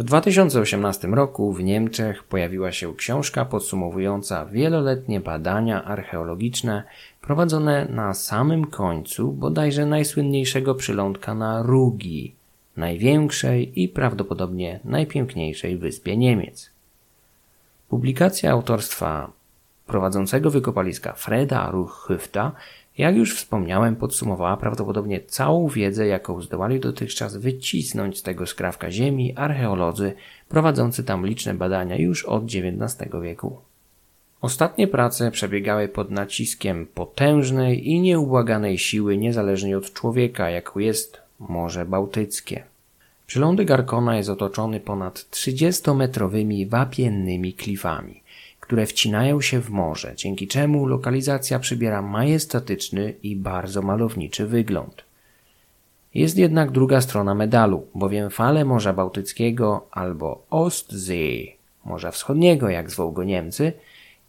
W 2018 roku w Niemczech pojawiła się książka podsumowująca wieloletnie badania archeologiczne prowadzone na samym końcu bodajże najsłynniejszego przylądka na Rugi, największej i prawdopodobnie najpiękniejszej wyspie Niemiec. Publikacja autorstwa prowadzącego wykopaliska Freda Ruchhyfta jak już wspomniałem, podsumowała prawdopodobnie całą wiedzę, jaką zdołali dotychczas wycisnąć z tego skrawka ziemi archeolodzy prowadzący tam liczne badania już od XIX wieku. Ostatnie prace przebiegały pod naciskiem potężnej i nieubłaganej siły niezależnej od człowieka, jaką jest Morze Bałtyckie. Przylądek Arkona jest otoczony ponad 30-metrowymi wapiennymi klifami które wcinają się w morze, dzięki czemu lokalizacja przybiera majestatyczny i bardzo malowniczy wygląd. Jest jednak druga strona medalu, bowiem fale Morza Bałtyckiego albo Ostsee, Morza Wschodniego, jak zwoł go Niemcy,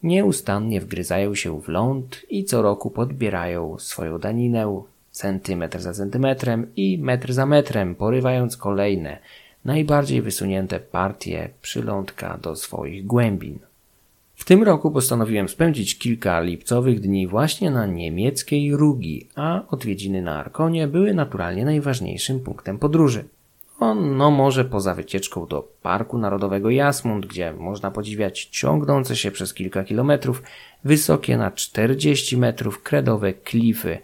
nieustannie wgryzają się w ląd i co roku podbierają swoją daninę centymetr za centymetrem i metr za metrem, porywając kolejne, najbardziej wysunięte partie przylądka do swoich głębin. W tym roku postanowiłem spędzić kilka lipcowych dni właśnie na niemieckiej Rugi, a odwiedziny na Arkonie były naturalnie najważniejszym punktem podróży. O, no może poza wycieczką do Parku Narodowego Jasmund, gdzie można podziwiać ciągnące się przez kilka kilometrów wysokie na 40 metrów kredowe klify,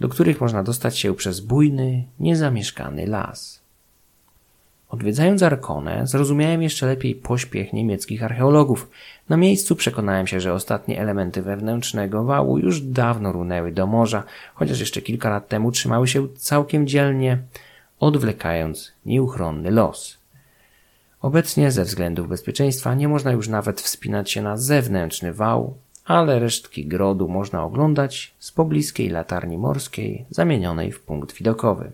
do których można dostać się przez bujny, niezamieszkany las. Odwiedzając Arkonę, zrozumiałem jeszcze lepiej pośpiech niemieckich archeologów. Na miejscu przekonałem się, że ostatnie elementy wewnętrznego wału już dawno runęły do morza, chociaż jeszcze kilka lat temu trzymały się całkiem dzielnie, odwlekając nieuchronny los. Obecnie ze względów bezpieczeństwa nie można już nawet wspinać się na zewnętrzny wał, ale resztki grodu można oglądać z pobliskiej latarni morskiej zamienionej w punkt widokowy.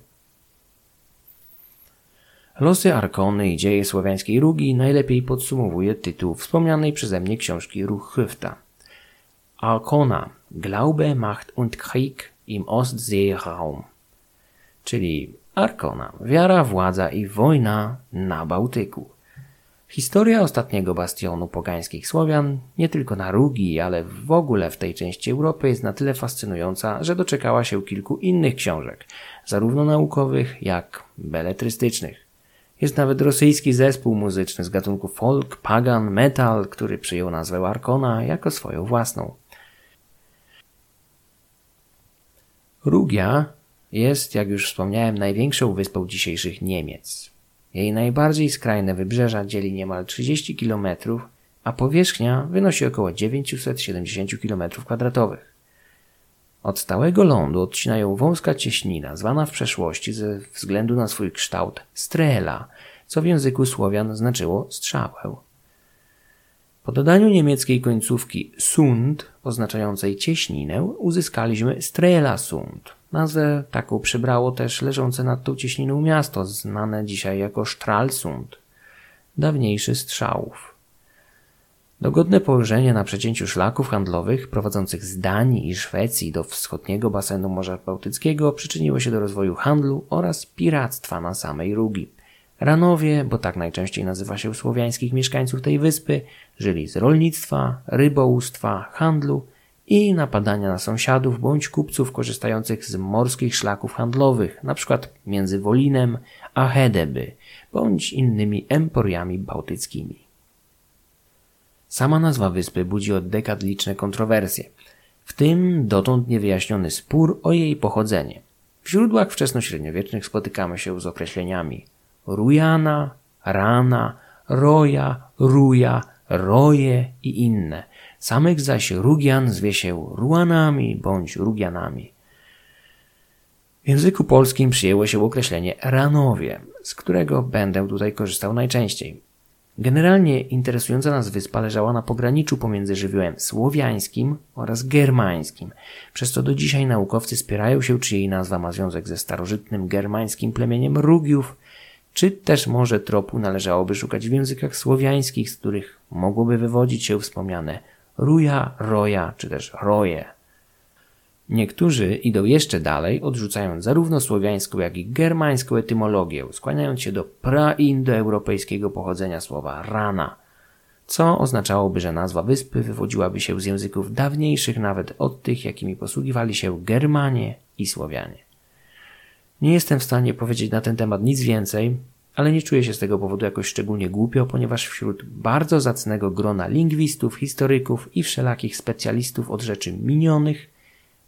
Losy Arkony i dzieje słowiańskiej Rugi najlepiej podsumowuje tytuł wspomnianej przeze mnie książki Ruchhyfta. Arkona, Glaube, Macht und Krieg im Ostseeraum. Czyli Arkona, wiara, władza i wojna na Bałtyku. Historia ostatniego bastionu pogańskich Słowian, nie tylko na Rugi, ale w ogóle w tej części Europy jest na tyle fascynująca, że doczekała się kilku innych książek, zarówno naukowych, jak beletrystycznych. Jest nawet rosyjski zespół muzyczny z gatunku folk, pagan, metal, który przyjął nazwę Arkona jako swoją własną. Rugia jest, jak już wspomniałem, największą wyspą dzisiejszych Niemiec. Jej najbardziej skrajne wybrzeża dzieli niemal 30 km, a powierzchnia wynosi około 970 km2. Od stałego lądu odcinają wąska cieśnina, zwana w przeszłości ze względu na swój kształt strela, co w języku Słowian znaczyło strzałę. Po dodaniu niemieckiej końcówki sund, oznaczającej cieśninę, uzyskaliśmy Strelasund. Nazwę taką przybrało też leżące nad tą cieśniną miasto, znane dzisiaj jako Stralsund, dawniejszy strzałów. Dogodne położenie na przecięciu szlaków handlowych prowadzących z Danii i Szwecji do wschodniego basenu Morza Bałtyckiego przyczyniło się do rozwoju handlu oraz piractwa na samej Rugi. Ranowie, bo tak najczęściej nazywa się słowiańskich mieszkańców tej wyspy, żyli z rolnictwa, rybołówstwa, handlu i napadania na sąsiadów bądź kupców korzystających z morskich szlaków handlowych, np. między Wolinem a Hedeby, bądź innymi emporiami bałtyckimi. Sama nazwa wyspy budzi od dekad liczne kontrowersje, w tym dotąd niewyjaśniony spór o jej pochodzenie. W źródłach wczesnośredniowiecznych spotykamy się z określeniami Rujana, Rana, Roja, Ruja, Roje i inne. Samych zaś Rugian zwie się Ruanami bądź Rugianami. W języku polskim przyjęło się określenie Ranowie, z którego będę tutaj korzystał najczęściej. Generalnie interesująca nas wyspa leżała na pograniczu pomiędzy żywiołem słowiańskim oraz germańskim, przez co do dzisiaj naukowcy spierają się, czy jej nazwa ma związek ze starożytnym germańskim plemieniem Rugiów, czy też może tropu należałoby szukać w językach słowiańskich, z których mogłoby wywodzić się wspomniane Ruja, Roja czy też Roje. Niektórzy idą jeszcze dalej, odrzucając zarówno słowiańską, jak i germańską etymologię, skłaniając się do praindoeuropejskiego pochodzenia słowa rana, co oznaczałoby, że nazwa wyspy wywodziłaby się z języków dawniejszych nawet od tych, jakimi posługiwali się Germanie i Słowianie. Nie jestem w stanie powiedzieć na ten temat nic więcej, ale nie czuję się z tego powodu jakoś szczególnie głupio, ponieważ wśród bardzo zacnego grona lingwistów, historyków i wszelakich specjalistów od rzeczy minionych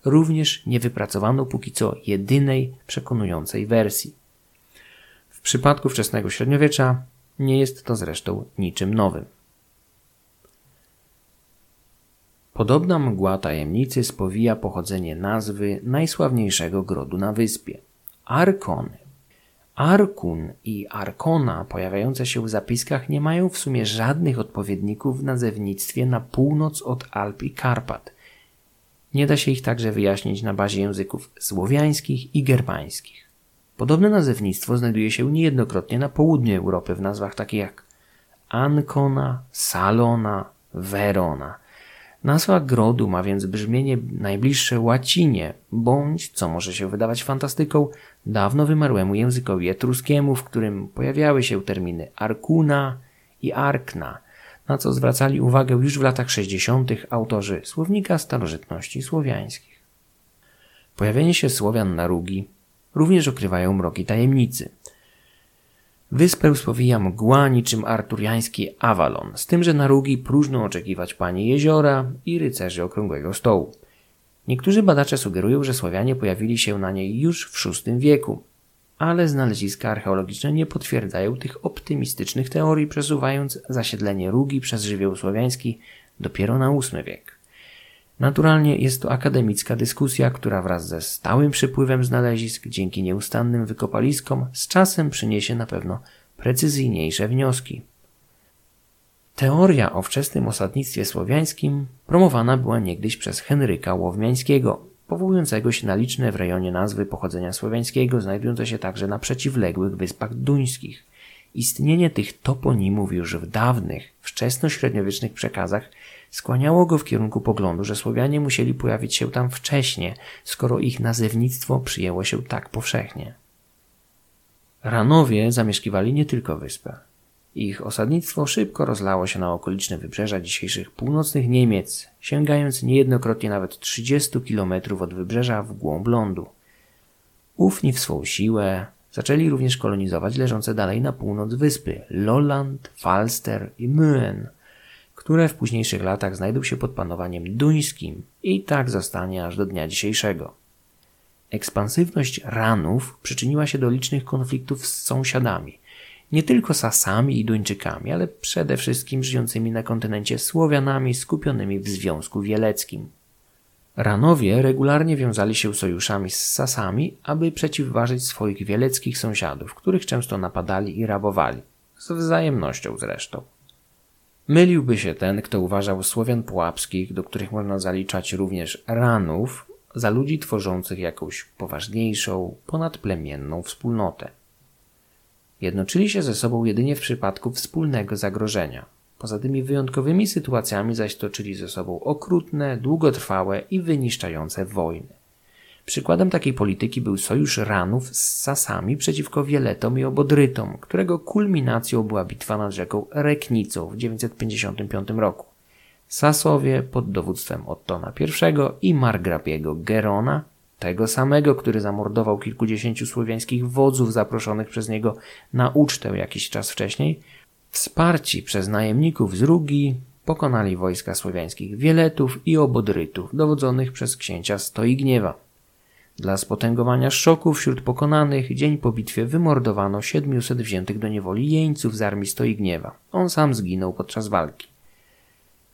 również nie wypracowano póki co jedynej przekonującej wersji. W przypadku wczesnego średniowiecza nie jest to zresztą niczym nowym. Podobna mgła tajemnicy spowija pochodzenie nazwy najsławniejszego grodu na wyspie Arkony. Arkun i Arkona pojawiające się w zapiskach nie mają w sumie żadnych odpowiedników w nazewnictwie na północ od Alp i Karpat. Nie da się ich także wyjaśnić na bazie języków słowiańskich i germańskich. Podobne nazewnictwo znajduje się niejednokrotnie na południu Europy w nazwach takich jak Ancona, Salona, Verona – Nazwa grodu ma więc brzmienie najbliższe łacinie, bądź, co może się wydawać fantastyką, dawno wymarłemu językowi etruskiemu, w którym pojawiały się terminy arkuna i arkna, na co zwracali uwagę już w latach 60. autorzy słownika starożytności słowiańskich. Pojawienie się Słowian na Rugi również okrywają mroki tajemnicy – Wyspę spowija mgła niczym arturiański Avalon, z tym, że na Rugi próżno oczekiwać pani jeziora i rycerzy okrągłego stołu. Niektórzy badacze sugerują, że Słowianie pojawili się na niej już w VI wieku, ale znaleziska archeologiczne nie potwierdzają tych optymistycznych teorii, przesuwając zasiedlenie Rugi przez żywioł słowiański dopiero na VIII wiek. Naturalnie jest to akademicka dyskusja, która wraz ze stałym przypływem znalezisk dzięki nieustannym wykopaliskom z czasem przyniesie na pewno precyzyjniejsze wnioski. Teoria o wczesnym osadnictwie słowiańskim promowana była niegdyś przez Henryka Łowmiańskiego, powołującego się na liczne w rejonie nazwy pochodzenia słowiańskiego, znajdujące się także na przeciwległych wyspach duńskich. Istnienie tych toponimów już w dawnych, wczesnośredniowiecznych przekazach skłaniało go w kierunku poglądu, że Słowianie musieli pojawić się tam wcześnie, skoro ich nazewnictwo przyjęło się tak powszechnie. Ranowie zamieszkiwali nie tylko wyspę. Ich osadnictwo szybko rozlało się na okoliczne wybrzeża dzisiejszych północnych Niemiec, sięgając niejednokrotnie nawet 30 kilometrów od wybrzeża w głąb lądu. Ufni w swą siłę zaczęli również kolonizować leżące dalej na północ wyspy Lolland, Falster i Möen – które w późniejszych latach znajdą się pod panowaniem duńskim i tak zostanie aż do dnia dzisiejszego. Ekspansywność Ranów przyczyniła się do licznych konfliktów z sąsiadami, nie tylko Sasami i Duńczykami, ale przede wszystkim żyjącymi na kontynencie Słowianami skupionymi w Związku Wieleckim. Ranowie regularnie wiązali się sojuszami z Sasami, aby przeciwważyć swoich wieleckich sąsiadów, których często napadali i rabowali, z wzajemnością zresztą. Myliłby się ten, kto uważał Słowian Pułapskich, do których można zaliczać również Ranów, za ludzi tworzących jakąś poważniejszą, ponadplemienną wspólnotę. Jednoczyli się ze sobą jedynie w przypadku wspólnego zagrożenia. Poza tymi wyjątkowymi sytuacjami zaś toczyli ze sobą okrutne, długotrwałe i wyniszczające wojny. Przykładem takiej polityki był sojusz Ranów z Sasami przeciwko Wieletom i Obodrytom, którego kulminacją była bitwa nad rzeką Reknicą w 955 roku. Sasowie pod dowództwem Ottona I i margrabiego Gerona, tego samego, który zamordował kilkudziesięciu słowiańskich wodzów zaproszonych przez niego na ucztę jakiś czas wcześniej, wsparci przez najemników z Rugi, pokonali wojska słowiańskich Wieletów i Obodrytów, dowodzonych przez księcia Stoigniewa. Dla spotęgowania szoku wśród pokonanych dzień po bitwie wymordowano 700 wziętych do niewoli jeńców z armii Stoigniewa. On sam zginął podczas walki.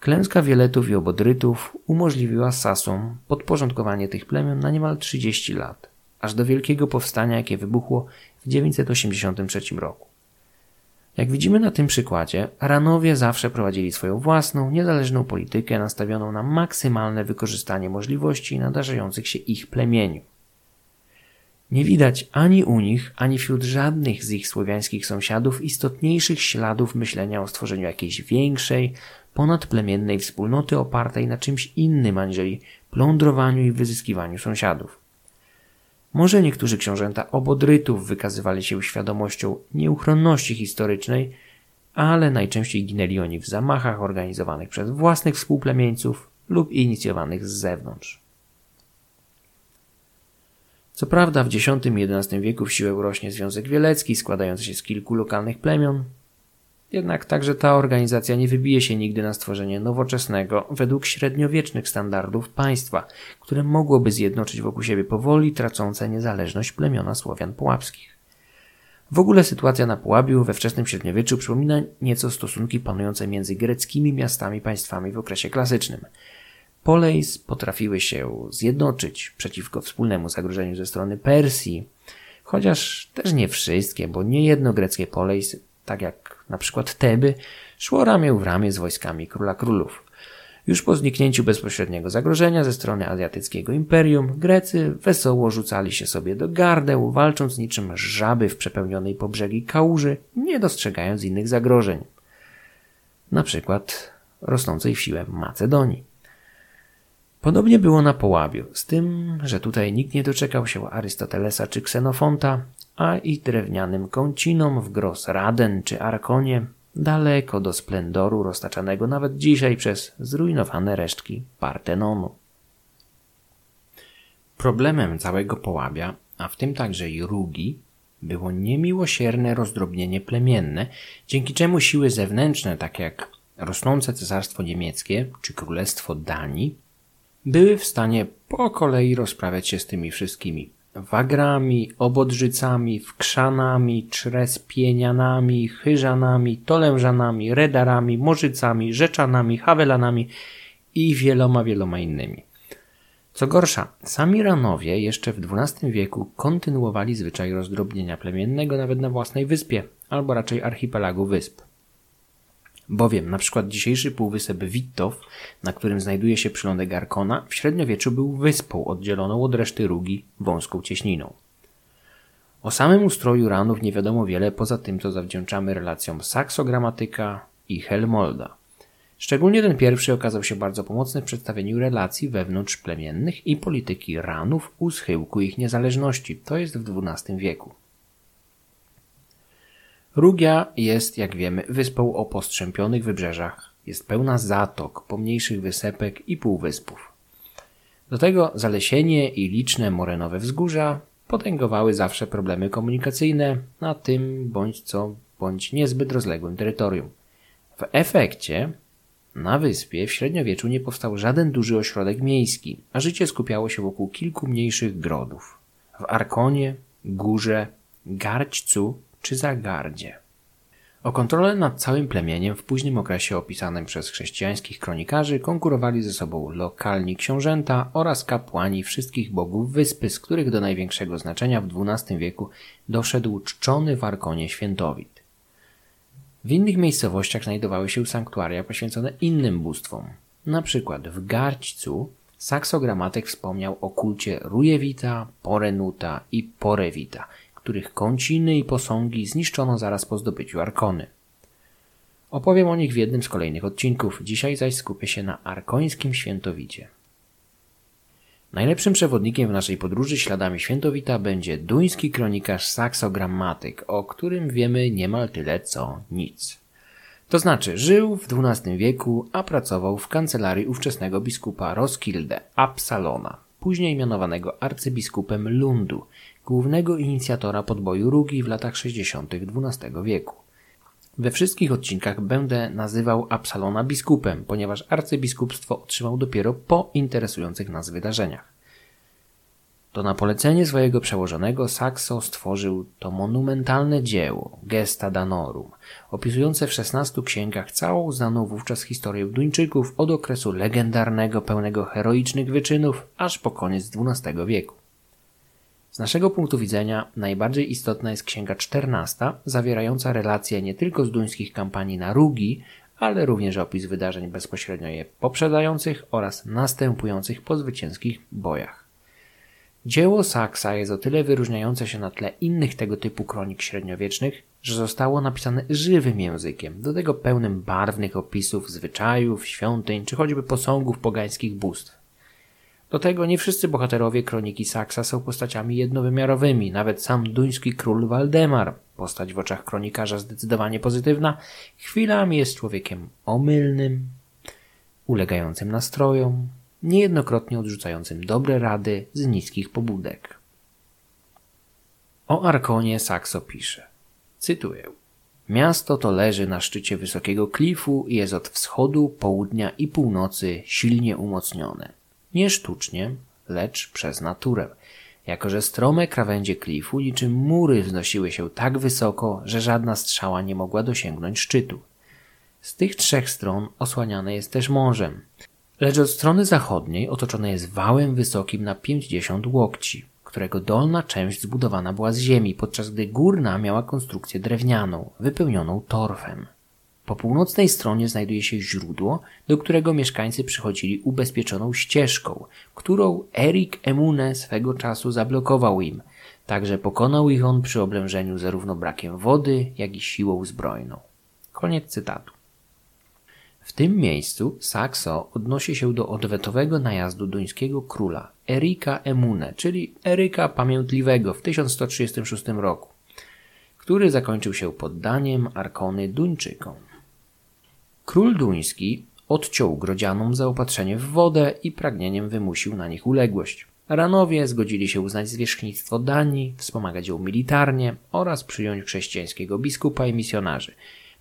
Klęska Wieletów i Obodrytów umożliwiła Sasom podporządkowanie tych plemion na niemal 30 lat, aż do wielkiego powstania, jakie wybuchło w 983 roku. Jak widzimy na tym przykładzie, Ranowie zawsze prowadzili swoją własną, niezależną politykę nastawioną na maksymalne wykorzystanie możliwości nadarzających się ich plemieniu. Nie widać ani u nich, ani wśród żadnych z ich słowiańskich sąsiadów istotniejszych śladów myślenia o stworzeniu jakiejś większej, ponadplemiennej wspólnoty opartej na czymś innym aniżeli plądrowaniu i wyzyskiwaniu sąsiadów. Może niektórzy książęta obodrytów wykazywali się świadomością nieuchronności historycznej, ale najczęściej ginęli oni w zamachach organizowanych przez własnych współplemieńców lub inicjowanych z zewnątrz. Co prawda w X i XI wieku w siłę rośnie Związek Wielecki składający się z kilku lokalnych plemion, jednak także ta organizacja nie wybije się nigdy na stworzenie nowoczesnego, według średniowiecznych standardów państwa, które mogłoby zjednoczyć wokół siebie powoli tracące niezależność plemiona Słowian Pułapskich. W ogóle sytuacja na Pułabiu we wczesnym średniowieczu przypomina nieco stosunki panujące między greckimi miastami państwami w okresie klasycznym. Polejs potrafiły się zjednoczyć przeciwko wspólnemu zagrożeniu ze strony Persji, chociaż też nie wszystkie, bo nie jedno greckie Polejs, tak jak na przykład Teby, szło ramię w ramię z wojskami króla królów. Już po zniknięciu bezpośredniego zagrożenia ze strony azjatyckiego imperium, Grecy wesoło rzucali się sobie do gardeł, walcząc niczym żaby w przepełnionej po brzegi kałuży, nie dostrzegając innych zagrożeń. Na przykład rosnącej w siłę Macedonii. Podobnie było na Połabiu, z tym, że tutaj nikt nie doczekał się Arystotelesa czy Ksenofonta, a i drewnianym kącinom w Gros Raden czy Arkonie daleko do splendoru roztaczanego nawet dzisiaj przez zrujnowane resztki Partenonu. Problemem całego Połabia, a w tym także i Rugi, było niemiłosierne rozdrobnienie plemienne, dzięki czemu siły zewnętrzne, takie jak rosnące cesarstwo niemieckie czy królestwo Danii, były w stanie po kolei rozprawiać się z tymi wszystkimi wagrami, obodrzycami, wkrzanami, czrespienianami, chyżanami, tolężanami, redarami, morzycami, rzeczanami, hawelanami i wieloma, wieloma innymi. Co gorsza, sami Ranowie jeszcze w XII wieku kontynuowali zwyczaj rozdrobnienia plemiennego nawet na własnej wyspie, albo raczej archipelagu wysp. Bowiem na przykład dzisiejszy półwysep Wittow, na którym znajduje się przylądek Arkona, w średniowieczu był wyspą oddzieloną od reszty Rugi wąską cieśniną. O samym ustroju ranów nie wiadomo wiele poza tym, co zawdzięczamy relacjom Saksogramatyka i Helmolda. Szczególnie ten pierwszy okazał się bardzo pomocny w przedstawieniu relacji wewnątrz plemiennych i polityki ranów u schyłku ich niezależności, to jest w XII wieku. Rugia jest, jak wiemy, wyspą o postrzępionych wybrzeżach. Jest pełna zatok, pomniejszych wysepek i półwyspów. Do tego zalesienie i liczne morenowe wzgórza potęgowały zawsze problemy komunikacyjne na tym bądź co bądź niezbyt rozległym terytorium. W efekcie na wyspie w średniowieczu nie powstał żaden duży ośrodek miejski, a życie skupiało się wokół kilku mniejszych grodów. W Arkonie, Górze, Garćcu czy Zagardzie. O kontrolę nad całym plemieniem w późnym okresie opisanym przez chrześcijańskich kronikarzy konkurowali ze sobą lokalni książęta oraz kapłani wszystkich bogów wyspy, z których do największego znaczenia w XII wieku doszedł czczony w Arkonie świętowit. W innych miejscowościach znajdowały się sanktuaria poświęcone innym bóstwom. Na przykład w Garćcu saksogramatek wspomniał o kulcie Rujewita, Porenuta i Porewita – których kąciny i posągi zniszczono zaraz po zdobyciu Arkony. Opowiem o nich w jednym z kolejnych odcinków, dzisiaj zaś skupię się na arkońskim świętowicie. Najlepszym przewodnikiem w naszej podróży śladami świętowita będzie duński kronikarz Saxo Grammatyk, o którym wiemy niemal tyle co nic. To znaczy, żył w XII wieku, a pracował w kancelarii ówczesnego biskupa Roskilde, Absalona, później mianowanego arcybiskupem Lundu, głównego inicjatora podboju Rugi w latach 60. XII wieku. We wszystkich odcinkach będę nazywał Absalona biskupem, ponieważ arcybiskupstwo otrzymał dopiero po interesujących nas wydarzeniach. To na polecenie swojego przełożonego Saxo stworzył to monumentalne dzieło Gesta Danorum, opisujące w szesnastu księgach całą znaną wówczas historię Duńczyków od okresu legendarnego pełnego heroicznych wyczynów aż po koniec XII wieku. Z naszego punktu widzenia najbardziej istotna jest księga XIV, zawierająca relacje nie tylko z duńskich kampanii na Rugi, ale również opis wydarzeń bezpośrednio je poprzedzających oraz następujących po zwycięskich bojach. Dzieło Saksa jest o tyle wyróżniające się na tle innych tego typu kronik średniowiecznych, że zostało napisane żywym językiem, do tego pełnym barwnych opisów zwyczajów, świątyń czy choćby posągów pogańskich bóstw. Do tego nie wszyscy bohaterowie kroniki Saksa są postaciami jednowymiarowymi. Nawet sam duński król Waldemar, postać w oczach kronikarza zdecydowanie pozytywna, chwilami jest człowiekiem omylnym, ulegającym nastrojom, niejednokrotnie odrzucającym dobre rady z niskich pobudek. O Arkonie Sakso pisze, cytuję, Miasto to leży na szczycie wysokiego klifu i jest od wschodu, południa i północy silnie umocnione. Nie sztucznie, lecz przez naturę. Jako, że strome krawędzie klifu niczym mury wznosiły się tak wysoko, że żadna strzała nie mogła dosięgnąć szczytu. Z tych trzech stron osłaniane jest też morzem, lecz od strony zachodniej otoczone jest wałem wysokim na 50 łokci, którego dolna część zbudowana była z ziemi, podczas gdy górna miała konstrukcję drewnianą, wypełnioną torfem. Po północnej stronie znajduje się źródło, do którego mieszkańcy przychodzili ubezpieczoną ścieżką, którą Erik Emune swego czasu zablokował im, także pokonał ich on przy oblężeniu zarówno brakiem wody, jak i siłą zbrojną. Koniec cytatu. W tym miejscu Saxo odnosi się do odwetowego najazdu duńskiego króla Erika Emune, czyli Eryka Pamiętliwego w 1136 roku, który zakończył się poddaniem Arkony Duńczykom. Król duński odciął grodzianom zaopatrzenie w wodę i pragnieniem wymusił na nich uległość. Ranowie zgodzili się uznać zwierzchnictwo Danii, wspomagać ją militarnie oraz przyjąć chrześcijańskiego biskupa i misjonarzy.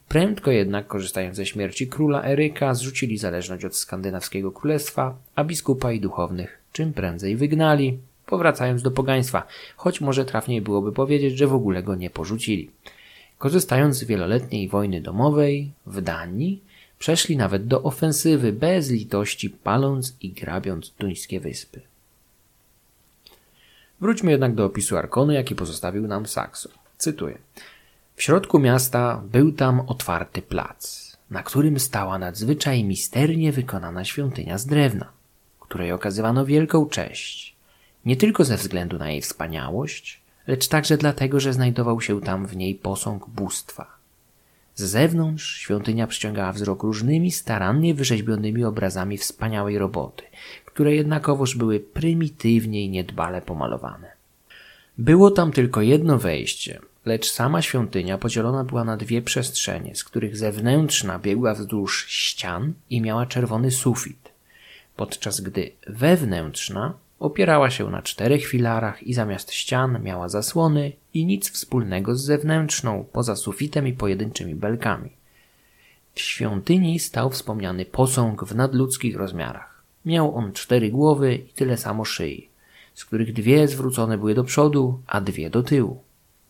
Prędko jednak, korzystając ze śmierci króla Eryka, zrzucili zależność od skandynawskiego królestwa, a biskupa i duchownych czym prędzej wygnali, powracając do pogaństwa, choć może trafniej byłoby powiedzieć, że w ogóle go nie porzucili. Korzystając z wieloletniej wojny domowej w Danii, Przeszli nawet do ofensywy bez litości, paląc i grabiąc duńskie wyspy. Wróćmy jednak do opisu Arkonu, jaki pozostawił nam Saxo. Cytuję. W środku miasta był tam otwarty plac, na którym stała nadzwyczaj misternie wykonana świątynia z drewna, której okazywano wielką cześć, nie tylko ze względu na jej wspaniałość, lecz także dlatego, że znajdował się tam w niej posąg bóstwa, z zewnątrz świątynia przyciągała wzrok różnymi starannie wyrzeźbionymi obrazami wspaniałej roboty, które jednakowoż były prymitywnie i niedbale pomalowane. Było tam tylko jedno wejście, lecz sama świątynia podzielona była na dwie przestrzenie, z których zewnętrzna biegła wzdłuż ścian i miała czerwony sufit, podczas gdy wewnętrzna Opierała się na czterech filarach i zamiast ścian miała zasłony i nic wspólnego z zewnętrzną, poza sufitem i pojedynczymi belkami. W świątyni stał wspomniany posąg w nadludzkich rozmiarach. Miał on cztery głowy i tyle samo szyi, z których dwie zwrócone były do przodu, a dwie do tyłu.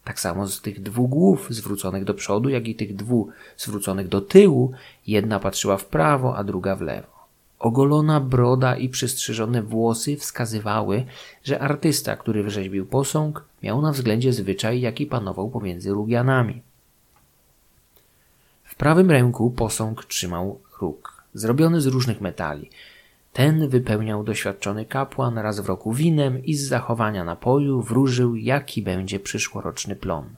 Tak samo z tych dwóch głów zwróconych do przodu, jak i tych dwóch zwróconych do tyłu, jedna patrzyła w prawo, a druga w lewo. Ogolona broda i przystrzyżone włosy wskazywały, że artysta, który wyrzeźbił posąg, miał na względzie zwyczaj, jaki panował pomiędzy Lugianami. W prawym ręku posąg trzymał róg, zrobiony z różnych metali. Ten wypełniał doświadczony kapłan raz w roku winem i z zachowania napoju wróżył, jaki będzie przyszłoroczny plon.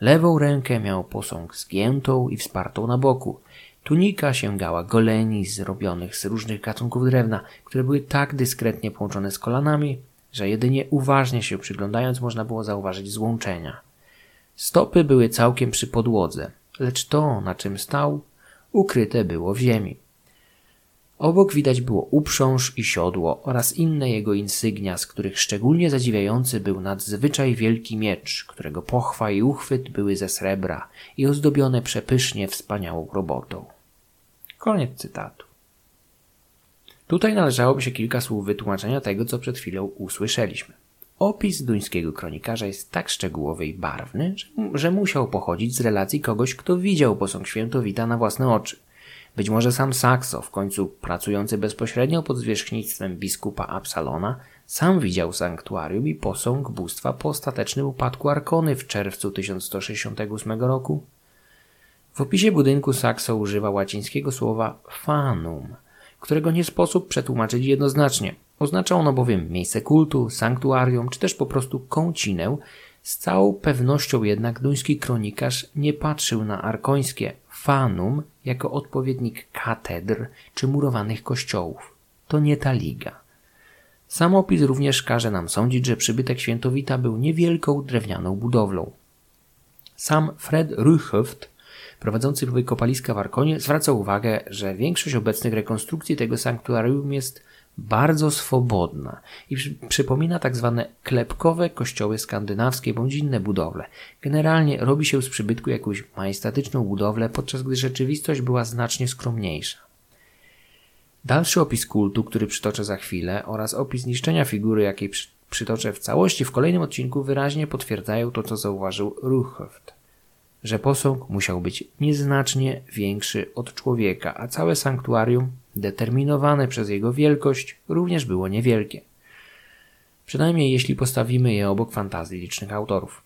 Lewą rękę miał posąg zgiętą i wspartą na boku – Tunika sięgała goleni zrobionych z różnych gatunków drewna, które były tak dyskretnie połączone z kolanami, że jedynie uważnie się przyglądając można było zauważyć złączenia. Stopy były całkiem przy podłodze, lecz to, na czym stał, ukryte było w ziemi. Obok widać było uprząż i siodło oraz inne jego insygnia, z których szczególnie zadziwiający był nadzwyczaj wielki miecz, którego pochwa i uchwyt były ze srebra i ozdobione przepysznie wspaniałą robotą. Koniec cytatu. Tutaj należałoby się kilka słów wytłumaczenia tego, co przed chwilą usłyszeliśmy. Opis duńskiego kronikarza jest tak szczegółowy i barwny, że, że musiał pochodzić z relacji kogoś, kto widział posąg świętowita na własne oczy – być może sam Saxo, w końcu pracujący bezpośrednio pod zwierzchnictwem biskupa Absalona, sam widział sanktuarium i posąg bóstwa po ostatecznym upadku Arkony w czerwcu 1168 roku. W opisie budynku Saxo używa łacińskiego słowa fanum, którego nie sposób przetłumaczyć jednoznacznie. Oznacza ono bowiem miejsce kultu, sanktuarium, czy też po prostu kącinę, Z całą pewnością jednak duński kronikarz nie patrzył na arkońskie fanum jako odpowiednik katedr czy murowanych kościołów. To nie ta liga. Sam opis również każe nam sądzić, że przybytek świętowita był niewielką drewnianą budowlą. Sam Fred Ruchoft, prowadzący kopaliska w Arkonie, zwraca uwagę, że większość obecnych rekonstrukcji tego sanktuarium jest bardzo swobodna i przypomina tak zwane klepkowe kościoły skandynawskie bądź inne budowle. Generalnie robi się z przybytku jakąś majestatyczną budowlę, podczas gdy rzeczywistość była znacznie skromniejsza. Dalszy opis kultu, który przytoczę za chwilę, oraz opis niszczenia figury, jakiej przytoczę w całości w kolejnym odcinku, wyraźnie potwierdzają to, co zauważył Ruchoft, że posąg musiał być nieznacznie większy od człowieka, a całe sanktuarium, determinowane przez jego wielkość, również było niewielkie. Przynajmniej jeśli postawimy je obok fantazji licznych autorów.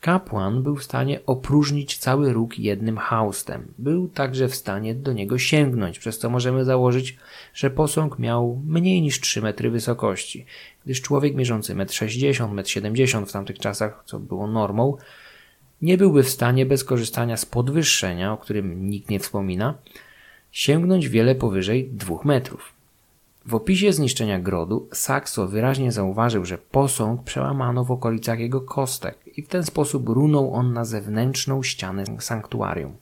Kapłan był w stanie opróżnić cały róg jednym haustem. Był także w stanie do niego sięgnąć, przez co możemy założyć, że posąg miał mniej niż 3 metry wysokości, gdyż człowiek mierzący 1,60 m, 1,70 m w tamtych czasach, co było normą, nie byłby w stanie bez korzystania z podwyższenia, o którym nikt nie wspomina, sięgnąć wiele powyżej 2 metrów. W opisie zniszczenia grodu Saxo wyraźnie zauważył, że posąg przełamano w okolicach jego kostek i w ten sposób runął on na zewnętrzną ścianę sanktuarium.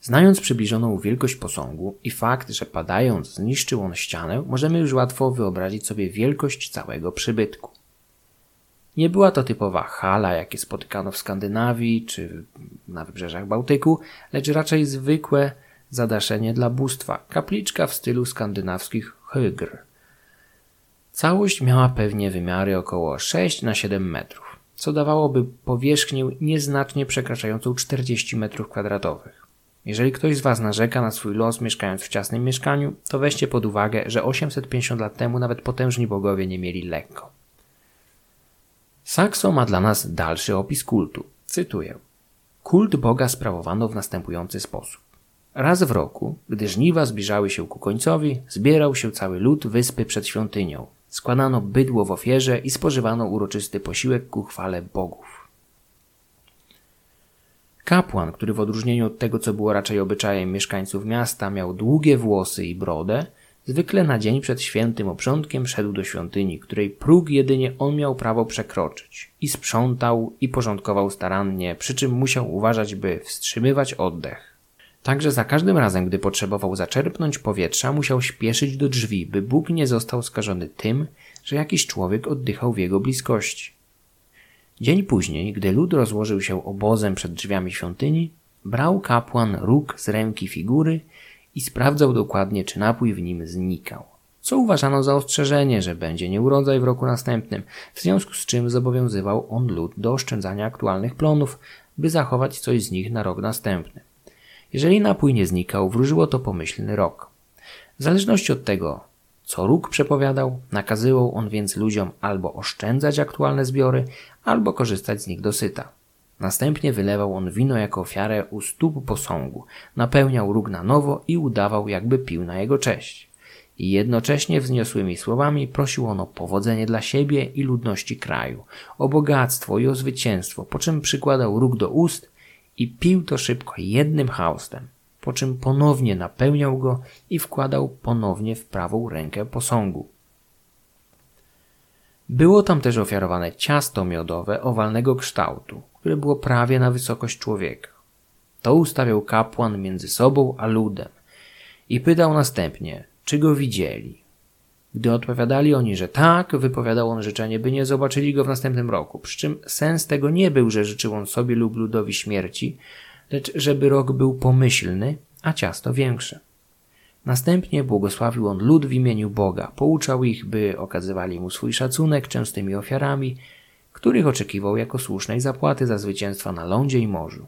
Znając przybliżoną wielkość posągu i fakt, że padając zniszczył on ścianę, możemy już łatwo wyobrazić sobie wielkość całego przybytku. Nie była to typowa hala, jakie spotykano w Skandynawii czy na wybrzeżach Bałtyku, lecz raczej zwykłe zadaszenie dla bóstwa, kapliczka w stylu skandynawskich hygr. Całość miała pewnie wymiary około 6 na 7 metrów, co dawałoby powierzchnię nieznacznie przekraczającą 40 metrów kwadratowych. Jeżeli ktoś z Was narzeka na swój los mieszkając w ciasnym mieszkaniu, to weźcie pod uwagę, że 850 lat temu nawet potężni bogowie nie mieli lekko. Saxo ma dla nas dalszy opis kultu. Cytuję. Kult Boga sprawowano w następujący sposób. Raz w roku, gdy żniwa zbliżały się ku końcowi, zbierał się cały lud wyspy przed świątynią. Składano bydło w ofierze i spożywano uroczysty posiłek ku chwale bogów. Kapłan, który w odróżnieniu od tego, co było raczej obyczajem mieszkańców miasta, miał długie włosy i brodę, zwykle na dzień przed świętym oprzątkiem szedł do świątyni, której próg jedynie on miał prawo przekroczyć i sprzątał i porządkował starannie, przy czym musiał uważać, by wstrzymywać oddech. Także za każdym razem, gdy potrzebował zaczerpnąć powietrza, musiał śpieszyć do drzwi, by Bóg nie został skażony tym, że jakiś człowiek oddychał w jego bliskości. Dzień później, gdy lud rozłożył się obozem przed drzwiami świątyni, brał kapłan róg z ręki figury i sprawdzał dokładnie, czy napój w nim znikał. Co uważano za ostrzeżenie, że będzie nieurodzaj w roku następnym, w związku z czym zobowiązywał on lud do oszczędzania aktualnych plonów, by zachować coś z nich na rok następny. Jeżeli napój nie znikał, wróżyło to pomyślny rok. W zależności od tego, co róg przepowiadał, nakazywał on więc ludziom albo oszczędzać aktualne zbiory, albo korzystać z nich dosyta. Następnie wylewał on wino jako ofiarę u stóp posągu, napełniał róg na nowo i udawał, jakby pił na jego cześć. I jednocześnie wzniosłymi słowami prosił on o powodzenie dla siebie i ludności kraju, o bogactwo i o zwycięstwo, po czym przykładał róg do ust i pił to szybko jednym haustem, po czym ponownie napełniał go i wkładał ponownie w prawą rękę posągu. Było tam też ofiarowane ciasto miodowe owalnego kształtu, które było prawie na wysokość człowieka. To ustawiał kapłan między sobą a ludem i pytał następnie, czy go widzieli. Gdy odpowiadali oni, że tak, wypowiadał on życzenie, by nie zobaczyli go w następnym roku. Przy czym sens tego nie był, że życzył on sobie lub ludowi śmierci, lecz żeby rok był pomyślny, a ciasto większe. Następnie błogosławił on lud w imieniu Boga, pouczał ich, by okazywali mu swój szacunek częstymi ofiarami, których oczekiwał jako słusznej zapłaty za zwycięstwa na lądzie i morzu.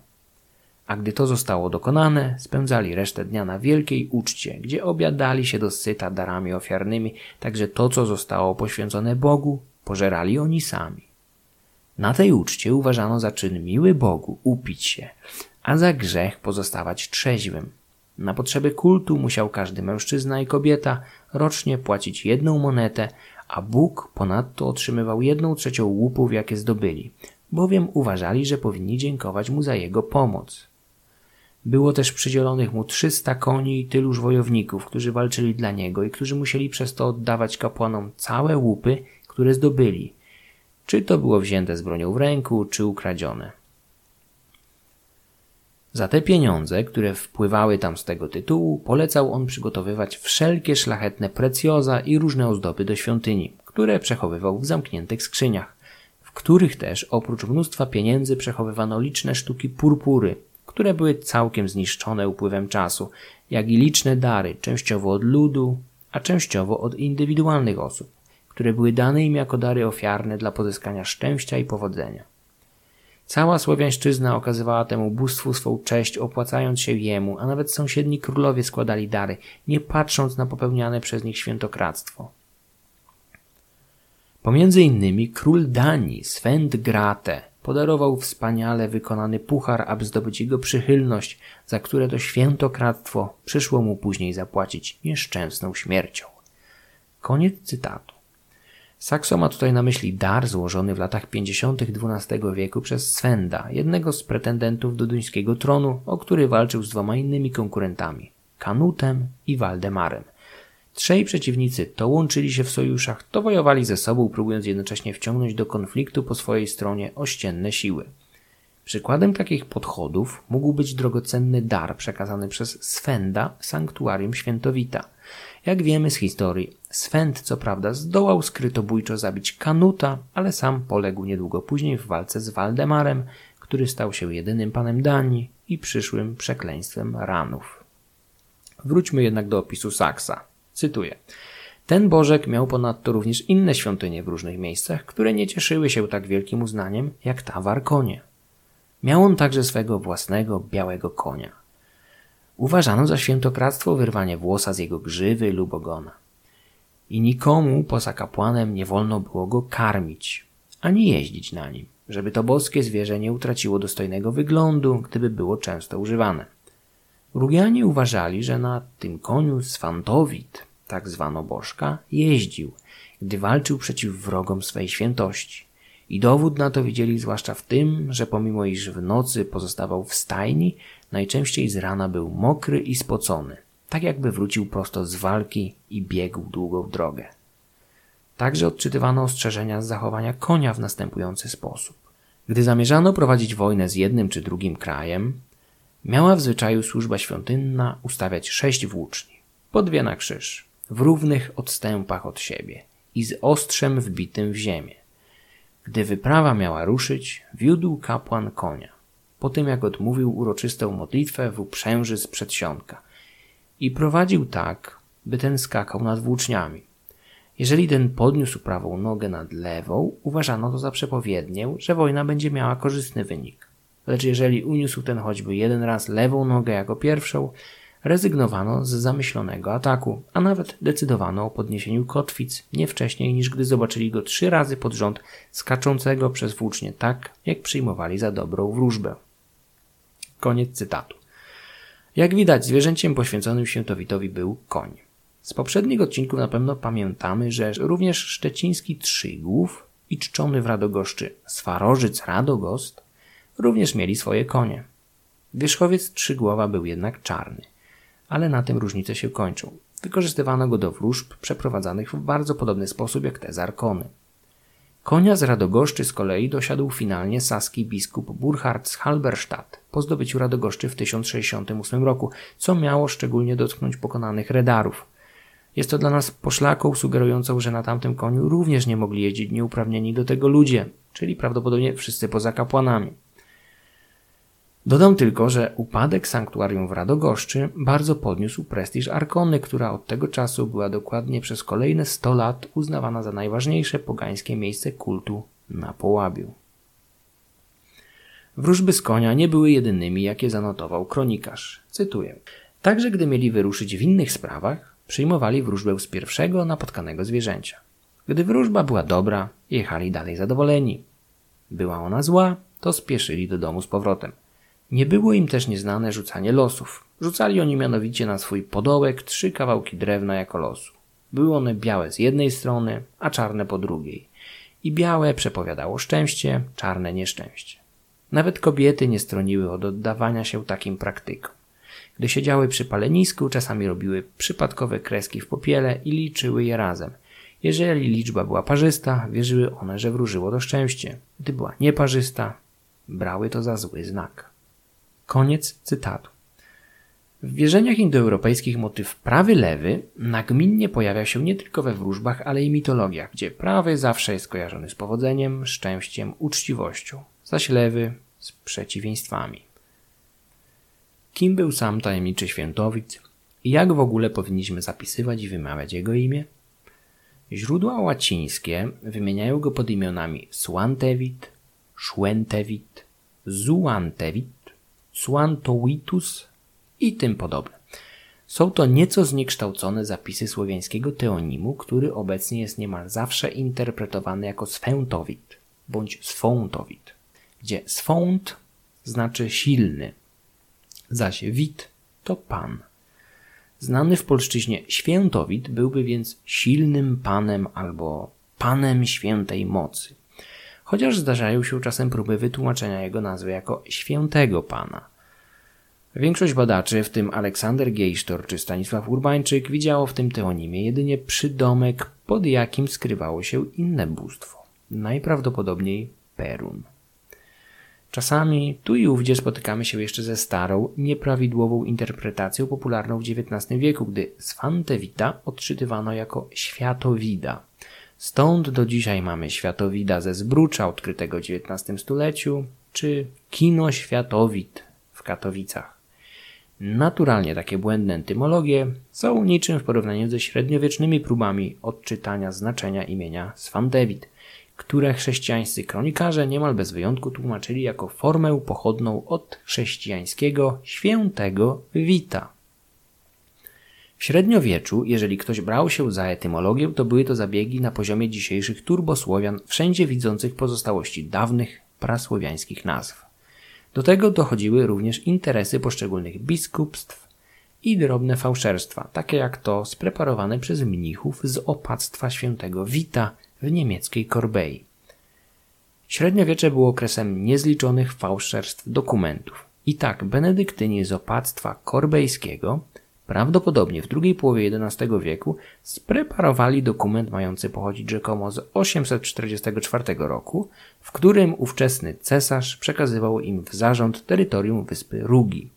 A gdy to zostało dokonane, spędzali resztę dnia na wielkiej uczcie, gdzie obiadali się dosyta darami ofiarnymi, także to, co zostało poświęcone Bogu, pożerali oni sami. Na tej uczcie uważano za czyn miły Bogu upić się, a za grzech pozostawać trzeźwym. Na potrzeby kultu musiał każdy mężczyzna i kobieta rocznie płacić jedną monetę, a Bóg ponadto otrzymywał jedną trzecią łupów, jakie zdobyli, bowiem uważali, że powinni dziękować mu za jego pomoc. Było też przydzielonych mu trzysta koni i tyluż wojowników, którzy walczyli dla niego i którzy musieli przez to oddawać kapłanom całe łupy, które zdobyli, czy to było wzięte z bronią w ręku, czy ukradzione. Za te pieniądze, które wpływały tam z tego tytułu, polecał on przygotowywać wszelkie szlachetne precjoza i różne ozdoby do świątyni, które przechowywał w zamkniętych skrzyniach, w których też oprócz mnóstwa pieniędzy przechowywano liczne sztuki purpury, które były całkiem zniszczone upływem czasu, jak i liczne dary, częściowo od ludu, a częściowo od indywidualnych osób, które były dane im jako dary ofiarne dla pozyskania szczęścia i powodzenia. Cała Słowiańszczyzna okazywała temu bóstwu swą cześć, opłacając się jemu, a nawet sąsiedni królowie składali dary, nie patrząc na popełniane przez nich świętokradztwo. Pomiędzy innymi król Danii, Svend Grate, podarował wspaniale wykonany puchar, aby zdobyć jego przychylność, za które to świętokradztwo przyszło mu później zapłacić nieszczęsną śmiercią. Koniec cytatu. Saxo ma tutaj na myśli dar złożony w latach 50. XII wieku przez Svenda, jednego z pretendentów do duńskiego tronu, o który walczył z dwoma innymi konkurentami Kanutem i Waldemarem. Trzej przeciwnicy to łączyli się w sojuszach, to wojowali ze sobą, próbując jednocześnie wciągnąć do konfliktu po swojej stronie ościenne siły. Przykładem takich podchodów mógł być drogocenny dar przekazany przez Svenda sanktuarium Świętowita. Jak wiemy z historii, Swend co prawda zdołał skrytobójczo zabić Kanuta, ale sam poległ niedługo później w walce z Waldemarem, który stał się jedynym panem Danii i przyszłym przekleństwem ranów. Wróćmy jednak do opisu Saksa. Cytuję. Ten Bożek miał ponadto również inne świątynie w różnych miejscach, które nie cieszyły się tak wielkim uznaniem jak ta w Arkonie. Miał on także swego własnego białego konia. Uważano za świętokradztwo wyrwanie włosa z jego grzywy lub ogona. I nikomu poza kapłanem nie wolno było go karmić, ani jeździć na nim, żeby to boskie zwierzę nie utraciło dostojnego wyglądu, gdyby było często używane. Rugianie uważali, że na tym koniu Swantowit, tak zwano bożka, jeździł, gdy walczył przeciw wrogom swej świętości. I dowód na to widzieli zwłaszcza w tym, że pomimo iż w nocy pozostawał w stajni, najczęściej z rana był mokry i spocony, tak jakby wrócił prosto z walki i biegł długą drogę. Także odczytywano ostrzeżenia z zachowania konia w następujący sposób. Gdy zamierzano prowadzić wojnę z jednym czy drugim krajem, miała w zwyczaju służba świątynna ustawiać sześć włóczni, po dwie na krzyż, w równych odstępach od siebie i z ostrzem wbitym w ziemię. Gdy wyprawa miała ruszyć, wiódł kapłan konia, po tym jak odmówił uroczystą modlitwę w uprzęży z przedsionka i prowadził tak, by ten skakał nad włóczniami. Jeżeli ten podniósł prawą nogę nad lewą, uważano to za przepowiednię, że wojna będzie miała korzystny wynik. Lecz jeżeli uniósł ten choćby jeden raz lewą nogę jako pierwszą, rezygnowano z zamyślonego ataku, a nawet decydowano o podniesieniu kotwic nie wcześniej niż gdy zobaczyli go trzy razy pod rząd skaczącego przez włócznie tak, jak przyjmowali za dobrą wróżbę. Koniec cytatu. Jak widać, zwierzęciem poświęconym świętowitowi był koń. Z poprzednich odcinków na pewno pamiętamy, że również szczeciński trzygłów i czczony w Radogoszczy Swarożyc Radogost również mieli swoje konie. Wierzchowiec trzygłowa był jednak czarny ale na tym różnice się kończą. Wykorzystywano go do wróżb przeprowadzanych w bardzo podobny sposób jak te z Arkony. Konia z Radogoszczy z kolei dosiadł finalnie saski biskup Burchard z Halberstadt po zdobyciu Radogoszczy w 1068 roku, co miało szczególnie dotknąć pokonanych redarów. Jest to dla nas poszlaką sugerującą, że na tamtym koniu również nie mogli jeździć nieuprawnieni do tego ludzie, czyli prawdopodobnie wszyscy poza kapłanami. Dodam tylko, że upadek sanktuarium w Radogoszczy bardzo podniósł prestiż Arkony, która od tego czasu była dokładnie przez kolejne 100 lat uznawana za najważniejsze pogańskie miejsce kultu na Połabiu. Wróżby z konia nie były jedynymi, jakie zanotował kronikarz. Cytuję. Także gdy mieli wyruszyć w innych sprawach, przyjmowali wróżbę z pierwszego napotkanego zwierzęcia. Gdy wróżba była dobra, jechali dalej zadowoleni. Była ona zła, to spieszyli do domu z powrotem. Nie było im też nieznane rzucanie losów. Rzucali oni mianowicie na swój podołek trzy kawałki drewna jako losu. Były one białe z jednej strony, a czarne po drugiej. i białe przepowiadało szczęście, czarne nieszczęście. Nawet kobiety nie stroniły od oddawania się takim praktykom. Gdy siedziały przy palenisku, czasami robiły przypadkowe kreski w popiele i liczyły je razem. Jeżeli liczba była parzysta, wierzyły one, że wróżyło to szczęście. Gdy była nieparzysta, brały to za zły znak. Koniec cytatu. W wierzeniach indoeuropejskich motyw prawy-lewy nagminnie pojawia się nie tylko we wróżbach, ale i mitologiach, gdzie prawy zawsze jest kojarzony z powodzeniem, szczęściem, uczciwością, zaś lewy z przeciwieństwami. Kim był sam tajemniczy świętowic i jak w ogóle powinniśmy zapisywać i wymawiać jego imię? Źródła łacińskie wymieniają go pod imionami Suantewit, Szwentewit, Zuantewit, Suantowitus i tym podobne. Są to nieco zniekształcone zapisy słowiańskiego teonimu, który obecnie jest niemal zawsze interpretowany jako Swętowit bądź Swątowit, gdzie Swąt znaczy silny, zaś Wit to pan. Znany w polszczyźnie Świętowit byłby więc silnym panem albo panem świętej mocy. Chociaż zdarzają się czasem próby wytłumaczenia jego nazwy jako świętego pana. Większość badaczy, w tym Aleksander Gejsztor czy Stanisław Urbańczyk, widziało w tym teonimie jedynie przydomek, pod jakim skrywało się inne bóstwo. Najprawdopodobniej Perun. Czasami tu i ówdzie spotykamy się jeszcze ze starą, nieprawidłową interpretacją popularną w XIX wieku, gdy Swantewita odczytywano jako światowida. Stąd do dzisiaj mamy światowida ze Zbrucza odkrytego w XIX stuleciu, czy kino światowid w Katowicach. Naturalnie takie błędne entymologie są niczym w porównaniu ze średniowiecznymi próbami odczytania znaczenia imienia Swantewit które chrześcijańscy kronikarze niemal bez wyjątku tłumaczyli jako formę pochodną od chrześcijańskiego świętego wita. W średniowieczu, jeżeli ktoś brał się za etymologię, to były to zabiegi na poziomie dzisiejszych turbosłowian, wszędzie widzących pozostałości dawnych prasłowiańskich nazw. Do tego dochodziły również interesy poszczególnych biskupstw i drobne fałszerstwa, takie jak to spreparowane przez mnichów z opactwa świętego Wita w niemieckiej Korbei. Średniowiecze było okresem niezliczonych fałszerstw dokumentów. I tak benedyktyni z opactwa korbejskiego, prawdopodobnie w drugiej połowie XI wieku, spreparowali dokument mający pochodzić rzekomo z 844 roku, w którym ówczesny cesarz przekazywał im w zarząd terytorium wyspy Rugi.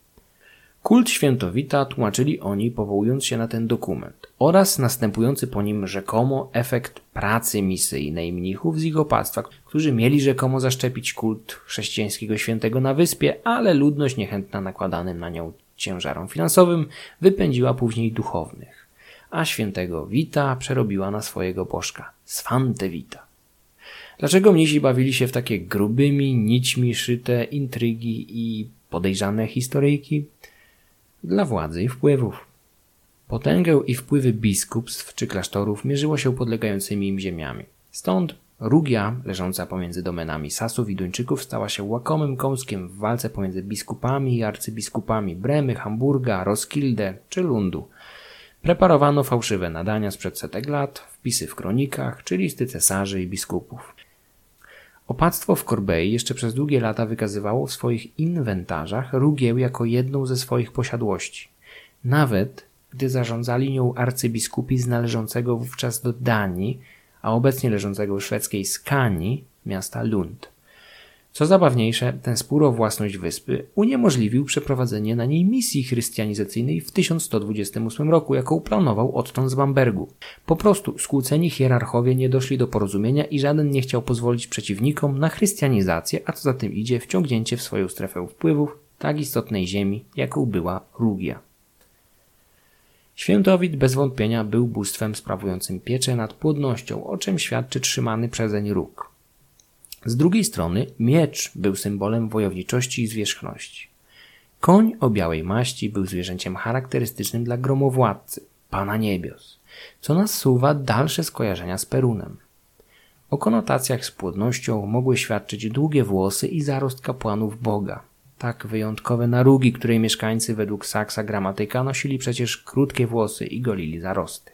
Kult świętowita tłumaczyli oni powołując się na ten dokument oraz następujący po nim rzekomo efekt pracy misyjnej mnichów z ich opactwa, którzy mieli rzekomo zaszczepić kult chrześcijańskiego świętego na wyspie, ale ludność niechętna nakładanym na nią ciężarom finansowym wypędziła później duchownych, a świętego Wita przerobiła na swojego bożka, Swante Wita. Dlaczego mnisi bawili się w takie grubymi, nićmi szyte intrygi i podejrzane historyjki? dla władzy i wpływów. Potęgę i wpływy biskupstw czy klasztorów mierzyło się podlegającymi im ziemiami. Stąd Rugia, leżąca pomiędzy domenami Sasów i Duńczyków, stała się łakomym kąskiem w walce pomiędzy biskupami i arcybiskupami Bremy, Hamburga, Roskilde czy Lundu. Preparowano fałszywe nadania sprzed setek lat, wpisy w kronikach czy listy cesarzy i biskupów. Opactwo w Korbei jeszcze przez długie lata wykazywało w swoich inwentarzach Rugieł jako jedną ze swoich posiadłości. Nawet gdy zarządzali nią arcybiskupi z należącego wówczas do Danii, a obecnie leżącego w szwedzkiej Skanii, miasta Lund. Co zabawniejsze, ten spór o własność wyspy uniemożliwił przeprowadzenie na niej misji chrystianizacyjnej w 1128 roku, jaką planował odtąd z Bambergu. Po prostu skłóceni hierarchowie nie doszli do porozumienia i żaden nie chciał pozwolić przeciwnikom na chrystianizację, a co za tym idzie wciągnięcie w swoją strefę wpływów tak istotnej ziemi, jaką była Rugia. Świętowit bez wątpienia był bóstwem sprawującym pieczę nad płodnością, o czym świadczy trzymany przezeń róg. Z drugiej strony miecz był symbolem wojowniczości i zwierzchności. Koń o białej maści był zwierzęciem charakterystycznym dla gromowładcy, pana niebios, co nasuwa dalsze skojarzenia z Perunem. O konotacjach z płodnością mogły świadczyć długie włosy i zarost kapłanów Boga. Tak wyjątkowe narugi, której mieszkańcy według Saksa Gramatyka nosili przecież krótkie włosy i golili zarosty.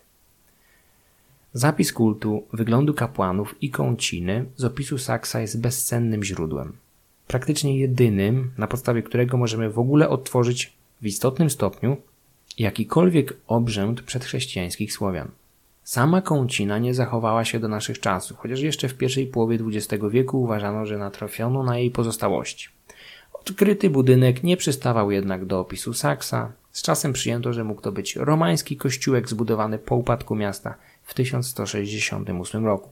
Zapis kultu, wyglądu kapłanów i kąciny z opisu Saksa jest bezcennym źródłem. Praktycznie jedynym, na podstawie którego możemy w ogóle odtworzyć w istotnym stopniu jakikolwiek obrzęd przedchrześcijańskich Słowian. Sama kącina nie zachowała się do naszych czasów, chociaż jeszcze w pierwszej połowie XX wieku uważano, że natrafiono na jej pozostałości. Odkryty budynek nie przystawał jednak do opisu Saksa. Z czasem przyjęto, że mógł to być romański kościółek zbudowany po upadku miasta w 1168 roku.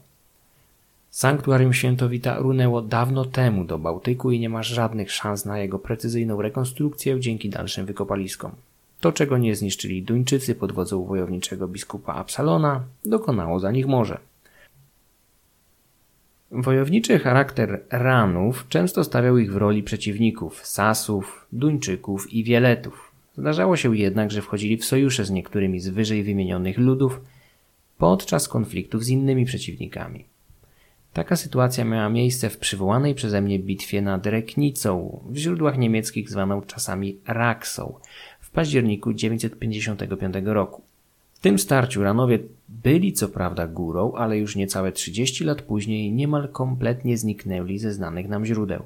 Sanktuarium Świętowita runęło dawno temu do Bałtyku i nie ma żadnych szans na jego precyzyjną rekonstrukcję dzięki dalszym wykopaliskom. To, czego nie zniszczyli Duńczycy pod wodzą wojowniczego biskupa Absalona, dokonało za nich morze. Wojowniczy charakter Ranów często stawiał ich w roli przeciwników Sasów, Duńczyków i Wieletów. Zdarzało się jednak, że wchodzili w sojusze z niektórymi z wyżej wymienionych ludów podczas konfliktów z innymi przeciwnikami. Taka sytuacja miała miejsce w przywołanej przeze mnie bitwie nad Reknicą, w źródłach niemieckich zwaną czasami Raksą, w październiku 955 roku. W tym starciu Ranowie byli co prawda górą, ale już niecałe 30 lat później niemal kompletnie zniknęli ze znanych nam źródeł.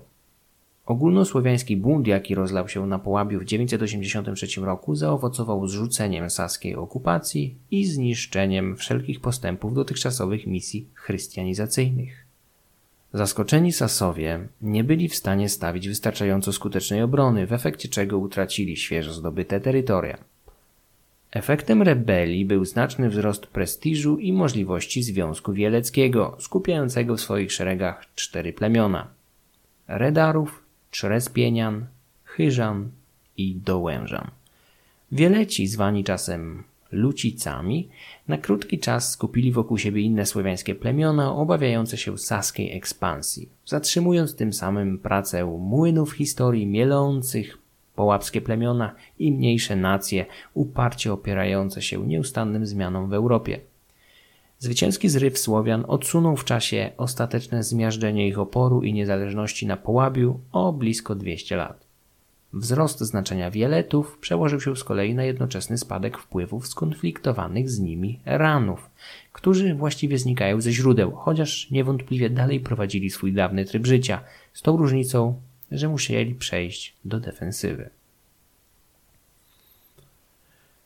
Ogólnosłowiański bunt, jaki rozlał się na Połabiu w 983 roku, zaowocował zrzuceniem saskiej okupacji i zniszczeniem wszelkich postępów dotychczasowych misji chrystianizacyjnych. Zaskoczeni Sasowie nie byli w stanie stawić wystarczająco skutecznej obrony, w efekcie czego utracili świeżo zdobyte terytoria. Efektem rebelii był znaczny wzrost prestiżu i możliwości Związku Wieleckiego, skupiającego w swoich szeregach cztery plemiona: Redarów, Trzerespienian, Chyżan i Dołężan. Wieleci, zwani czasem Lucicami, na krótki czas skupili wokół siebie inne słowiańskie plemiona obawiające się saskiej ekspansji, zatrzymując tym samym pracę młynów historii mielących połapskie plemiona i mniejsze nacje uparcie opierające się nieustannym zmianom w Europie. Zwycięski zryw Słowian odsunął w czasie ostateczne zmiażdżenie ich oporu i niezależności na Połabiu o blisko 200 lat. Wzrost znaczenia Wieletów przełożył się z kolei na jednoczesny spadek wpływów skonfliktowanych z nimi Ranów, którzy właściwie znikają ze źródeł, chociaż niewątpliwie dalej prowadzili swój dawny tryb życia, z tą różnicą, że musieli przejść do defensywy.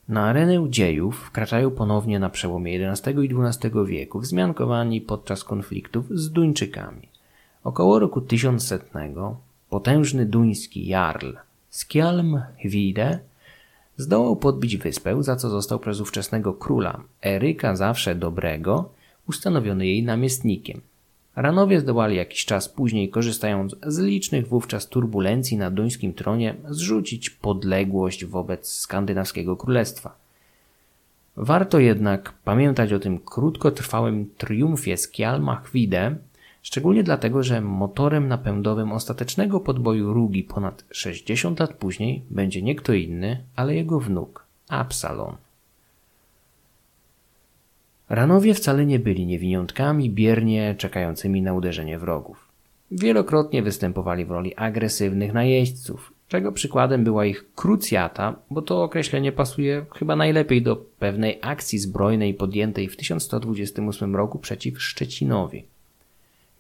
Na arenę dziejów wkraczają ponownie na przełomie XI i XII wieku wzmiankowani podczas konfliktów z Duńczykami. Około roku 1100 potężny duński jarl Skjalm Hvide zdołał podbić wyspę, za co został przez ówczesnego króla Eryka zawsze dobrego ustanowiony jej namiestnikiem. Ranowie zdołali jakiś czas później, korzystając z licznych wówczas turbulencji na duńskim tronie, zrzucić podległość wobec skandynawskiego królestwa. Warto jednak pamiętać o tym krótkotrwałym triumfie Skjalmachwide, szczególnie dlatego, że motorem napędowym ostatecznego podboju Rugi ponad 60 lat później będzie nie kto inny, ale jego wnuk, Absalon. Ranowie wcale nie byli niewiniątkami biernie czekającymi na uderzenie wrogów. Wielokrotnie występowali w roli agresywnych najeźdźców, czego przykładem była ich krucjata, bo to określenie pasuje chyba najlepiej do pewnej akcji zbrojnej podjętej w 1128 roku przeciw Szczecinowi.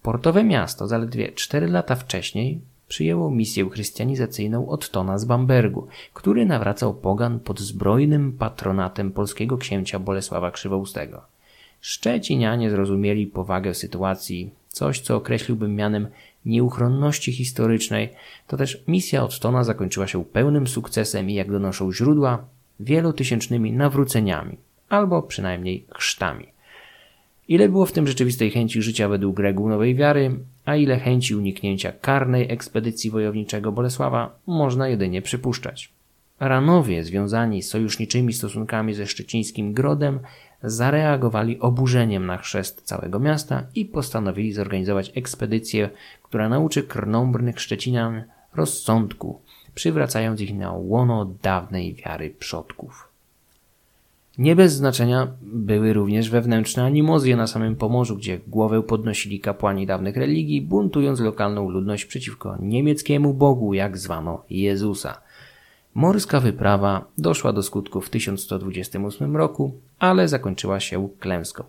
Portowe miasto zaledwie 4 lata wcześniej przyjęło misję chrystianizacyjną Ottona z Bambergu, który nawracał pogan pod zbrojnym patronatem polskiego księcia Bolesława Krzywoustego. Szczecinianie zrozumieli powagę sytuacji, coś co określiłbym mianem nieuchronności historycznej, to też misja Ottona zakończyła się pełnym sukcesem i jak donoszą źródła, wielotysięcznymi nawróceniami, albo przynajmniej chrztami. Ile było w tym rzeczywistej chęci życia według reguł nowej wiary, a ile chęci uniknięcia karnej ekspedycji wojowniczego Bolesława, można jedynie przypuszczać. Ranowie, związani z sojuszniczymi stosunkami ze szczecińskim Grodem, zareagowali oburzeniem na chrzest całego miasta i postanowili zorganizować ekspedycję, która nauczy krnąbrnych Szczecinian rozsądku, przywracając ich na łono dawnej wiary przodków. Nie bez znaczenia były również wewnętrzne animozje na samym Pomorzu, gdzie głowę podnosili kapłani dawnych religii, buntując lokalną ludność przeciwko niemieckiemu Bogu, jak zwano Jezusa – Morska wyprawa doszła do skutku w 1128 roku, ale zakończyła się klęską.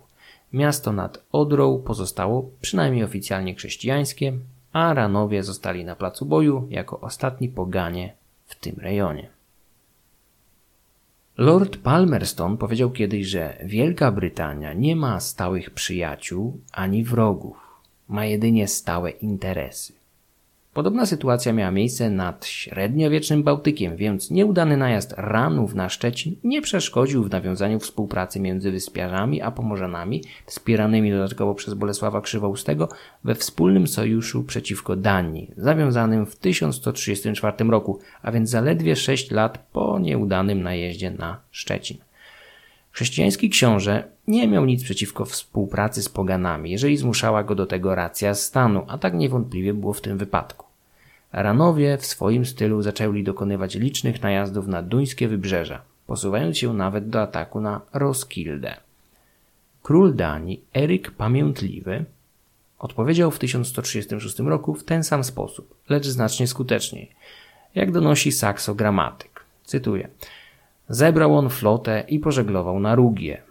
Miasto nad Odrą pozostało przynajmniej oficjalnie chrześcijańskie, a Ranowie zostali na placu boju jako ostatni poganie w tym rejonie. Lord Palmerston powiedział kiedyś, że Wielka Brytania nie ma stałych przyjaciół ani wrogów, ma jedynie stałe interesy. Podobna sytuacja miała miejsce nad średniowiecznym Bałtykiem, więc nieudany najazd Ranów na Szczecin nie przeszkodził w nawiązaniu współpracy między Wyspiarzami a Pomorzanami, wspieranymi dodatkowo przez Bolesława Krzywoustego we wspólnym sojuszu przeciwko Danii, zawiązanym w 1134 roku, a więc zaledwie 6 lat po nieudanym najeździe na Szczecin. Chrześcijański książę nie miał nic przeciwko współpracy z poganami, jeżeli zmuszała go do tego racja stanu, a tak niewątpliwie było w tym wypadku. Ranowie w swoim stylu zaczęli dokonywać licznych najazdów na duńskie wybrzeża, posuwając się nawet do ataku na Roskilde. Król Danii Eryk Pamiętliwy odpowiedział w 1136 roku w ten sam sposób, lecz znacznie skuteczniej, jak donosi Saxo Gramatyk. Cytuję – Zebrał on flotę i pożeglował na Rugię.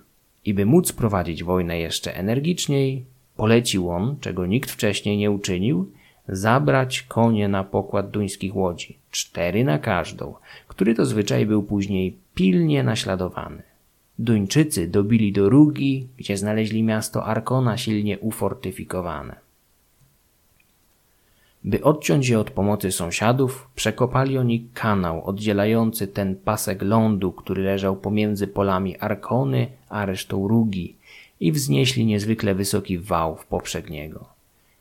I by móc prowadzić wojnę jeszcze energiczniej, polecił on, czego nikt wcześniej nie uczynił, zabrać konie na pokład duńskich łodzi, cztery na każdą, który to zwyczaj był później pilnie naśladowany. Duńczycy dobili do Rugi, gdzie znaleźli miasto Arkona silnie ufortyfikowane. By odciąć je od pomocy sąsiadów, przekopali oni kanał oddzielający ten pasek lądu, który leżał pomiędzy polami Arkony a resztą Rugi i wznieśli niezwykle wysoki wał w poprzek niego.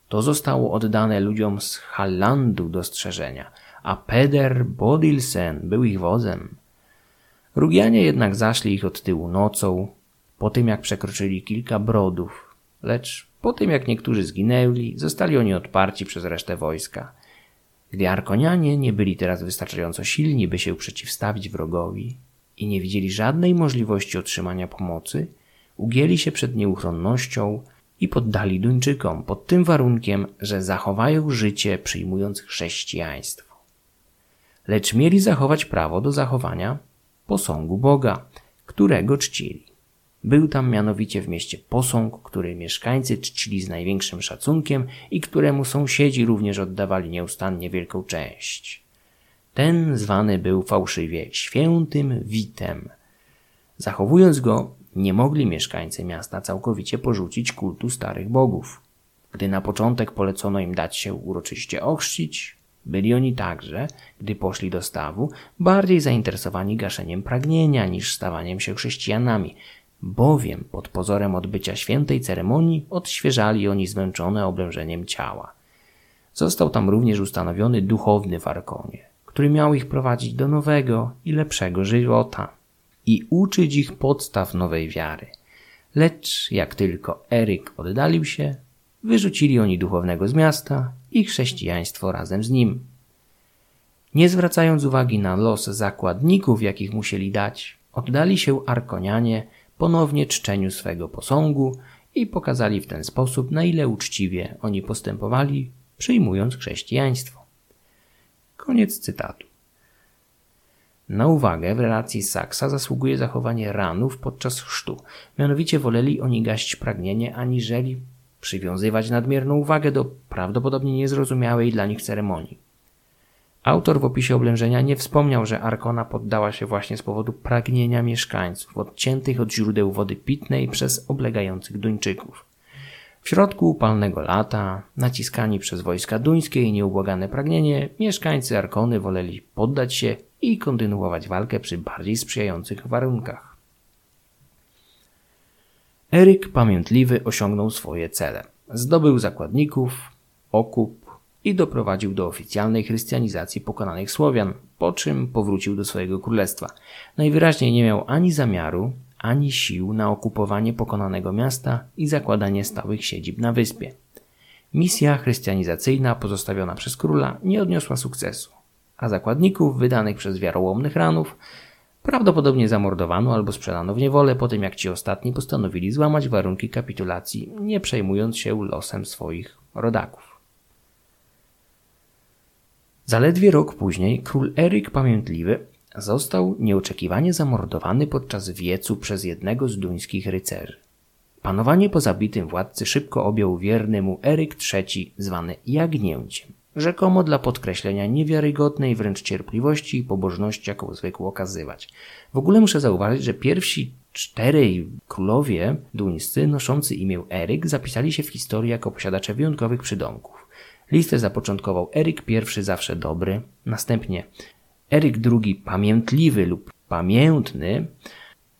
To zostało oddane ludziom z Hallandu do strzeżenia, a Peder Bodilsen był ich wozem. Rugianie jednak zaszli ich od tyłu nocą, po tym jak przekroczyli kilka brodów, lecz po tym jak niektórzy zginęli, zostali oni odparci przez resztę wojska. Gdy Arkonianie nie byli teraz wystarczająco silni, by się przeciwstawić wrogowi i nie widzieli żadnej możliwości otrzymania pomocy, ugięli się przed nieuchronnością i poddali Duńczykom pod tym warunkiem, że zachowają życie przyjmując chrześcijaństwo. Lecz mieli zachować prawo do zachowania posągu Boga, którego czcili. Był tam mianowicie w mieście posąg, który mieszkańcy czcili z największym szacunkiem i któremu sąsiedzi również oddawali nieustannie wielką cześć. Ten zwany był fałszywie świętym Witem. Zachowując go, nie mogli mieszkańcy miasta całkowicie porzucić kultu starych bogów. Gdy na początek polecono im dać się uroczyście ochrzcić, byli oni także, gdy poszli do stawu, bardziej zainteresowani gaszeniem pragnienia niż stawaniem się chrześcijanami, bowiem pod pozorem odbycia świętej ceremonii odświeżali oni zmęczone oblężeniem ciała. Został tam również ustanowiony duchowny w Arkonie, który miał ich prowadzić do nowego i lepszego żywota i uczyć ich podstaw nowej wiary. Lecz jak tylko Eryk oddalił się, wyrzucili oni duchownego z miasta i chrześcijaństwo razem z nim. Nie zwracając uwagi na los zakładników, jakich musieli dać, oddali się Arkonianie ponownie czczeniu swego posągu i pokazali w ten sposób, na ile uczciwie oni postępowali, przyjmując chrześcijaństwo. Koniec cytatu. Na uwagę w relacji Saksa zasługuje zachowanie ranów podczas chrztu. Mianowicie woleli oni gaść pragnienie, aniżeli przywiązywać nadmierną uwagę do prawdopodobnie niezrozumiałej dla nich ceremonii. Autor w opisie oblężenia nie wspomniał, że Arkona poddała się właśnie z powodu pragnienia mieszkańców, odciętych od źródeł wody pitnej przez oblegających Duńczyków. W środku upalnego lata, naciskani przez wojska duńskie i nieubłagane pragnienie, mieszkańcy Arkony woleli poddać się i kontynuować walkę przy bardziej sprzyjających warunkach. Eryk Pamiętliwy osiągnął swoje cele. Zdobył zakładników, okup, i doprowadził do oficjalnej chrystianizacji pokonanych Słowian, po czym powrócił do swojego królestwa. Najwyraźniej nie miał ani zamiaru, ani sił na okupowanie pokonanego miasta i zakładanie stałych siedzib na wyspie. Misja chrystianizacyjna pozostawiona przez króla nie odniosła sukcesu, a zakładników wydanych przez wiarołomnych ranów prawdopodobnie zamordowano albo sprzedano w niewolę po tym, jak ci ostatni postanowili złamać warunki kapitulacji, nie przejmując się losem swoich rodaków. Zaledwie rok później król Eryk Pamiętliwy został nieoczekiwanie zamordowany podczas wiecu przez jednego z duńskich rycerzy. Panowanie po zabitym władcy szybko objął wierny mu Eryk III, zwany Jagnięciem, rzekomo dla podkreślenia niewiarygodnej wręcz cierpliwości i pobożności, jaką zwykł okazywać. W ogóle muszę zauważyć, że pierwsi czterej królowie duńscy noszący imię Eryk zapisali się w historii jako posiadacze wyjątkowych przydomków. Listę zapoczątkował Eryk I zawsze dobry, następnie Eryk II pamiętliwy lub pamiętny,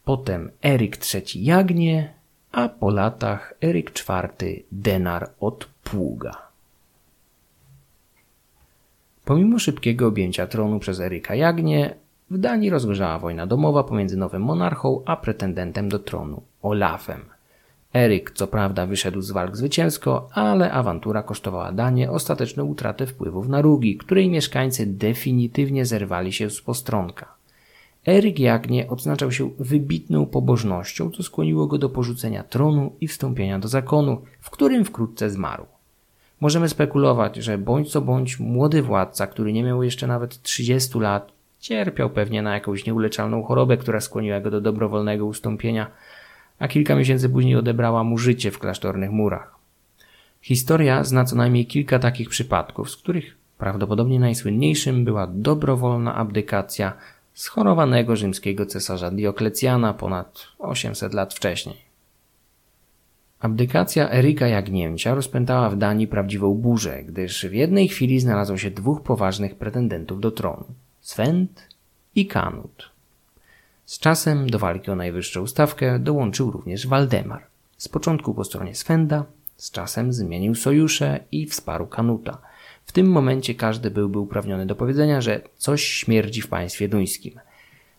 potem Eryk III Jagnie, a po latach Eryk IV Denar od Pługa. Pomimo szybkiego objęcia tronu przez Eryka Jagnię, w Danii rozgorzała wojna domowa pomiędzy nowym monarchą a pretendentem do tronu, Olafem. Eryk co prawda wyszedł z walk zwycięsko, ale awantura kosztowała Danię ostateczną utratę wpływów na Rugi, której mieszkańcy definitywnie zerwali się z postronka. Eryk Jagnie odznaczał się wybitną pobożnością, co skłoniło go do porzucenia tronu i wstąpienia do zakonu, w którym wkrótce zmarł. Możemy spekulować, że bądź co bądź młody władca, który nie miał jeszcze nawet 30 lat, cierpiał pewnie na jakąś nieuleczalną chorobę, która skłoniła go do dobrowolnego ustąpienia, a kilka miesięcy później odebrała mu życie w klasztornych murach. Historia zna co najmniej kilka takich przypadków, z których prawdopodobnie najsłynniejszym była dobrowolna abdykacja schorowanego rzymskiego cesarza Dioklecjana ponad 800 lat wcześniej. Abdykacja Eryka Jagnięcia rozpętała w Danii prawdziwą burzę, gdyż w jednej chwili znalazło się dwóch poważnych pretendentów do tronu Swent i Kanut. Z czasem do walki o najwyższą stawkę dołączył również Waldemar. Z początku po stronie Swenda, z czasem zmienił sojusze i wsparł Kanuta – w tym momencie każdy byłby uprawniony do powiedzenia, że coś śmierdzi w państwie duńskim.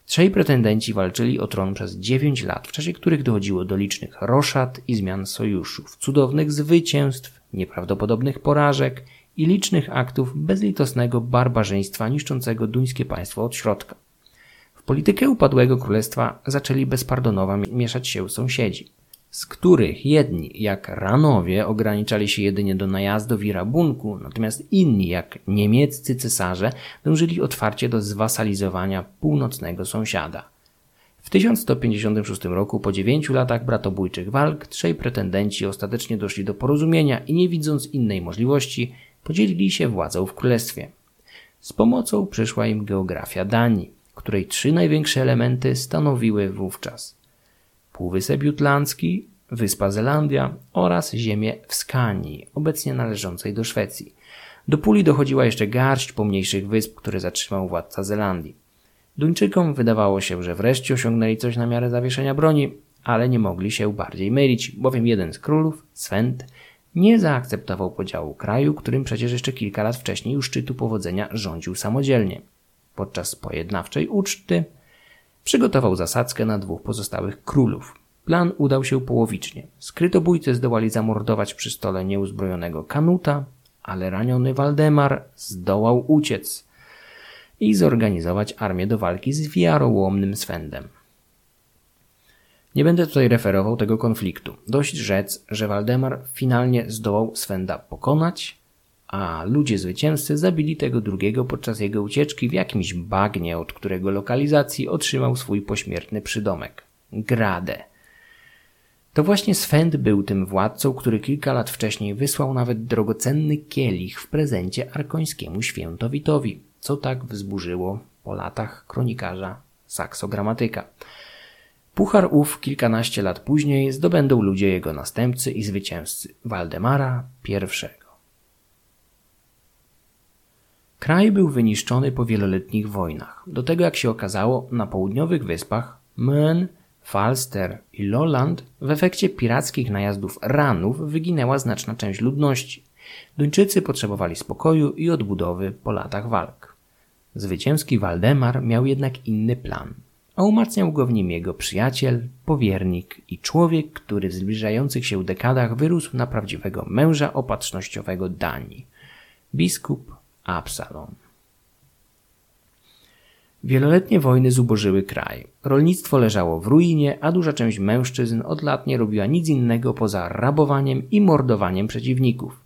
Trzej pretendenci walczyli o tron przez dziewięć lat, w czasie których dochodziło do licznych roszad i zmian sojuszów, cudownych zwycięstw, nieprawdopodobnych porażek i licznych aktów bezlitosnego barbarzyństwa niszczącego duńskie państwo od środka. Politykę upadłego królestwa zaczęli bezpardonowo mieszać się sąsiedzi z których jedni, jak Ranowie, ograniczali się jedynie do najazdów i rabunku, natomiast inni, jak niemieccy cesarze, dążyli otwarcie do zwasalizowania północnego sąsiada. W 1156 roku, po dziewięciu latach bratobójczych walk, trzej pretendenci ostatecznie doszli do porozumienia i nie widząc innej możliwości, podzielili się władzą w królestwie. Z pomocą przyszła im geografia Danii, której trzy największe elementy stanowiły wówczas – Półwysep Jutlandzki, Wyspa Zelandia oraz ziemię w Skanii, obecnie należącej do Szwecji. Do puli dochodziła jeszcze garść pomniejszych wysp, które zatrzymał władca Zelandii. Duńczykom wydawało się, że wreszcie osiągnęli coś na miarę zawieszenia broni, ale nie mogli się bardziej mylić, bowiem jeden z królów, Swent, nie zaakceptował podziału kraju, którym przecież jeszcze kilka lat wcześniej u szczytu powodzenia rządził samodzielnie. Podczas pojednawczej uczty Przygotował zasadzkę na dwóch pozostałych królów. Plan udał się połowicznie. Skrytobójcy zdołali zamordować przy stole nieuzbrojonego Kanuta, ale raniony Waldemar zdołał uciec i zorganizować armię do walki z wiarołomnym Swendem. Nie będę tutaj referował tego konfliktu. Dość rzec, że Waldemar finalnie zdołał Swenda pokonać, a ludzie zwycięzcy zabili tego drugiego podczas jego ucieczki w jakimś bagnie, od którego lokalizacji otrzymał swój pośmiertny przydomek Grade. To właśnie Swend był tym władcą, który kilka lat wcześniej wysłał nawet drogocenny kielich w prezencie arkońskiemu świętowitowi, co tak wzburzyło po latach kronikarza Saksogramatyka. Puchar ów kilkanaście lat później zdobędą ludzie jego następcy i zwycięzcy Waldemara I. Kraj był wyniszczony po wieloletnich wojnach. Do tego, jak się okazało, na południowych wyspach Mön, Falster i Lolland w efekcie pirackich najazdów ranów wyginęła znaczna część ludności. Duńczycy potrzebowali spokoju i odbudowy po latach walk. Zwycięski Waldemar miał jednak inny plan, a umacniał go w nim jego przyjaciel, powiernik i człowiek, który w zbliżających się dekadach wyrósł na prawdziwego męża opatrznościowego Danii. Biskup Absalom. Wieloletnie wojny zubożyły kraj. Rolnictwo leżało w ruinie, a duża część mężczyzn od lat nie robiła nic innego poza rabowaniem i mordowaniem przeciwników.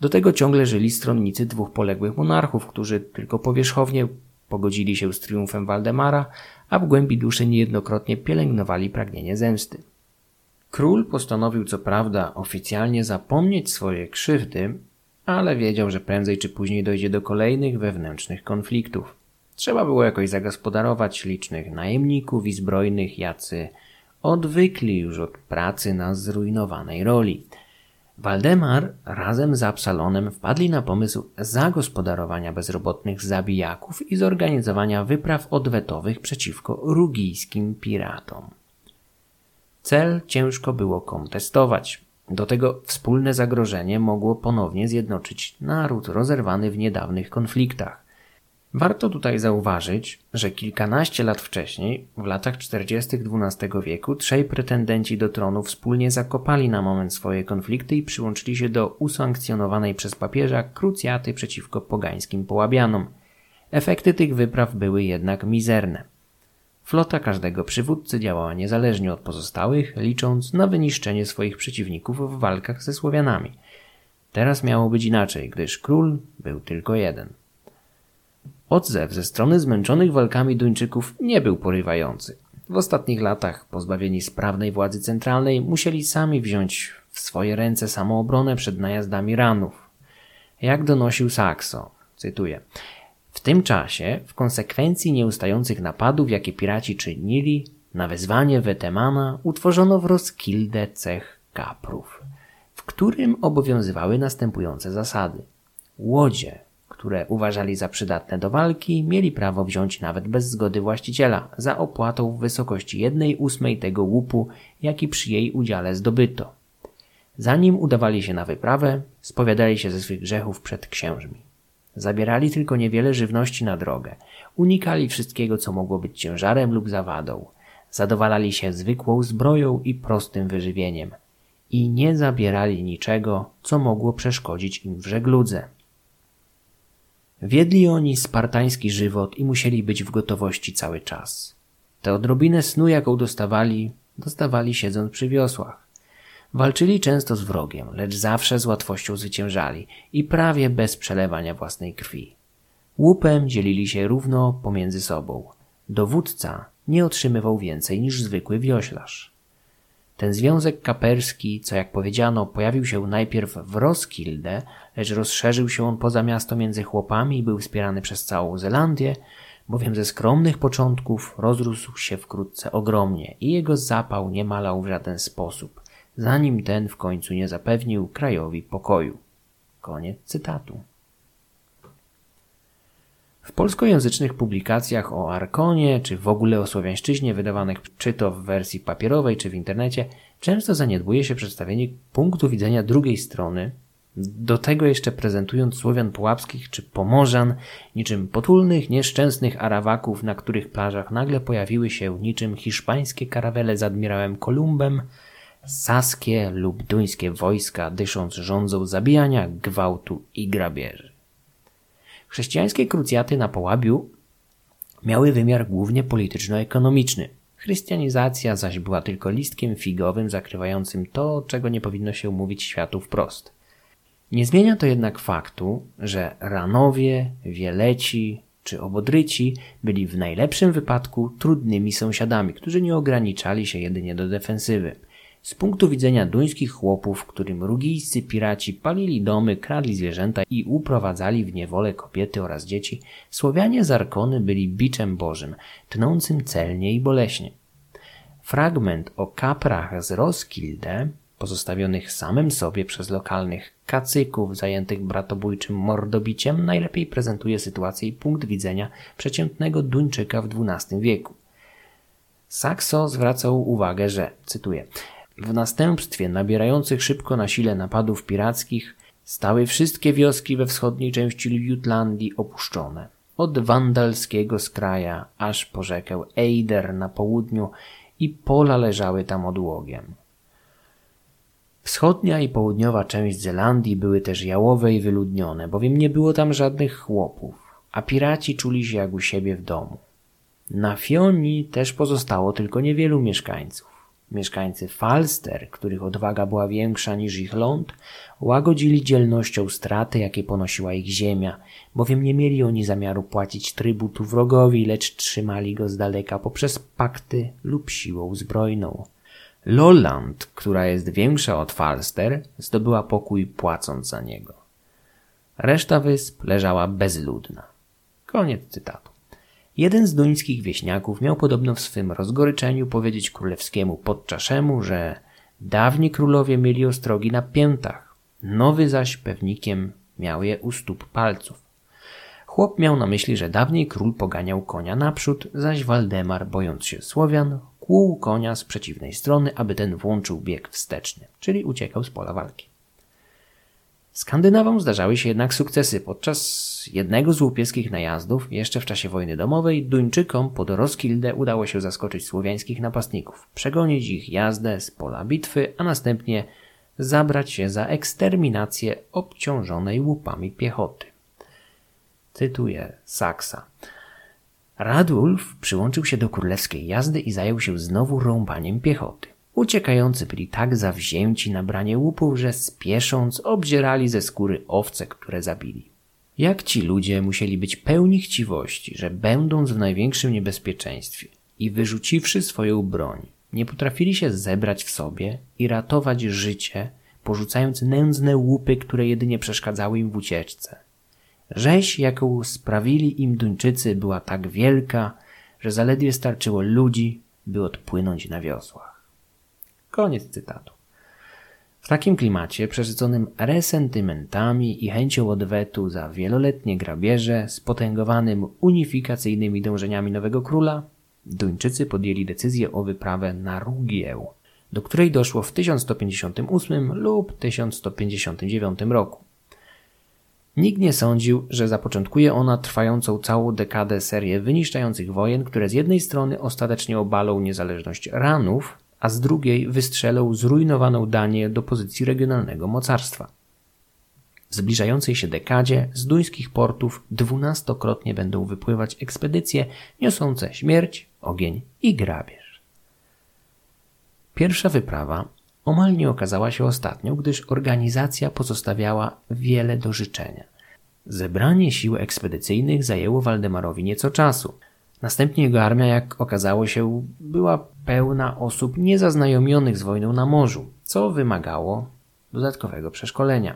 Do tego ciągle żyli stronnicy dwóch poległych monarchów, którzy tylko powierzchownie pogodzili się z triumfem Waldemara, a w głębi duszy niejednokrotnie pielęgnowali pragnienie zemsty. Król postanowił co prawda oficjalnie zapomnieć swoje krzywdy, ale wiedział, że prędzej czy później dojdzie do kolejnych wewnętrznych konfliktów. Trzeba było jakoś zagospodarować licznych najemników i zbrojnych, jacy odwykli już od pracy na zrujnowanej roli. Waldemar razem z Absalonem wpadli na pomysł zagospodarowania bezrobotnych zabijaków i zorganizowania wypraw odwetowych przeciwko rugijskim piratom. Cel ciężko było kontestować. Do tego wspólne zagrożenie mogło ponownie zjednoczyć naród rozerwany w niedawnych konfliktach. Warto tutaj zauważyć, że kilkanaście lat wcześniej, w latach 40. XII wieku, trzej pretendenci do tronu wspólnie zakopali na moment swoje konflikty i przyłączyli się do usankcjonowanej przez papieża krucjaty przeciwko pogańskim połabianom. Efekty tych wypraw były jednak mizerne. Flota każdego przywódcy działała niezależnie od pozostałych, licząc na wyniszczenie swoich przeciwników w walkach ze Słowianami. Teraz miało być inaczej, gdyż król był tylko jeden. Odzew ze strony zmęczonych walkami Duńczyków nie był porywający. W ostatnich latach, pozbawieni sprawnej władzy centralnej, musieli sami wziąć w swoje ręce samoobronę przed najazdami ranów. Jak donosił Saxo, cytuję, w tym czasie, w konsekwencji nieustających napadów, jakie piraci czynili, na wezwanie Wetemana utworzono w Roskilde cech kaprów, w którym obowiązywały następujące zasady. Łodzie, które uważali za przydatne do walki, mieli prawo wziąć nawet bez zgody właściciela, za opłatą w wysokości jednej ósmej tego łupu, jaki przy jej udziale zdobyto. Zanim udawali się na wyprawę, spowiadali się ze swych grzechów przed księżmi. Zabierali tylko niewiele żywności na drogę, unikali wszystkiego, co mogło być ciężarem lub zawadą, zadowalali się zwykłą zbroją i prostym wyżywieniem i nie zabierali niczego, co mogło przeszkodzić im w żegludze. Wiedli oni spartański żywot i musieli być w gotowości cały czas. Tę odrobinę snu, jaką dostawali, dostawali siedząc przy wiosłach. Walczyli często z wrogiem, lecz zawsze z łatwością zwyciężali i prawie bez przelewania własnej krwi. Łupem dzielili się równo pomiędzy sobą. Dowódca nie otrzymywał więcej niż zwykły wioślarz. Ten związek kaperski, co jak powiedziano, pojawił się najpierw w Roskilde, lecz rozszerzył się on poza miasto między chłopami i był wspierany przez całą Zelandię, bowiem ze skromnych początków rozrósł się wkrótce ogromnie i jego zapał nie malał w żaden sposób, zanim ten w końcu nie zapewnił krajowi pokoju. Koniec cytatu. W polskojęzycznych publikacjach o Arkonie, czy w ogóle o słowiańszczyźnie wydawanych czy to w wersji papierowej, czy w internecie, często zaniedbuje się przedstawienie punktu widzenia drugiej strony, do tego jeszcze prezentując Słowian Pułapskich czy Pomorzan, niczym potulnych, nieszczęsnych Arawaków, na których plażach nagle pojawiły się niczym hiszpańskie karawele z admirałem Kolumbem, saskie lub duńskie wojska dysząc rządzą zabijania, gwałtu i grabieży. Chrześcijańskie krucjaty na Połabiu miały wymiar głównie polityczno-ekonomiczny. Chrystianizacja zaś była tylko listkiem figowym zakrywającym to, czego nie powinno się mówić światu wprost. Nie zmienia to jednak faktu, że Ranowie, Wieleci czy Obodryci byli w najlepszym wypadku trudnymi sąsiadami, którzy nie ograniczali się jedynie do defensywy – z punktu widzenia duńskich chłopów, którym rugijscy piraci palili domy, kradli zwierzęta i uprowadzali w niewolę kobiety oraz dzieci, Słowianie z Arkony byli biczem bożym, tnącym celnie i boleśnie. Fragment o kaprach z Roskilde, pozostawionych samym sobie przez lokalnych kacyków zajętych bratobójczym mordobiciem, najlepiej prezentuje sytuację i punkt widzenia przeciętnego Duńczyka w XII wieku. Saxo zwracał uwagę, że, cytuję, w następstwie nabierających szybko na sile napadów pirackich stały wszystkie wioski we wschodniej części Jutlandii opuszczone. Od wandalskiego skraja aż po rzekę Eider na południu i pola leżały tam odłogiem. Wschodnia i południowa część Zelandii były też jałowe i wyludnione, bowiem nie było tam żadnych chłopów, a piraci czuli się jak u siebie w domu. Na Fionii też pozostało tylko niewielu mieszkańców. Mieszkańcy Falster, których odwaga była większa niż ich ląd, łagodzili dzielnością straty, jakie ponosiła ich ziemia, bowiem nie mieli oni zamiaru płacić trybutu wrogowi, lecz trzymali go z daleka poprzez pakty lub siłą zbrojną. Lolland, która jest większa od Falster, zdobyła pokój płacąc za niego. Reszta wysp leżała bezludna. Koniec cytatu. Jeden z duńskich wieśniaków miał podobno w swym rozgoryczeniu powiedzieć królewskiemu podczaszemu, że dawni królowie mieli ostrogi na piętach, nowy zaś pewnikiem miał je u stóp palców. Chłop miał na myśli, że dawniej król poganiał konia naprzód, zaś Waldemar, bojąc się Słowian, kłuł konia z przeciwnej strony, aby ten włączył bieg wsteczny, czyli uciekał z pola walki. Skandynawom zdarzały się jednak sukcesy. Podczas jednego z łupieskich najazdów, jeszcze w czasie wojny domowej, Duńczykom pod Roskilde udało się zaskoczyć słowiańskich napastników, przegonić ich jazdę z pola bitwy, a następnie zabrać się za eksterminację obciążonej łupami piechoty. Cytuję Saksa. Radulf przyłączył się do królewskiej jazdy i zajął się znowu rąbaniem piechoty. Uciekający byli tak zawzięci na branie łupów, że spiesząc obdzierali ze skóry owce, które zabili. Jak ci ludzie musieli być pełni chciwości, że będąc w największym niebezpieczeństwie i wyrzuciwszy swoją broń, nie potrafili się zebrać w sobie i ratować życie, porzucając nędzne łupy, które jedynie przeszkadzały im w ucieczce. Rzeź, jaką sprawili im Duńczycy, była tak wielka, że zaledwie starczyło ludzi, by odpłynąć na wiosłach. Koniec cytatu. W takim klimacie, przesyconym resentymentami i chęcią odwetu za wieloletnie grabieże, spotęgowanym unifikacyjnymi dążeniami nowego króla, Duńczycy podjęli decyzję o wyprawę na Rugieł, do której doszło w 1158 lub 1159 roku. Nikt nie sądził, że zapoczątkuje ona trwającą całą dekadę serię wyniszczających wojen, które z jednej strony ostatecznie obalą niezależność Ranów, a z drugiej wystrzelą zrujnowaną Danię do pozycji regionalnego mocarstwa. W zbliżającej się dekadzie z duńskich portów dwunastokrotnie będą wypływać ekspedycje niosące śmierć, ogień i grabież. Pierwsza wyprawa omal nie okazała się ostatnią, gdyż organizacja pozostawiała wiele do życzenia. Zebranie sił ekspedycyjnych zajęło Waldemarowi nieco czasu. Następnie jego armia, jak okazało się, była pełna osób niezaznajomionych z wojną na morzu, co wymagało dodatkowego przeszkolenia.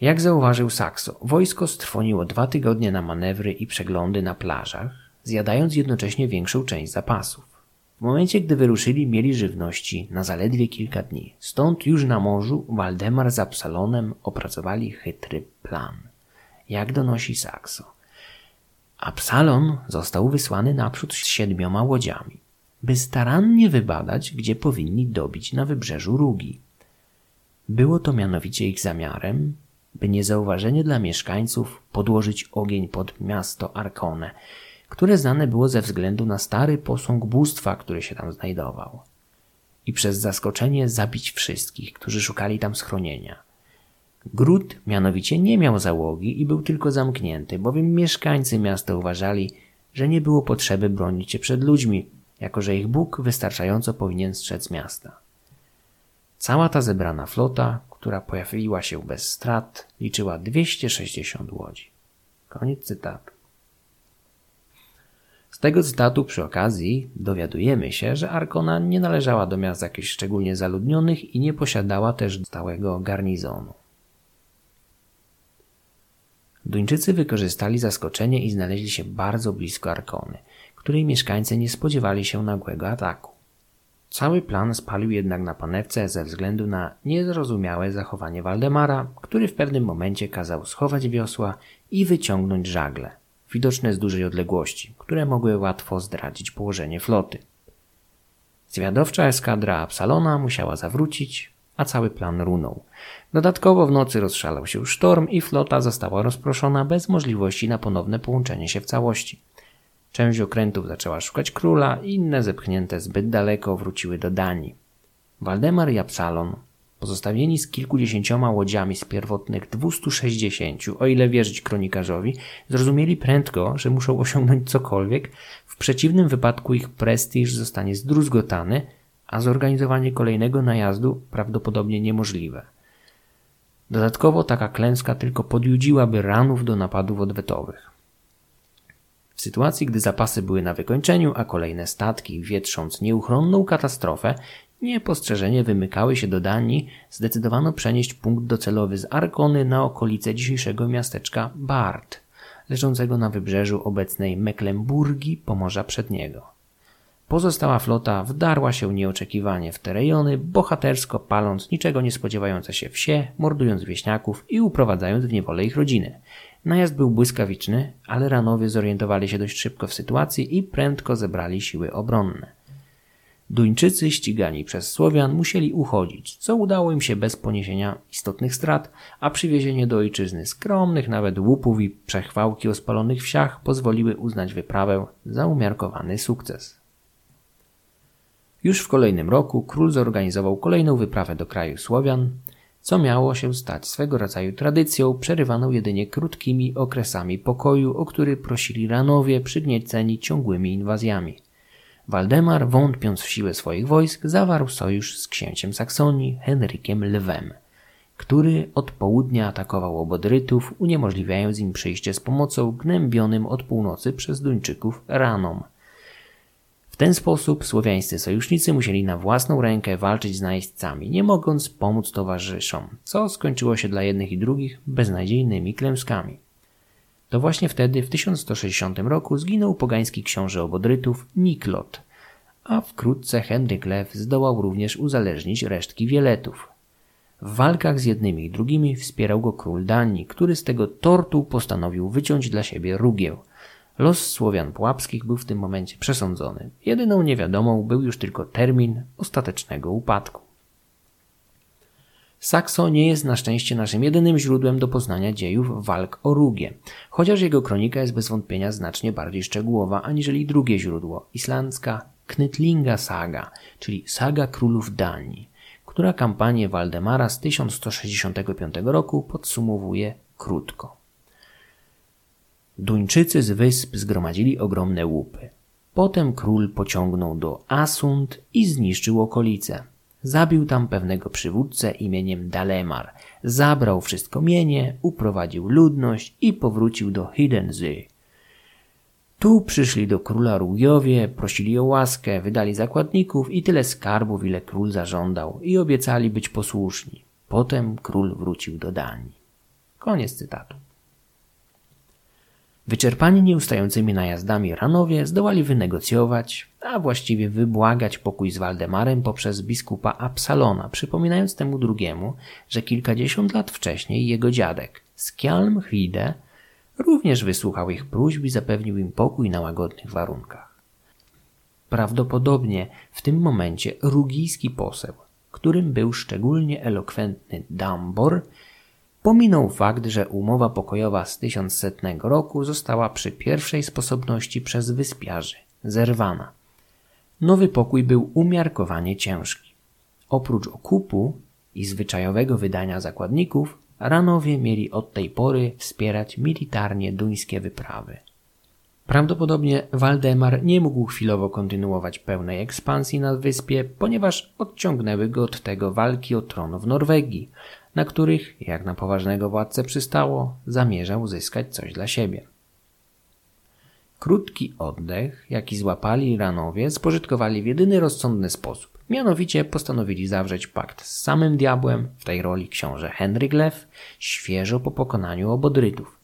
Jak zauważył Saxo, wojsko strwoniło dwa tygodnie na manewry i przeglądy na plażach, zjadając jednocześnie większą część zapasów. W momencie, gdy wyruszyli, mieli żywności na zaledwie kilka dni. Stąd już na morzu Waldemar z Absalonem opracowali chytry plan. Jak donosi Saxo. Absalon został wysłany naprzód z siedmioma łodziami, by starannie wybadać, gdzie powinni dobić na wybrzeżu Rugi. Było to mianowicie ich zamiarem, by niezauważenie dla mieszkańców podłożyć ogień pod miasto Arkone, które znane było ze względu na stary posąg bóstwa, który się tam znajdował. I przez zaskoczenie zabić wszystkich, którzy szukali tam schronienia. Gród mianowicie nie miał załogi i był tylko zamknięty, bowiem mieszkańcy miasta uważali, że nie było potrzeby bronić się przed ludźmi, jako że ich Bóg wystarczająco powinien strzec miasta. Cała ta zebrana flota, która pojawiła się bez strat, liczyła 260 łodzi. Koniec cytatu. Z tego cytatu przy okazji dowiadujemy się, że Arkona nie należała do miast jakichś szczególnie zaludnionych i nie posiadała też stałego garnizonu. Duńczycy wykorzystali zaskoczenie i znaleźli się bardzo blisko Arkony, której mieszkańcy nie spodziewali się nagłego ataku. Cały plan spalił jednak na panewce ze względu na niezrozumiałe zachowanie Waldemara, który w pewnym momencie kazał schować wiosła i wyciągnąć żagle, widoczne z dużej odległości, które mogły łatwo zdradzić położenie floty. Zwiadowcza eskadra Absalona musiała zawrócić, a cały plan runął. Dodatkowo w nocy rozszalał się sztorm i flota została rozproszona bez możliwości na ponowne połączenie się w całości. Część okrętów zaczęła szukać króla, inne zepchnięte zbyt daleko wróciły do Danii. Waldemar i Absalon, pozostawieni z kilkudziesięcioma łodziami z pierwotnych 260, o ile wierzyć kronikarzowi, zrozumieli prędko, że muszą osiągnąć cokolwiek, w przeciwnym wypadku ich prestiż zostanie zdruzgotany, a zorganizowanie kolejnego najazdu prawdopodobnie niemożliwe. Dodatkowo taka klęska tylko podjudziłaby ranów do napadów odwetowych. W sytuacji, gdy zapasy były na wykończeniu, a kolejne statki, wietrząc nieuchronną katastrofę, niepostrzeżenie wymykały się do Danii, zdecydowano przenieść punkt docelowy z Arkony na okolice dzisiejszego miasteczka Bart, leżącego na wybrzeżu obecnej Mecklenburgii, Pomorza Przedniego. Pozostała flota wdarła się nieoczekiwanie w te rejony, bohatersko paląc niczego nie spodziewające się wsie, mordując wieśniaków i uprowadzając w niewolę ich rodziny. Najazd był błyskawiczny, ale ranowie zorientowali się dość szybko w sytuacji i prędko zebrali siły obronne. Duńczycy ścigani przez Słowian musieli uchodzić, co udało im się bez poniesienia istotnych strat, a przywiezienie do ojczyzny skromnych nawet łupów i przechwałki o spalonych wsiach pozwoliły uznać wyprawę za umiarkowany sukces. Już w kolejnym roku król zorganizował kolejną wyprawę do kraju Słowian, co miało się stać swego rodzaju tradycją, przerywaną jedynie krótkimi okresami pokoju, o który prosili ranowie przygnieceni ciągłymi inwazjami. Waldemar, wątpiąc w siłę swoich wojsk, zawarł sojusz z księciem Saksonii Henrykiem Lwem, który od południa atakował obodrytów, uniemożliwiając im przyjście z pomocą gnębionym od północy przez Duńczyków ranom. W ten sposób słowiańscy sojusznicy musieli na własną rękę walczyć z najeźdźcami, nie mogąc pomóc towarzyszom, co skończyło się dla jednych i drugich beznadziejnymi klęskami. To właśnie wtedy, w 1160 roku, zginął pogański książę obodrytów Niklot, a wkrótce Henryk Lew zdołał również uzależnić resztki Wieletów. W walkach z jednymi i drugimi wspierał go król Danii, który z tego tortu postanowił wyciąć dla siebie rugieł – Los Słowian Pułapskich był w tym momencie przesądzony. Jedyną niewiadomą był już tylko termin ostatecznego upadku. Saxo nie jest na szczęście naszym jedynym źródłem do poznania dziejów walk o Rugie, chociaż jego kronika jest bez wątpienia znacznie bardziej szczegółowa aniżeli drugie źródło, islandzka Knytlinga Saga, czyli Saga Królów Danii, która kampanię Waldemara z 1165 roku podsumowuje krótko. Duńczycy z wysp zgromadzili ogromne łupy. Potem król pociągnął do Asund i zniszczył okolice. Zabił tam pewnego przywódcę imieniem Dalemar, zabrał wszystko mienie, uprowadził ludność i powrócił do Hiddensee. Tu przyszli do króla Rugiowie, prosili o łaskę, wydali zakładników i tyle skarbów, ile król zażądał i obiecali być posłuszni. Potem król wrócił do Danii. Koniec cytatu. Wyczerpani nieustającymi najazdami Ranowie zdołali wynegocjować, a właściwie wybłagać pokój z Waldemarem poprzez biskupa Absalona, przypominając temu drugiemu, że kilkadziesiąt lat wcześniej jego dziadek, Skjalm Hride, również wysłuchał ich próśb i zapewnił im pokój na łagodnych warunkach. Prawdopodobnie w tym momencie rugijski poseł, którym był szczególnie elokwentny Dambor, Pominął fakt, że umowa pokojowa z 1100 roku została przy pierwszej sposobności przez wyspiarzy zerwana. Nowy pokój był umiarkowanie ciężki. Oprócz okupu i zwyczajowego wydania zakładników, Ranowie mieli od tej pory wspierać militarnie duńskie wyprawy. Prawdopodobnie Waldemar nie mógł chwilowo kontynuować pełnej ekspansji na wyspie, ponieważ odciągnęły go od tego walki o tron w Norwegii, na których, jak na poważnego władcę przystało, zamierzał zyskać coś dla siebie. Krótki oddech, jaki złapali ranowie, spożytkowali w jedyny rozsądny sposób. Mianowicie postanowili zawrzeć pakt z samym diabłem, w tej roli książę Henryk Lew, świeżo po pokonaniu obodrytów.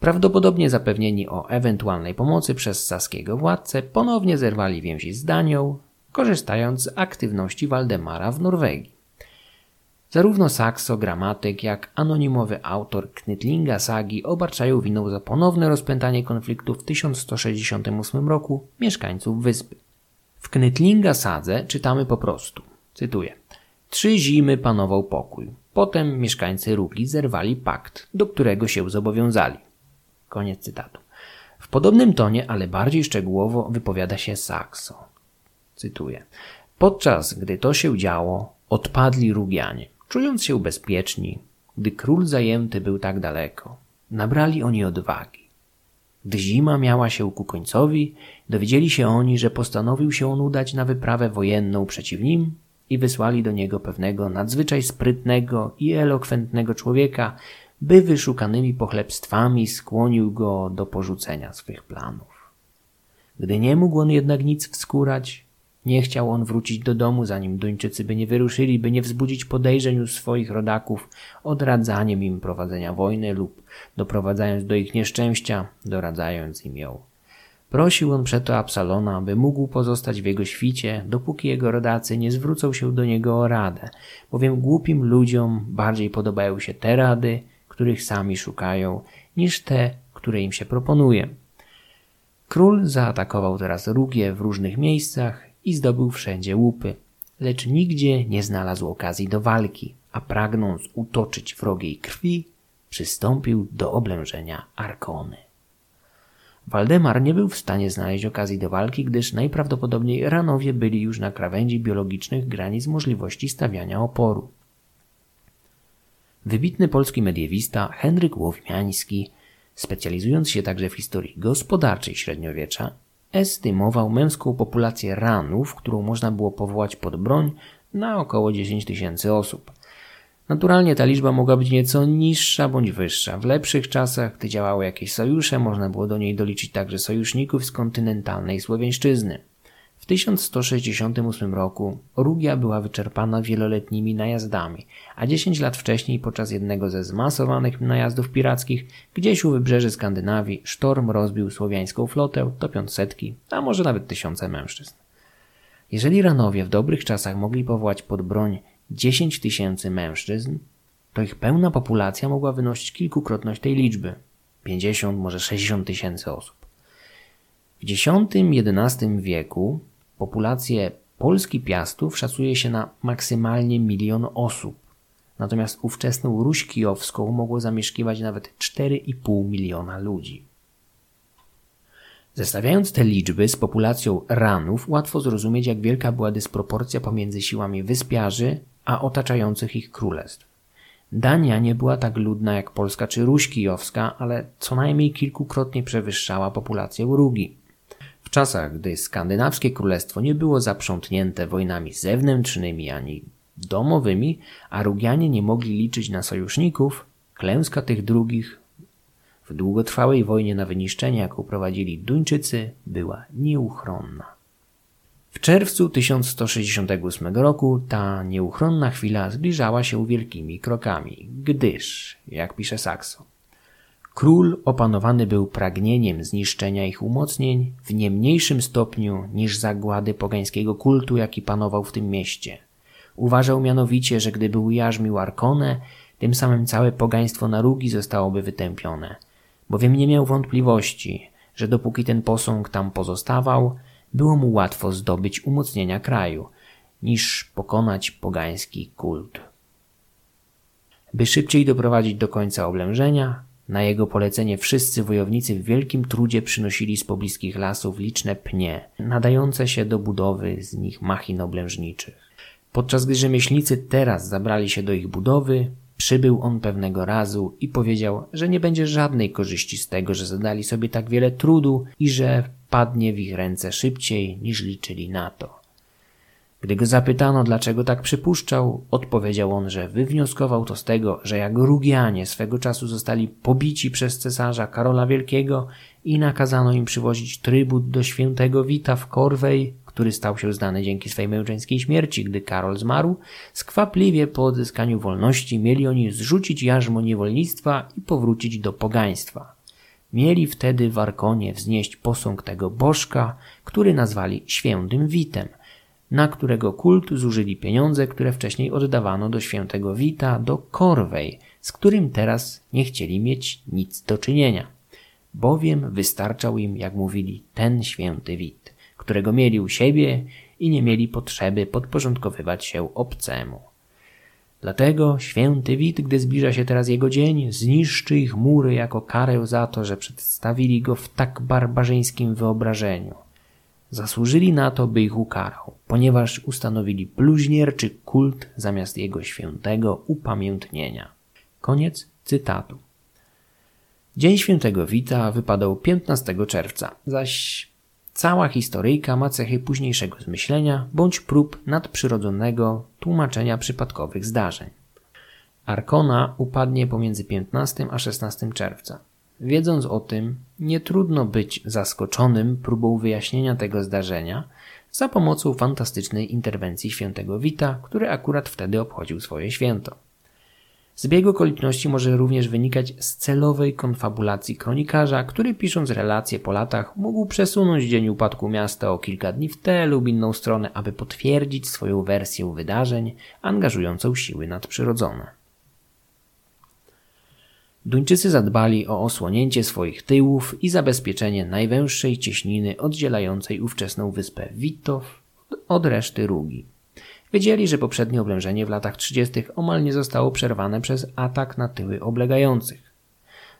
Prawdopodobnie zapewnieni o ewentualnej pomocy przez saskiego władcę, ponownie zerwali więzi z Danią, korzystając z aktywności Waldemara w Norwegii. Zarówno Saxo, gramatyk, jak anonimowy autor Knytlinga sagi obarczają winą za ponowne rozpętanie konfliktu w 1168 roku mieszkańców wyspy. W Knytlinga sadze czytamy po prostu, cytuję, Trzy zimy panował pokój. Potem mieszkańcy Rugi zerwali pakt, do którego się zobowiązali. Koniec cytatu. W podobnym tonie, ale bardziej szczegółowo wypowiada się Saxo. Cytuję. Podczas gdy to się działo, odpadli Rugianie. Czując się bezpieczni, gdy król zajęty był tak daleko, nabrali oni odwagi. Gdy zima miała się ku końcowi, dowiedzieli się oni, że postanowił się on udać na wyprawę wojenną przeciw nim i wysłali do niego pewnego nadzwyczaj sprytnego i elokwentnego człowieka, by wyszukanymi pochlebstwami skłonił go do porzucenia swych planów. Gdy nie mógł on jednak nic wskórać, nie chciał on wrócić do domu, zanim Duńczycy by nie wyruszyli, by nie wzbudzić podejrzeń u swoich rodaków odradzaniem im prowadzenia wojny lub doprowadzając do ich nieszczęścia, doradzając im ją. Prosił on przeto Absalona, by mógł pozostać w jego świcie, dopóki jego rodacy nie zwrócą się do niego o radę, bowiem głupim ludziom bardziej podobają się te rady, których sami szukają, niż te, które im się proponuje. Król zaatakował teraz Rugię w różnych miejscach i zdobył wszędzie łupy, lecz nigdzie nie znalazł okazji do walki, a pragnąc utoczyć wrogiej krwi, przystąpił do oblężenia Arkony. Waldemar nie był w stanie znaleźć okazji do walki, gdyż najprawdopodobniej ranowie byli już na krawędzi biologicznych granic możliwości stawiania oporu. Wybitny polski mediewista Henryk Łowmiański, specjalizując się także w historii gospodarczej średniowiecza, estymował męską populację ranów, którą można było powołać pod broń, na około 10 tysięcy osób. Naturalnie ta liczba mogła być nieco niższa bądź wyższa. W lepszych czasach, gdy działały jakieś sojusze, można było do niej doliczyć także sojuszników z kontynentalnej Słowiańszczyzny. W 1168 roku Rugia była wyczerpana wieloletnimi najazdami, a 10 lat wcześniej podczas jednego ze zmasowanych najazdów pirackich gdzieś u wybrzeży Skandynawii sztorm rozbił słowiańską flotę, topiąc setki, a może nawet tysiące mężczyzn. Jeżeli Ranowie w dobrych czasach mogli powołać pod broń 10 tysięcy mężczyzn, to ich pełna populacja mogła wynosić kilkukrotność tej liczby 50, może 60 tysięcy osób. W X-XI wieku populację Polski Piastów szacuje się na maksymalnie milion osób, natomiast ówczesną Ruś Kijowską mogło zamieszkiwać nawet 4,5 miliona ludzi. Zestawiając te liczby z populacją ranów, łatwo zrozumieć, jak wielka była dysproporcja pomiędzy siłami wyspiarzy a otaczających ich królestw. Dania nie była tak ludna jak Polska czy Ruś Kijowska, ale co najmniej kilkukrotnie przewyższała populację Rugi. W czasach, gdy skandynawskie królestwo nie było zaprzątnięte wojnami zewnętrznymi ani domowymi, a Rugianie nie mogli liczyć na sojuszników, klęska tych drugich w długotrwałej wojnie na wyniszczenie, jaką prowadzili Duńczycy, była nieuchronna. W czerwcu 1168 roku ta nieuchronna chwila zbliżała się wielkimi krokami, gdyż, jak pisze Saxo, król opanowany był pragnieniem zniszczenia ich umocnień w nie mniejszym stopniu niż zagłady pogańskiego kultu, jaki panował w tym mieście. Uważał mianowicie, że gdyby ujarzmił Arkonę, tym samym całe pogaństwo Narugi zostałoby wytępione, bowiem nie miał wątpliwości, że dopóki ten posąg tam pozostawał, było mu łatwo zdobyć umocnienia kraju, niż pokonać pogański kult. By szybciej doprowadzić do końca oblężenia, na jego polecenie wszyscy wojownicy w wielkim trudzie przynosili z pobliskich lasów liczne pnie, nadające się do budowy z nich machin oblężniczych. Podczas gdy rzemieślnicy teraz zabrali się do ich budowy, przybył on pewnego razu i powiedział, że nie będzie żadnej korzyści z tego, że zadali sobie tak wiele trudu i że padnie w ich ręce szybciej niż liczyli na to. Gdy go zapytano, dlaczego tak przypuszczał, odpowiedział on, że wywnioskował to z tego, że jak Rugianie swego czasu zostali pobici przez cesarza Karola Wielkiego i nakazano im przywozić trybut do świętego Wita w Korwej, który stał się znany dzięki swej męczeńskiej śmierci, gdy Karol zmarł, skwapliwie po odzyskaniu wolności mieli oni zrzucić jarzmo niewolnictwa i powrócić do pogaństwa. Mieli wtedy w Arkonie wznieść posąg tego bożka, który nazwali świętym Witem, na którego kult zużyli pieniądze, które wcześniej oddawano do świętego Wita, do Korwej, z którym teraz nie chcieli mieć nic do czynienia, bowiem wystarczał im, jak mówili, ten święty Wit, którego mieli u siebie i nie mieli potrzeby podporządkowywać się obcemu. Dlatego święty Wit, gdy zbliża się teraz jego dzień, zniszczy ich mury jako karę za to, że przedstawili go w tak barbarzyńskim wyobrażeniu. Zasłużyli na to, by ich ukarał, ponieważ ustanowili bluźnierczy kult zamiast jego świętego upamiętnienia. Koniec cytatu. Dzień świętego Wita wypadał 15 czerwca, zaś Cała historyjka ma cechy późniejszego zmyślenia bądź prób nadprzyrodzonego tłumaczenia przypadkowych zdarzeń. Arkona upadnie pomiędzy 15 a 16 czerwca. Wiedząc o tym, nie trudno być zaskoczonym próbą wyjaśnienia tego zdarzenia za pomocą fantastycznej interwencji świętego Wita, który akurat wtedy obchodził swoje święto. Zbieg okoliczności może również wynikać z celowej konfabulacji kronikarza, który pisząc relacje po latach mógł przesunąć dzień upadku miasta o kilka dni w tę lub inną stronę, aby potwierdzić swoją wersję wydarzeń angażującą siły nadprzyrodzone. Duńczycy zadbali o osłonięcie swoich tyłów i zabezpieczenie najwęższej cieśniny oddzielającej ówczesną wyspę Witow od reszty Rugi. Wiedzieli, że poprzednie oblężenie w latach 30. omal nie zostało przerwane przez atak na tyły oblegających.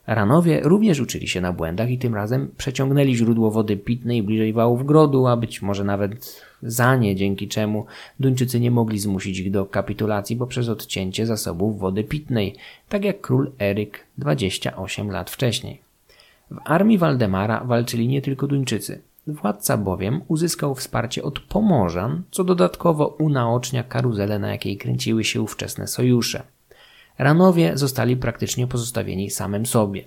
Ranowie również uczyli się na błędach i tym razem przeciągnęli źródło wody pitnej bliżej wałów grodu, a być może nawet za nie, dzięki czemu Duńczycy nie mogli zmusić ich do kapitulacji poprzez odcięcie zasobów wody pitnej, tak jak król Eryk 28 lat wcześniej. W armii Waldemara walczyli nie tylko Duńczycy. Władca bowiem uzyskał wsparcie od Pomorzan, co dodatkowo unaocznia karuzelę, na jakiej kręciły się ówczesne sojusze. Ranowie zostali praktycznie pozostawieni samym sobie.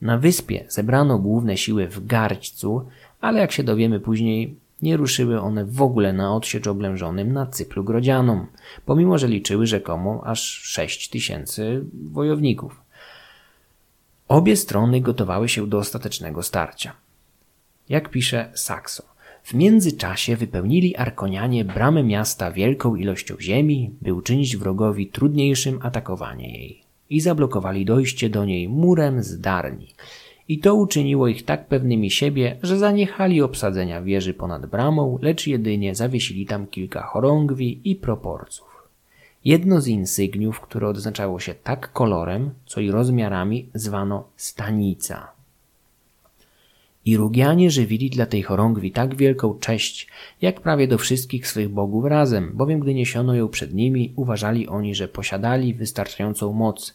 Na wyspie zebrano główne siły w Garćcu, ale jak się dowiemy później, nie ruszyły one w ogóle na odsiecz oblężonym na Cyplu Grodzianom, pomimo że liczyły rzekomo aż 6 tysięcy wojowników. Obie strony gotowały się do ostatecznego starcia. Jak pisze Saxo, w międzyczasie wypełnili Arkonianie bramy miasta wielką ilością ziemi, by uczynić wrogowi trudniejszym atakowanie jej i zablokowali dojście do niej murem z darni. I to uczyniło ich tak pewnymi siebie, że zaniechali obsadzenia wieży ponad bramą, lecz jedynie zawiesili tam kilka chorągwi i proporców. Jedno z insygniów, które odznaczało się tak kolorem, co i rozmiarami, zwano stanica. I Rugianie żywili dla tej chorągwi tak wielką cześć, jak prawie do wszystkich swych bogów razem, bowiem gdy niesiono ją przed nimi, uważali oni, że posiadali wystarczającą moc,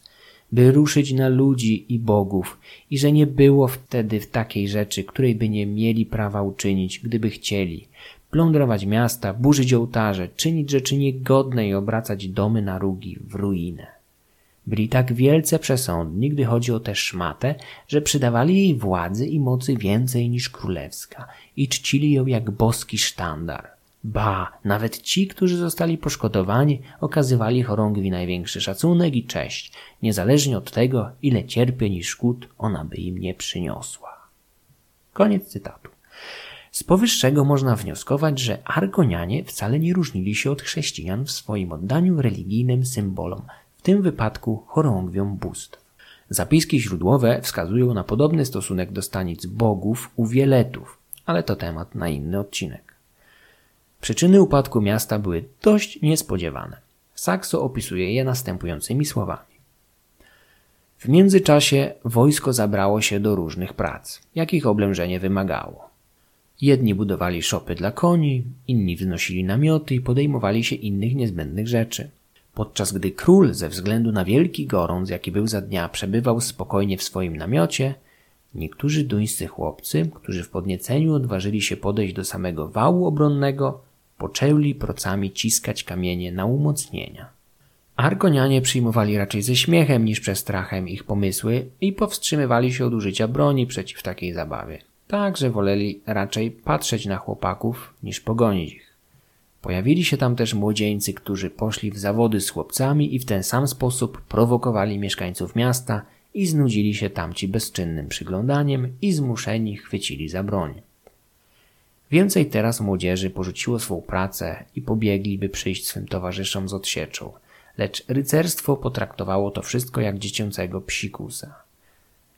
by ruszyć na ludzi i bogów i że nie było wtedy w takiej rzeczy, której by nie mieli prawa uczynić, gdyby chcieli. Plądrować miasta, burzyć ołtarze, czynić rzeczy niegodne i obracać domy na rugi w ruinę. Byli tak wielce przesądni, gdy chodzi o tę szmatę, że przydawali jej władzy i mocy więcej niż królewska i czcili ją jak boski sztandar. Ba, nawet ci, którzy zostali poszkodowani, okazywali chorągwi największy szacunek i cześć, niezależnie od tego, ile cierpień i szkód ona by im nie przyniosła. Koniec cytatu. Z powyższego można wnioskować, że Arkonianie wcale nie różnili się od chrześcijan w swoim oddaniu religijnym symbolom, w tym wypadku chorągwiom bóstw. Zapiski źródłowe wskazują na podobny stosunek do stanic bogów u wieletów, ale to temat na inny odcinek. Przyczyny upadku miasta były dość niespodziewane. Saxo opisuje je następującymi słowami. W międzyczasie wojsko zabrało się do różnych prac, jakich oblężenie wymagało. Jedni budowali szopy dla koni, inni wznosili namioty i podejmowali się innych niezbędnych rzeczy. Podczas gdy król ze względu na wielki gorąc, jaki był za dnia, przebywał spokojnie w swoim namiocie, niektórzy duńscy chłopcy, którzy w podnieceniu odważyli się podejść do samego wału obronnego, poczęli procami ciskać kamienie na umocnienia. Arkonianie przyjmowali raczej ze śmiechem niż przestrachem ich pomysły i powstrzymywali się od użycia broni przeciw takiej zabawie. Także woleli raczej patrzeć na chłopaków niż pogonić ich. Pojawili się tam też młodzieńcy, którzy poszli w zawody z chłopcami i w ten sam sposób prowokowali mieszkańców miasta i znudzili się tamci bezczynnym przyglądaniem i zmuszeni chwycili za broń. Więcej teraz młodzieży porzuciło swą pracę i pobiegli, by przyjść swym towarzyszom z odsieczą, lecz rycerstwo potraktowało to wszystko jak dziecięcego psikusa.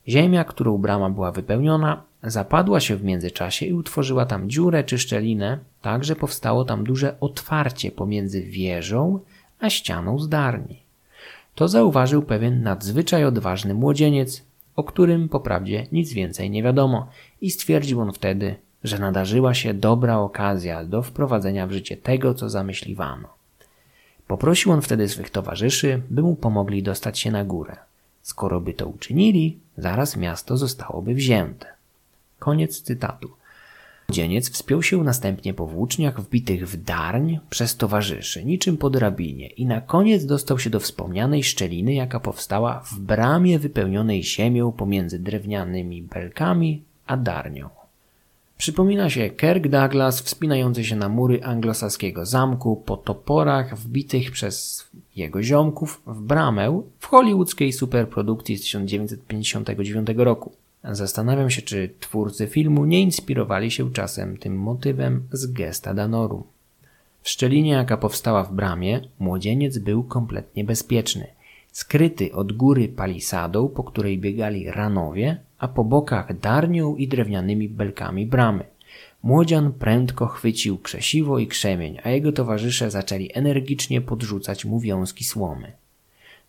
Ziemia, którą brama była wypełniona, zapadła się w międzyczasie i utworzyła tam dziurę czy szczelinę, tak że powstało tam duże otwarcie pomiędzy wieżą a ścianą zdarni. To zauważył pewien nadzwyczaj odważny młodzieniec, o którym poprawdzie nic więcej nie wiadomo, i stwierdził on wtedy, że nadarzyła się dobra okazja do wprowadzenia w życie tego, co zamyśliwano. Poprosił on wtedy swych towarzyszy, by mu pomogli dostać się na górę. Skoro by to uczynili, zaraz miasto zostałoby wzięte. Koniec cytatu. Dzieniec wspiął się następnie po włóczniach wbitych w darń przez towarzyszy, niczym po drabinie i na koniec dostał się do wspomnianej szczeliny, jaka powstała w bramie wypełnionej ziemią pomiędzy drewnianymi belkami a darnią. Przypomina się Kirk Douglas wspinający się na mury anglosaskiego zamku po toporach wbitych przez jego ziomków w bramę w hollywoodzkiej superprodukcji z 1959 roku. Zastanawiam się, czy twórcy filmu nie inspirowali się czasem tym motywem z gesta Danoru. W szczelinie, jaka powstała w bramie, młodzieniec był kompletnie bezpieczny. Skryty od góry palisadą, po której biegali ranowie, a po bokach darnią i drewnianymi belkami bramy. Młodzian prędko chwycił krzesiwo i krzemień, a jego towarzysze zaczęli energicznie podrzucać mu wiązki słomy.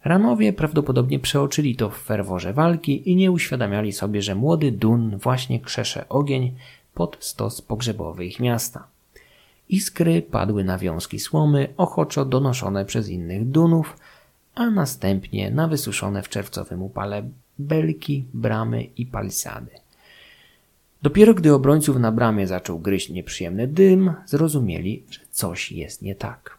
Ranowie prawdopodobnie przeoczyli to w ferworze walki i nie uświadamiali sobie, że młody Dun właśnie krzesze ogień pod stos pogrzebowy ich miasta. Iskry padły na wiązki słomy, ochoczo donoszone przez innych Dunów, a następnie na wysuszone w czerwcowym upale belki, bramy i palisady. Dopiero gdy obrońców na bramie zaczął gryźć nieprzyjemny dym, zrozumieli, że coś jest nie tak.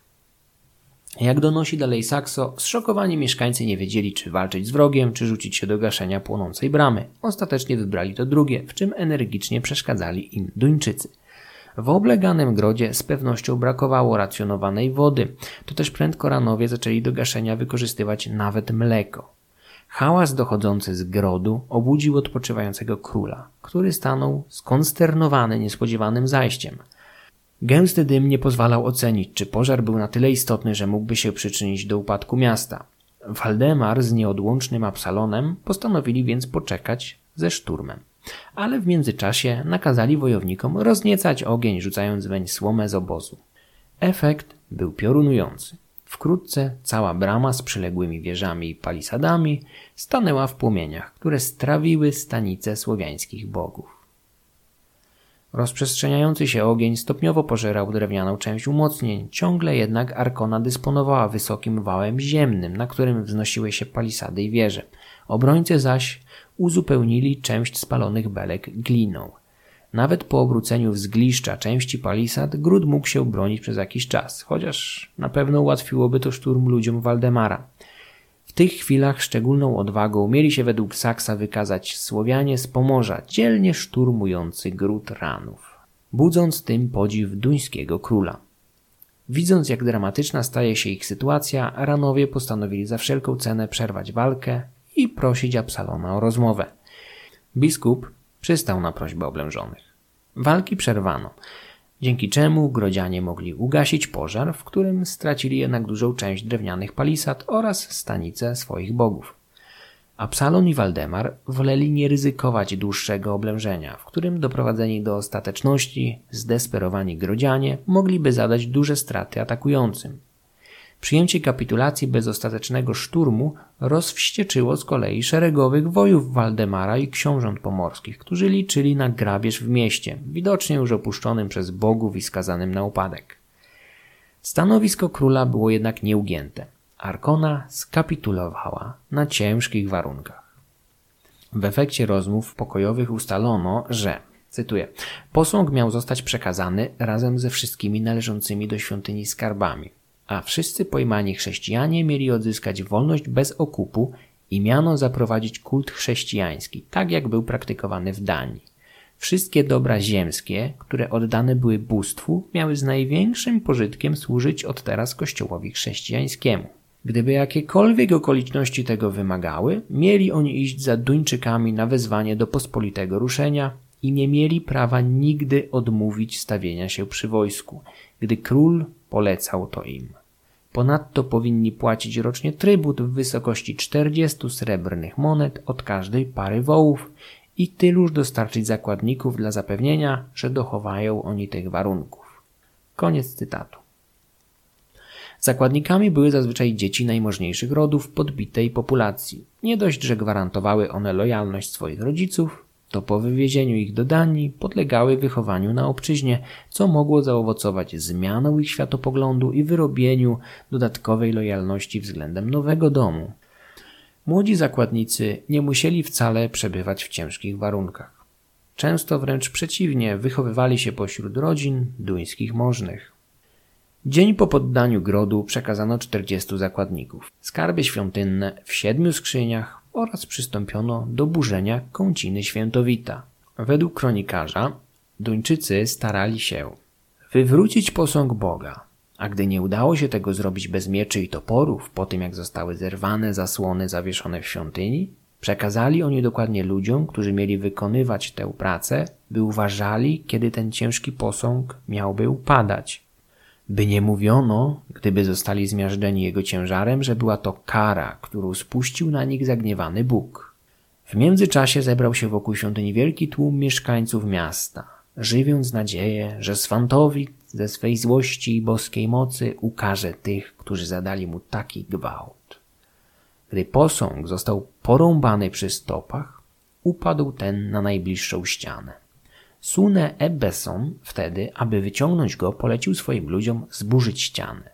Jak donosi dalej Saxo, zszokowani mieszkańcy nie wiedzieli, czy walczyć z wrogiem, czy rzucić się do gaszenia płonącej bramy. Ostatecznie wybrali to drugie, w czym energicznie przeszkadzali im Duńczycy. W obleganym grodzie z pewnością brakowało racjonowanej wody, to też prędko ranowie zaczęli do gaszenia wykorzystywać nawet mleko. Hałas dochodzący z grodu obudził odpoczywającego króla, który stanął skonsternowany niespodziewanym zajściem – Gęsty dym nie pozwalał ocenić, czy pożar był na tyle istotny, że mógłby się przyczynić do upadku miasta. Waldemar z nieodłącznym Absalonem postanowili więc poczekać ze szturmem. Ale w międzyczasie nakazali wojownikom rozniecać ogień, rzucając weń słomę z obozu. Efekt był piorunujący. Wkrótce cała brama z przyległymi wieżami i palisadami stanęła w płomieniach, które strawiły stanice słowiańskich bogów. Rozprzestrzeniający się ogień stopniowo pożerał drewnianą część umocnień, ciągle jednak Arkona dysponowała wysokim wałem ziemnym, na którym wznosiły się palisady i wieże. Obrońcy zaś uzupełnili część spalonych belek gliną. Nawet po obróceniu wzgliszcza części palisad gród mógł się bronić przez jakiś czas, chociaż na pewno ułatwiłoby to szturm ludziom Waldemara. Tych chwilach szczególną odwagą mieli się według Saksa wykazać Słowianie z Pomorza, dzielnie szturmujący gród ranów, budząc tym podziw duńskiego króla. Widząc, jak dramatyczna staje się ich sytuacja, ranowie postanowili za wszelką cenę przerwać walkę i prosić Absalona o rozmowę. Biskup przystał na prośbę oblężonych. Walki przerwano dzięki czemu grodzianie mogli ugasić pożar, w którym stracili jednak dużą część drewnianych palisad oraz stanice swoich bogów. Absalon i Waldemar woleli nie ryzykować dłuższego oblężenia, w którym doprowadzeni do ostateczności, zdesperowani grodzianie mogliby zadać duże straty atakującym. Przyjęcie kapitulacji bez ostatecznego szturmu rozwścieczyło z kolei szeregowych wojów Waldemara i książąt pomorskich, którzy liczyli na grabież w mieście, widocznie już opuszczonym przez bogów i skazanym na upadek. Stanowisko króla było jednak nieugięte. Arkona skapitulowała na ciężkich warunkach. W efekcie rozmów pokojowych ustalono, że Cytuję. Posąg miał zostać przekazany razem ze wszystkimi należącymi do świątyni skarbami a wszyscy pojmani chrześcijanie mieli odzyskać wolność bez okupu i miano zaprowadzić kult chrześcijański, tak jak był praktykowany w Danii. Wszystkie dobra ziemskie, które oddane były bóstwu, miały z największym pożytkiem służyć od teraz kościołowi chrześcijańskiemu. Gdyby jakiekolwiek okoliczności tego wymagały, mieli oni iść za Duńczykami na wezwanie do pospolitego ruszenia i nie mieli prawa nigdy odmówić stawienia się przy wojsku, gdy król polecał to im. Ponadto powinni płacić rocznie trybut w wysokości 40 srebrnych monet od każdej pary wołów i tyluż dostarczyć zakładników dla zapewnienia, że dochowają oni tych warunków. Koniec cytatu. Zakładnikami były zazwyczaj dzieci najmożniejszych rodów podbitej populacji. Nie dość, że gwarantowały one lojalność swoich rodziców, to po wywiezieniu ich do Danii podlegały wychowaniu na obczyźnie, co mogło zaowocować zmianą ich światopoglądu i wyrobieniu dodatkowej lojalności względem nowego domu. Młodzi zakładnicy nie musieli wcale przebywać w ciężkich warunkach. Często wręcz przeciwnie, wychowywali się pośród rodzin duńskich możnych. Dzień po poddaniu grodu przekazano 40 zakładników, skarby świątynne w siedmiu skrzyniach oraz przystąpiono do burzenia kąciny świętowita. Według kronikarza Duńczycy starali się wywrócić posąg Boga, a gdy nie udało się tego zrobić bez mieczy i toporów, po tym jak zostały zerwane zasłony zawieszone w świątyni, przekazali oni dokładnie ludziom, którzy mieli wykonywać tę pracę, by uważali, kiedy ten ciężki posąg miałby upadać. By nie mówiono, gdyby zostali zmiażdżeni jego ciężarem, że była to kara, którą spuścił na nich zagniewany Bóg. W międzyczasie zebrał się wokół świątyni wielki tłum mieszkańców miasta, żywiąc nadzieję, że Swantowit ze swej złości i boskiej mocy ukaże tych, którzy zadali mu taki gwałt. Gdy posąg został porąbany przy stopach, upadł ten na najbliższą ścianę. Sune Ebbeson wtedy, aby wyciągnąć go, polecił swoim ludziom zburzyć ścianę.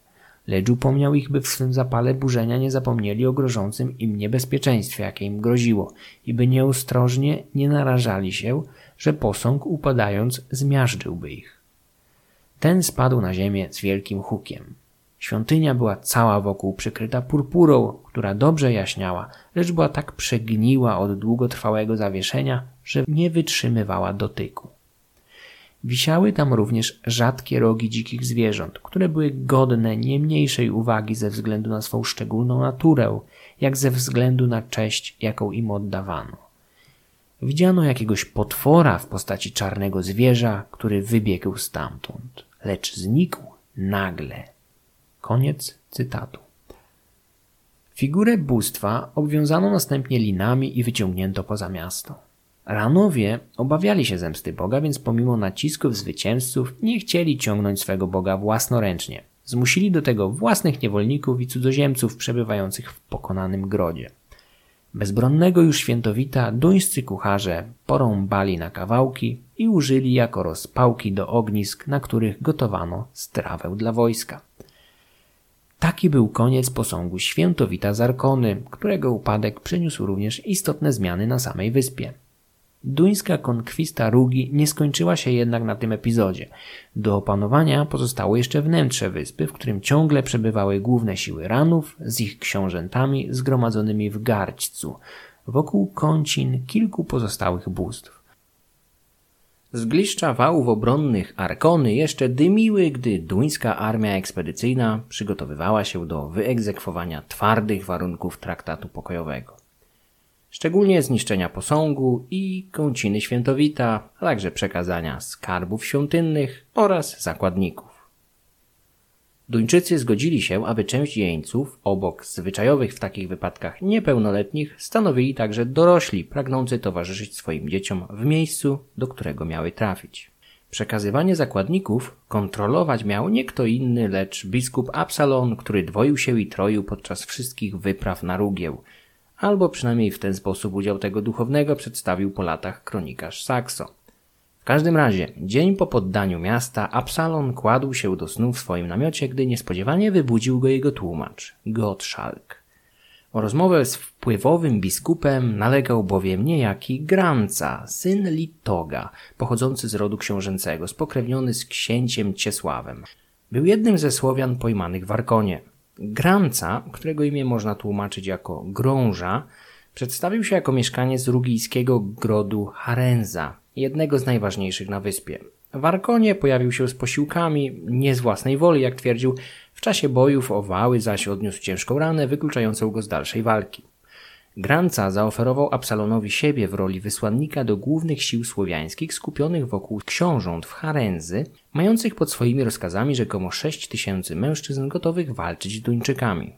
Lecz upomniał ich, by w swym zapale burzenia nie zapomnieli o grożącym im niebezpieczeństwie, jakie im groziło i by nieostrożnie nie narażali się, że posąg upadając zmiażdżyłby ich. Ten spadł na ziemię z wielkim hukiem. Świątynia była cała wokół przykryta purpurą, która dobrze jaśniała, lecz była tak przegniła od długotrwałego zawieszenia, że nie wytrzymywała dotyku. Wisiały tam również rzadkie rogi dzikich zwierząt, które były godne nie mniejszej uwagi ze względu na swą szczególną naturę, jak ze względu na cześć, jaką im oddawano. Widziano jakiegoś potwora w postaci czarnego zwierza, który wybiegł stamtąd, lecz znikł nagle. Koniec cytatu. Figurę bóstwa obwiązano następnie linami i wyciągnięto poza miasto. Ranowie obawiali się zemsty Boga, więc pomimo nacisków zwycięzców nie chcieli ciągnąć swego Boga własnoręcznie. Zmusili do tego własnych niewolników i cudzoziemców przebywających w pokonanym grodzie. Bezbronnego już świętowita duńscy kucharze porąbali na kawałki i użyli jako rozpałki do ognisk, na których gotowano strawę dla wojska. Taki był koniec posągu świętowita Zarkony, którego upadek przyniósł również istotne zmiany na samej wyspie. Duńska konkwista Rugi nie skończyła się jednak na tym epizodzie. Do opanowania pozostało jeszcze wnętrze wyspy, w którym ciągle przebywały główne siły ranów z ich książętami zgromadzonymi w garćcu, wokół kącin kilku pozostałych bóstw. Zgliszcza wałów obronnych Arkony jeszcze dymiły, gdy duńska armia ekspedycyjna przygotowywała się do wyegzekwowania twardych warunków traktatu pokojowego szczególnie zniszczenia posągu i kąciny świętowita, a także przekazania skarbów świątynnych oraz zakładników. Duńczycy zgodzili się, aby część jeńców, obok zwyczajowych w takich wypadkach niepełnoletnich, stanowili także dorośli pragnący towarzyszyć swoim dzieciom w miejscu, do którego miały trafić. Przekazywanie zakładników kontrolować miał nie kto inny, lecz biskup Absalon, który dwoił się i troił podczas wszystkich wypraw na Rugieł, albo przynajmniej w ten sposób udział tego duchownego przedstawił po latach kronikarz Saxo. W każdym razie, dzień po poddaniu miasta, Absalon kładł się do snu w swoim namiocie, gdy niespodziewanie wybudził go jego tłumacz, Gottschalk. O rozmowę z wpływowym biskupem nalegał bowiem niejaki Granca, syn Litoga, pochodzący z rodu książęcego, spokrewniony z księciem Ciesławem. Był jednym ze Słowian pojmanych w Arkonie. Granca, którego imię można tłumaczyć jako Grąża, przedstawił się jako mieszkaniec rugijskiego grodu Harenza, jednego z najważniejszych na wyspie. W Arkonie pojawił się z posiłkami, nie z własnej woli, jak twierdził, w czasie bojów o wały zaś odniósł ciężką ranę, wykluczającą go z dalszej walki. Granca zaoferował Absalonowi siebie w roli wysłannika do głównych sił słowiańskich skupionych wokół książąt w Harenzy, mających pod swoimi rozkazami rzekomo sześć tysięcy mężczyzn gotowych walczyć z Duńczykami.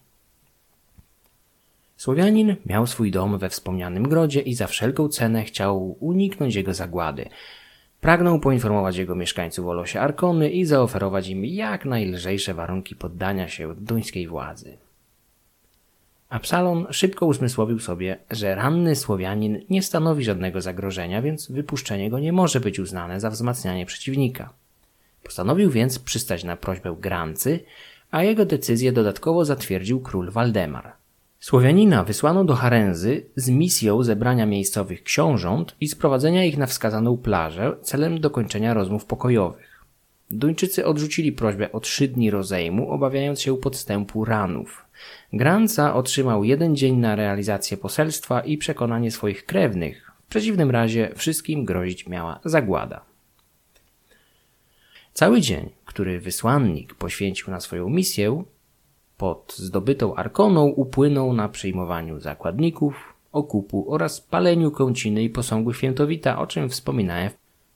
Słowianin miał swój dom we wspomnianym grodzie i za wszelką cenę chciał uniknąć jego zagłady. Pragnął poinformować jego mieszkańców o losie Arkony i zaoferować im jak najlżejsze warunki poddania się duńskiej władzy. Absalon szybko uzmysłowił sobie, że ranny Słowianin nie stanowi żadnego zagrożenia, więc wypuszczenie go nie może być uznane za wzmacnianie przeciwnika. Postanowił więc przystać na prośbę Grancy, a jego decyzję dodatkowo zatwierdził król Waldemar. Słowianina wysłano do Harenzy z misją zebrania miejscowych książąt i sprowadzenia ich na wskazaną plażę celem dokończenia rozmów pokojowych. Duńczycy odrzucili prośbę o trzy dni rozejmu, obawiając się podstępu ranów. Granca otrzymał jeden dzień na realizację poselstwa i przekonanie swoich krewnych. W przeciwnym razie wszystkim grozić miała zagłada. Cały dzień, który wysłannik poświęcił na swoją misję, pod zdobytą Arkoną upłynął na przyjmowaniu zakładników, okupu oraz paleniu kąciny i posągu świętowita, o czym wspominałem.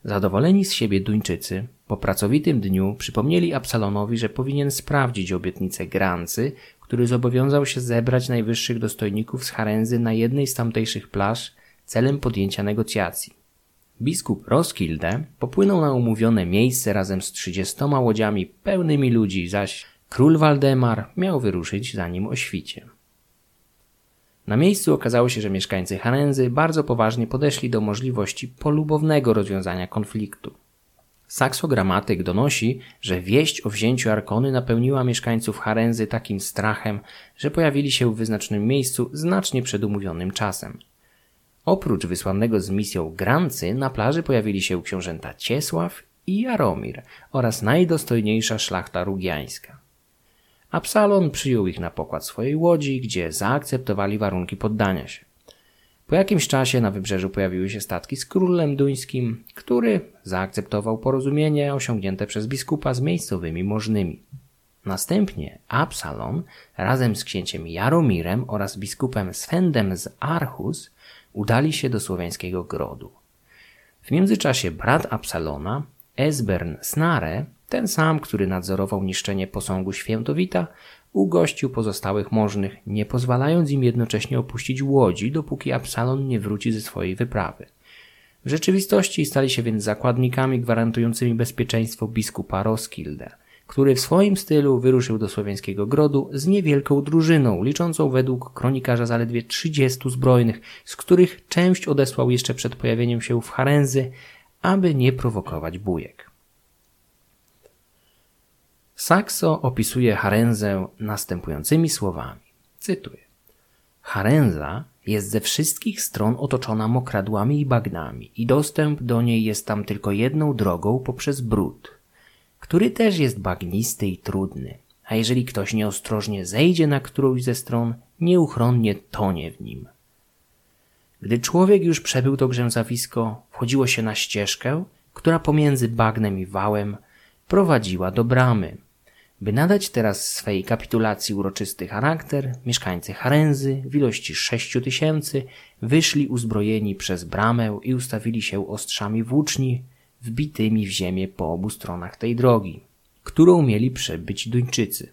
Zadowoleni z siebie Duńczycy po pracowitym dniu przypomnieli Absalonowi, że powinien sprawdzić obietnicę Grancy, który zobowiązał się zebrać najwyższych dostojników z Harenzy na jednej z tamtejszych plaż celem podjęcia negocjacji. Biskup Roskilde popłynął na umówione miejsce razem z trzydziestoma łodziami pełnymi ludzi, zaś Król Waldemar miał wyruszyć za nim o świcie. Na miejscu okazało się, że mieszkańcy Harenzy bardzo poważnie podeszli do możliwości polubownego rozwiązania konfliktu. Saksogramatyk donosi, że wieść o wzięciu Arkony napełniła mieszkańców Harenzy takim strachem, że pojawili się w wyznaczonym miejscu znacznie przed umówionym czasem. Oprócz wysłanego z misją Grancy na plaży pojawili się książęta Ciesław i Jaromir oraz najdostojniejsza szlachta rugiańska. Absalon przyjął ich na pokład swojej łodzi, gdzie zaakceptowali warunki poddania się. Po jakimś czasie na wybrzeżu pojawiły się statki z królem duńskim, który zaakceptował porozumienie osiągnięte przez biskupa z miejscowymi możnymi. Następnie Absalon razem z księciem Jaromirem oraz biskupem Swendem z Archus udali się do słowiańskiego grodu. W międzyczasie brat Absalona, Esbern Snare, ten sam, który nadzorował niszczenie posągu Świętowita, ugościł pozostałych możnych, nie pozwalając im jednocześnie opuścić łodzi, dopóki Absalon nie wróci ze swojej wyprawy. W rzeczywistości stali się więc zakładnikami gwarantującymi bezpieczeństwo biskupa Roskilde, który w swoim stylu wyruszył do słowiańskiego grodu z niewielką drużyną, liczącą według kronikarza zaledwie 30 zbrojnych, z których część odesłał jeszcze przed pojawieniem się w Harenzy, aby nie prowokować bujek. Saxo opisuje Harenzę następującymi słowami. Cytuję. Harenza jest ze wszystkich stron otoczona mokradłami i bagnami i dostęp do niej jest tam tylko jedną drogą poprzez brud, który też jest bagnisty i trudny, a jeżeli ktoś nieostrożnie zejdzie na którąś ze stron, nieuchronnie tonie w nim. Gdy człowiek już przebył to grzęzawisko, wchodziło się na ścieżkę, która pomiędzy bagnem i wałem prowadziła do bramy, by nadać teraz swej kapitulacji uroczysty charakter, mieszkańcy Harenzy w ilości sześciu tysięcy wyszli uzbrojeni przez bramę i ustawili się ostrzami włóczni wbitymi w ziemię po obu stronach tej drogi, którą mieli przebyć Duńczycy.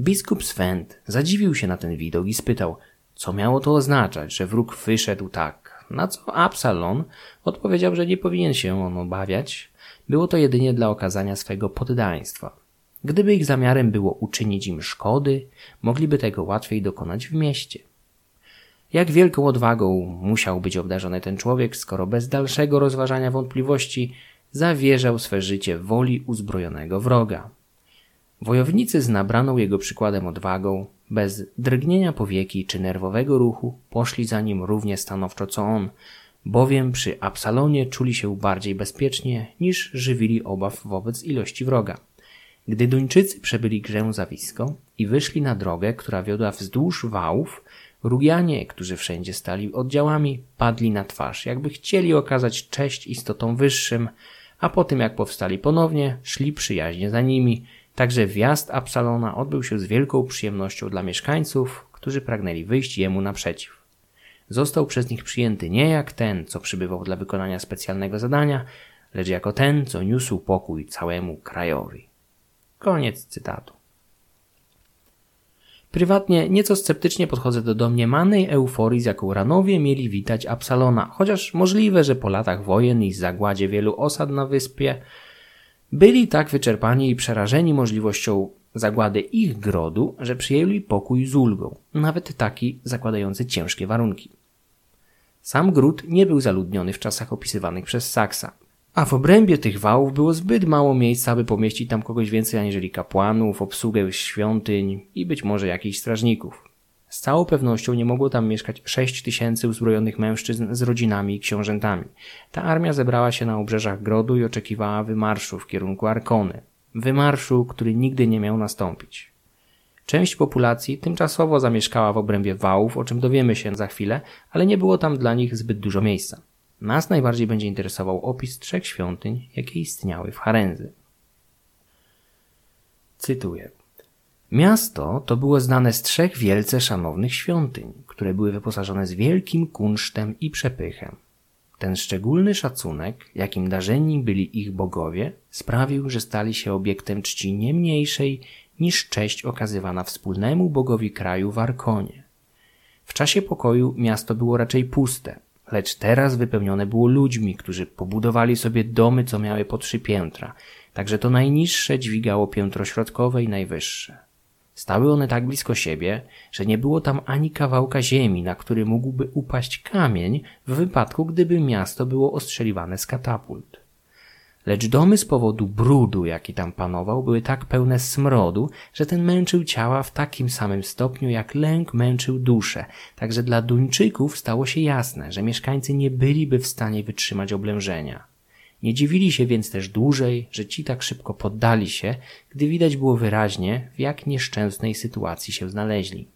Biskup Swent zadziwił się na ten widok i spytał, co miało to oznaczać, że wróg wyszedł tak. Na co Absalon odpowiedział, że nie powinien się on obawiać, było to jedynie dla okazania swego poddaństwa. Gdyby ich zamiarem było uczynić im szkody, mogliby tego łatwiej dokonać w mieście. Jak wielką odwagą musiał być obdarzony ten człowiek, skoro bez dalszego rozważania wątpliwości zawierzał swe życie woli uzbrojonego wroga. Wojownicy z nabraną jego przykładem odwagą, bez drgnienia powieki czy nerwowego ruchu, poszli za nim równie stanowczo co on, bowiem przy Absalonie czuli się bardziej bezpiecznie niż żywili obaw wobec ilości wroga. Gdy Duńczycy przebyli grzęzawisko i wyszli na drogę, która wiodła wzdłuż wałów, Rugianie, którzy wszędzie stali oddziałami, padli na twarz, jakby chcieli okazać cześć istotom wyższym, a po tym jak powstali ponownie, szli przyjaźnie za nimi. Także wjazd Absalona odbył się z wielką przyjemnością dla mieszkańców, którzy pragnęli wyjść jemu naprzeciw. Został przez nich przyjęty nie jak ten, co przybywał dla wykonania specjalnego zadania, lecz jako ten, co niósł pokój całemu krajowi. Koniec cytatu. Prywatnie nieco sceptycznie podchodzę do domniemanej euforii, z jaką Ranowie mieli witać Absalona, chociaż możliwe, że po latach wojen i zagładzie wielu osad na wyspie byli tak wyczerpani i przerażeni możliwością zagłady ich grodu, że przyjęli pokój z ulgą, nawet taki zakładający ciężkie warunki. Sam gród nie był zaludniony w czasach opisywanych przez Saksa. A w obrębie tych wałów było zbyt mało miejsca, aby pomieścić tam kogoś więcej aniżeli kapłanów, obsługę świątyń i być może jakichś strażników. Z całą pewnością nie mogło tam mieszkać sześć tysięcy uzbrojonych mężczyzn z rodzinami i książętami. Ta armia zebrała się na obrzeżach Grodu i oczekiwała wymarszu w kierunku Arkony. Wymarszu, który nigdy nie miał nastąpić. Część populacji tymczasowo zamieszkała w obrębie wałów, o czym dowiemy się za chwilę, ale nie było tam dla nich zbyt dużo miejsca. Nas najbardziej będzie interesował opis trzech świątyń, jakie istniały w Harenzy. Cytuję. Miasto to było znane z trzech wielce szanownych świątyń, które były wyposażone z wielkim kunsztem i przepychem. Ten szczególny szacunek, jakim darzeni byli ich bogowie, sprawił, że stali się obiektem czci nie mniejszej niż cześć okazywana wspólnemu bogowi kraju w Arkonie. W czasie pokoju miasto było raczej puste, lecz teraz wypełnione było ludźmi, którzy pobudowali sobie domy, co miały po trzy piętra, także to najniższe dźwigało piętro środkowe i najwyższe. Stały one tak blisko siebie, że nie było tam ani kawałka ziemi, na który mógłby upaść kamień w wypadku, gdyby miasto było ostrzeliwane z katapult. Lecz domy z powodu brudu, jaki tam panował, były tak pełne smrodu, że ten męczył ciała w takim samym stopniu, jak lęk męczył duszę. Także dla Duńczyków stało się jasne, że mieszkańcy nie byliby w stanie wytrzymać oblężenia. Nie dziwili się więc też dłużej, że ci tak szybko poddali się, gdy widać było wyraźnie, w jak nieszczęsnej sytuacji się znaleźli.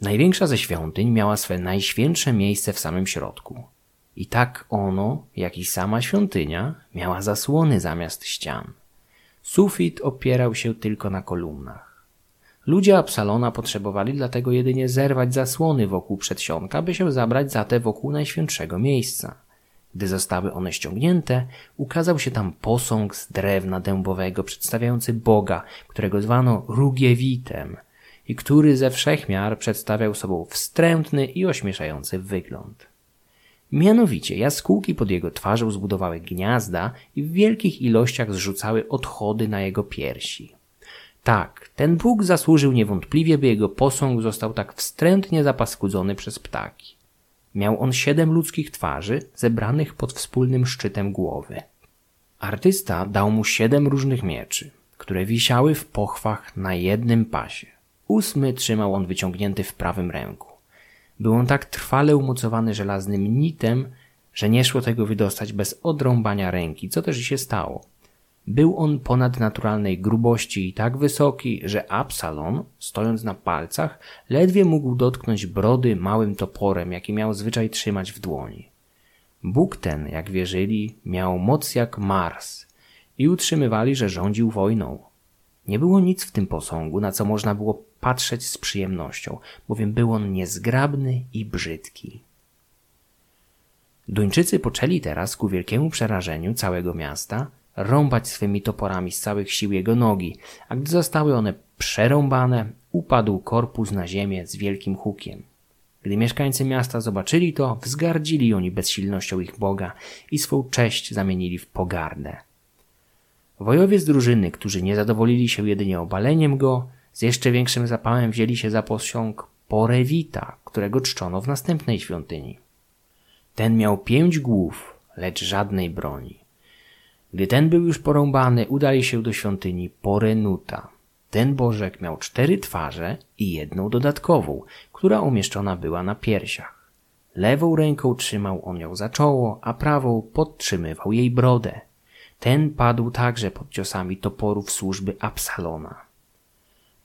Największa ze świątyń miała swe najświętsze miejsce w samym środku. I tak ono, jak i sama świątynia, miała zasłony zamiast ścian. Sufit opierał się tylko na kolumnach. Ludzie Absalona potrzebowali dlatego jedynie zerwać zasłony wokół przedsionka, by się zabrać za te wokół najświętszego miejsca. Gdy zostały one ściągnięte, ukazał się tam posąg z drewna dębowego przedstawiający Boga, którego zwano Rugiewitem i który ze wszechmiar przedstawiał sobą wstrętny i ośmieszający wygląd. Mianowicie jaskółki pod jego twarzą zbudowały gniazda i w wielkich ilościach zrzucały odchody na jego piersi. Tak, ten Bóg zasłużył niewątpliwie, by jego posąg został tak wstrętnie zapaskudzony przez ptaki. Miał on siedem ludzkich twarzy, zebranych pod wspólnym szczytem głowy. Artysta dał mu siedem różnych mieczy, które wisiały w pochwach na jednym pasie. Ósmy trzymał on wyciągnięty w prawym ręku. Był on tak trwale umocowany żelaznym nitem, że nie szło tego wydostać bez odrąbania ręki, co też się stało. Był on ponadnaturalnej grubości i tak wysoki, że Absalon, stojąc na palcach, ledwie mógł dotknąć brody małym toporem, jaki miał zwyczaj trzymać w dłoni. Bóg ten, jak wierzyli, miał moc jak Mars i utrzymywali, że rządził wojną. Nie było nic w tym posągu, na co można było patrzeć z przyjemnością, bowiem był on niezgrabny i brzydki. Duńczycy poczęli teraz ku wielkiemu przerażeniu całego miasta rąbać swymi toporami z całych sił jego nogi, a gdy zostały one przerąbane, upadł korpus na ziemię z wielkim hukiem. Gdy mieszkańcy miasta zobaczyli to, wzgardzili oni bezsilnością ich Boga i swą cześć zamienili w pogardę. Wojowie z drużyny, którzy nie zadowolili się jedynie obaleniem go, z jeszcze większym zapałem wzięli się za posąg Porewita, którego czczono w następnej świątyni. Ten miał pięć głów, lecz żadnej broni. Gdy ten był już porąbany, udali się do świątyni Porenuta. Ten bożek miał cztery twarze i jedną dodatkową, która umieszczona była na piersiach. Lewą ręką trzymał on ją za czoło, a prawą podtrzymywał jej brodę. Ten padł także pod ciosami toporów służby Absalona.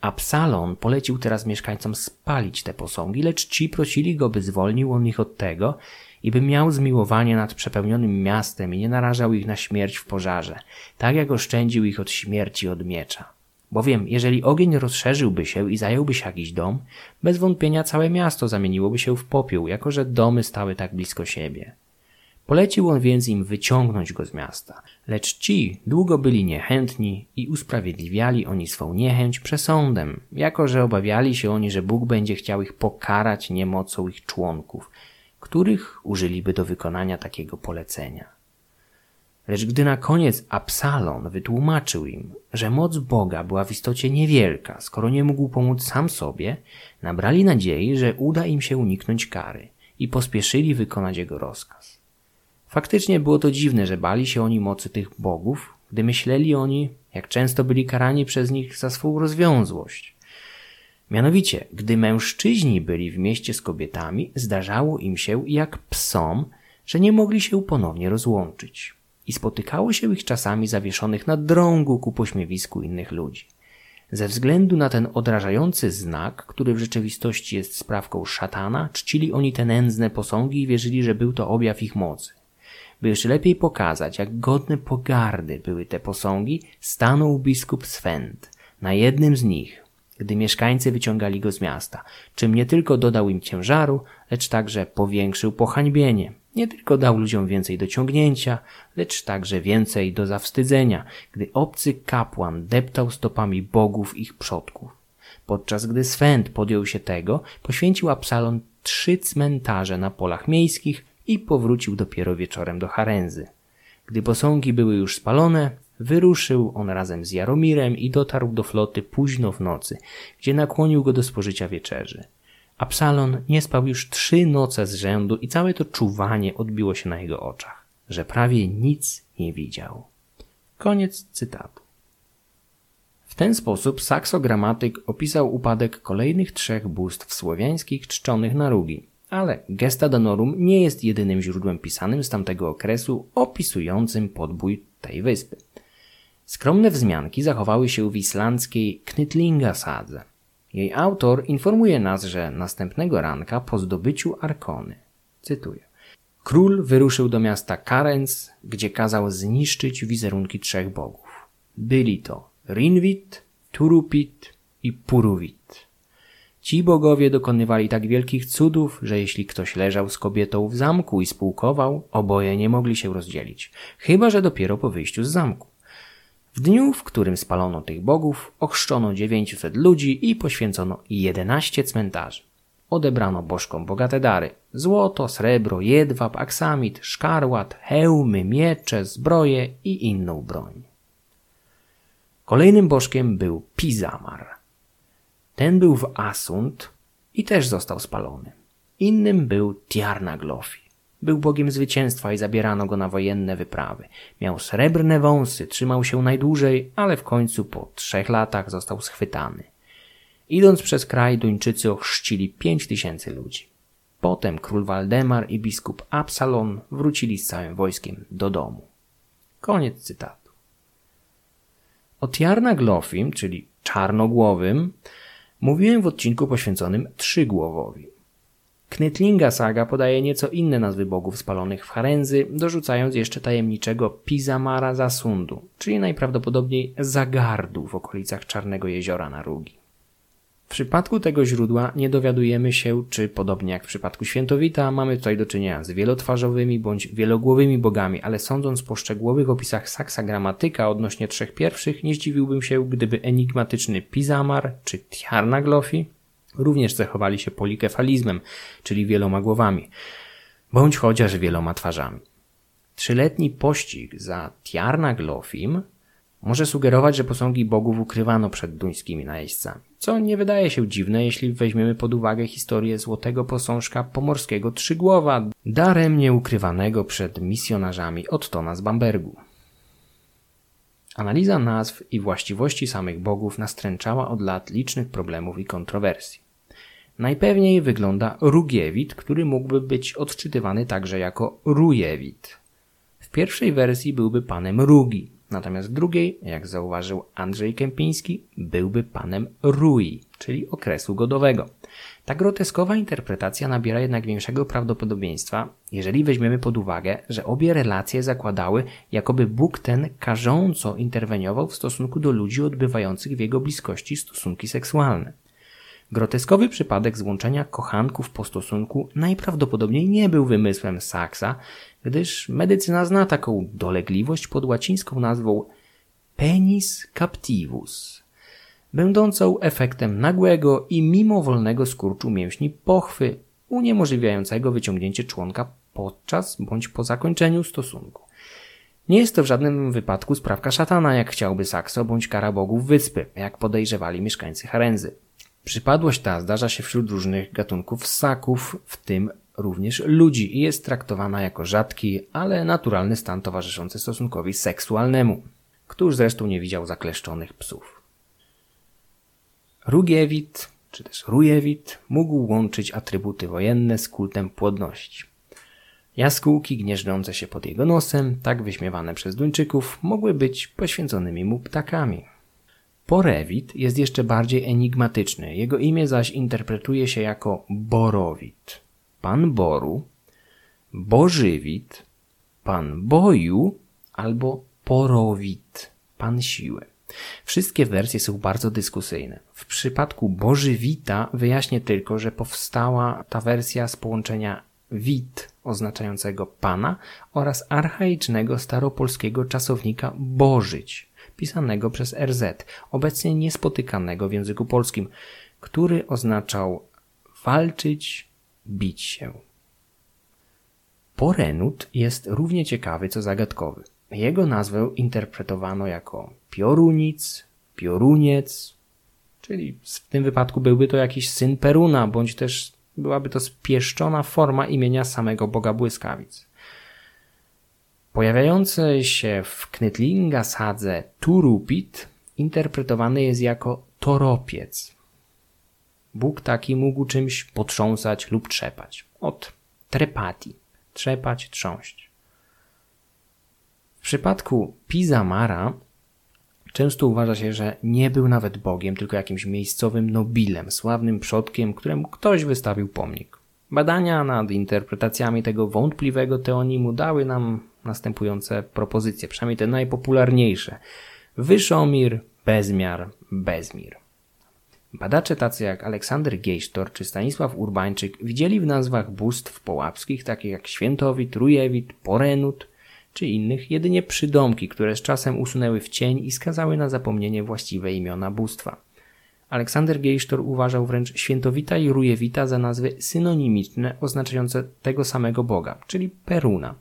Absalon polecił teraz mieszkańcom spalić te posągi, lecz ci prosili go, by zwolnił on ich od tego i by miał zmiłowanie nad przepełnionym miastem i nie narażał ich na śmierć w pożarze, tak jak oszczędził ich od śmierci od miecza. Bowiem, jeżeli ogień rozszerzyłby się i zająłby się jakiś dom, bez wątpienia całe miasto zamieniłoby się w popiół, jako że domy stały tak blisko siebie. Polecił on więc im wyciągnąć go z miasta, lecz ci długo byli niechętni i usprawiedliwiali oni swą niechęć przesądem, jako że obawiali się oni, że Bóg będzie chciał ich pokarać niemocą ich członków, których użyliby do wykonania takiego polecenia. Lecz gdy na koniec Absalon wytłumaczył im, że moc Boga była w istocie niewielka, skoro nie mógł pomóc sam sobie, nabrali nadziei, że uda im się uniknąć kary i pospieszyli wykonać jego rozkaz. Faktycznie było to dziwne, że bali się oni mocy tych bogów, gdy myśleli oni, jak często byli karani przez nich za swą rozwiązłość. Mianowicie, gdy mężczyźni byli w mieście z kobietami, zdarzało im się, jak psom, że nie mogli się ponownie rozłączyć. I spotykało się ich czasami zawieszonych na drągu ku pośmiewisku innych ludzi. Ze względu na ten odrażający znak, który w rzeczywistości jest sprawką szatana, czcili oni te nędzne posągi i wierzyli, że był to objaw ich mocy. By jeszcze lepiej pokazać, jak godne pogardy były te posągi, stanął biskup Swent na jednym z nich, gdy mieszkańcy wyciągali go z miasta, czym nie tylko dodał im ciężaru, lecz także powiększył pohańbienie. Nie tylko dał ludziom więcej do ciągnięcia, lecz także więcej do zawstydzenia, gdy obcy kapłan deptał stopami bogów ich przodków. Podczas gdy Swent podjął się tego, poświęcił Absalon trzy cmentarze na polach miejskich i powrócił dopiero wieczorem do Harenzy. Gdy posągi były już spalone, wyruszył on razem z Jaromirem i dotarł do floty późno w nocy, gdzie nakłonił go do spożycia wieczerzy. Absalon nie spał już trzy noce z rzędu i całe to czuwanie odbiło się na jego oczach, że prawie nic nie widział. Koniec cytatu. W ten sposób saksogramatyk opisał upadek kolejnych trzech bóstw słowiańskich czczonych na Rugi, ale Gesta Danorum nie jest jedynym źródłem pisanym z tamtego okresu opisującym podbój tej wyspy. Skromne wzmianki zachowały się w islandzkiej Knytlinga Sadze. Jej autor informuje nas, że następnego ranka po zdobyciu Arkony, cytuję, król wyruszył do miasta Karens, gdzie kazał zniszczyć wizerunki trzech bogów. Byli to Rinwit, Turupit i Puruvit. Ci bogowie dokonywali tak wielkich cudów, że jeśli ktoś leżał z kobietą w zamku i spółkował, oboje nie mogli się rozdzielić, chyba że dopiero po wyjściu z zamku. W dniu, w którym spalono tych bogów, ochrzczono 900 ludzi i poświęcono 11 cmentarzy. Odebrano bożkom bogate dary: złoto, srebro, jedwab, aksamit, szkarłat, hełmy, miecze, zbroje i inną broń. Kolejnym bożkiem był Pizamar. Ten był w Asund i też został spalony. Innym był Tiarnaglofi. Był bogiem zwycięstwa i zabierano go na wojenne wyprawy. Miał srebrne wąsy, trzymał się najdłużej, ale w końcu po trzech latach został schwytany. Idąc przez kraj, Duńczycy ochrzcili pięć tysięcy ludzi. Potem król Waldemar i biskup Absalon wrócili z całym wojskiem do domu. Koniec cytatu. O Tiarna Glofim, czyli czarnogłowym, mówiłem w odcinku poświęconym Trzygłowowi. Knytlinga saga podaje nieco inne nazwy bogów spalonych w Harenzy, dorzucając jeszcze tajemniczego Pizamara Zasundu, czyli najprawdopodobniej Zagardu w okolicach Czarnego Jeziora na Rugi. W przypadku tego źródła nie dowiadujemy się, czy podobnie jak w przypadku Świętowita, mamy tutaj do czynienia z wielotwarzowymi bądź wielogłowymi bogami, ale sądząc po szczegółowych opisach Saksa Gramatyka odnośnie trzech pierwszych, nie zdziwiłbym się, gdyby enigmatyczny Pizamar czy Tjarnaglofi również cechowali się polikefalizmem, czyli wieloma głowami, bądź chociaż wieloma twarzami. Trzyletni pościg za Tjarnaglofim może sugerować, że posągi bogów ukrywano przed duńskimi najeźdźcami, co nie wydaje się dziwne, jeśli weźmiemy pod uwagę historię złotego posążka pomorskiego Trzygłowa, darem nieukrywanego przed misjonarzami Ottona z Bambergu. Analiza nazw i właściwości samych bogów nastręczała od lat licznych problemów i kontrowersji. Najpewniej wygląda Rugiewit, który mógłby być odczytywany także jako Rujewit. W pierwszej wersji byłby panem Rugi, natomiast drugiej, jak zauważył Andrzej Kępiński, byłby panem Rui, czyli okresu godowego. Ta groteskowa interpretacja nabiera jednak większego prawdopodobieństwa, jeżeli weźmiemy pod uwagę, że obie relacje zakładały, jakoby Bóg ten karząco interweniował w stosunku do ludzi odbywających w jego bliskości stosunki seksualne. Groteskowy przypadek złączenia kochanków po stosunku najprawdopodobniej nie był wymysłem Saksa, gdyż medycyna zna taką dolegliwość pod łacińską nazwą penis captivus, będącą efektem nagłego i mimowolnego skurczu mięśni pochwy, uniemożliwiającego wyciągnięcie członka podczas bądź po zakończeniu stosunku. Nie jest to w żadnym wypadku sprawka szatana, jak chciałby Sakso, bądź kara bogów wyspy, jak podejrzewali mieszkańcy Harenzy. Przypadłość ta zdarza się wśród różnych gatunków ssaków, w tym również ludzi i jest traktowana jako rzadki, ale naturalny stan towarzyszący stosunkowi seksualnemu. Któż zresztą nie widział zakleszczonych psów? Rugiewit, czy też Rujewit mógł łączyć atrybuty wojenne z kultem płodności. Jaskółki gnieżdżące się pod jego nosem, tak wyśmiewane przez Duńczyków, mogły być poświęconymi mu ptakami. Porewit jest jeszcze bardziej enigmatyczny, jego imię zaś interpretuje się jako Borowit, Pan Boru, Bożywit, Pan Boju albo Porowit, Pan Siły. Wszystkie wersje są bardzo dyskusyjne. W przypadku Bożywita wyjaśnię tylko, że powstała ta wersja z połączenia wit oznaczającego pana oraz archaicznego staropolskiego czasownika bożyć, pisanego przez RZ, obecnie niespotykanego w języku polskim, który oznaczał walczyć, bić się. Porenut jest równie ciekawy co zagadkowy. Jego nazwę interpretowano jako piorunic, pioruniec, czyli w tym wypadku byłby to jakiś syn Peruna, bądź też byłaby to spieszczona forma imienia samego Boga Błyskawic. Pojawiający się w Knytlinga sadze Turupit interpretowany jest jako toropiec. Bóg taki mógł czymś potrząsać lub trzepać. Od trepati. Trzepać, trząść. W przypadku Pizamara Często uważa się, że nie był nawet Bogiem, tylko jakimś miejscowym nobilem, sławnym przodkiem, któremu ktoś wystawił pomnik. Badania nad interpretacjami tego wątpliwego teonimu dały nam następujące propozycje, przynajmniej te najpopularniejsze. Wyszomir, Bezmiar, Bezmir. Badacze tacy jak Aleksander Gejsztor czy Stanisław Urbańczyk widzieli w nazwach bóstw połapskich takich jak Świętowit, Rujewit, Porenut, czy innych jedynie przydomki, które z czasem usunęły w cień i skazały na zapomnienie właściwe imiona bóstwa. Aleksander Geisztor uważał wręcz świętowita i rujewita za nazwy synonimiczne oznaczające tego samego Boga, czyli Peruna.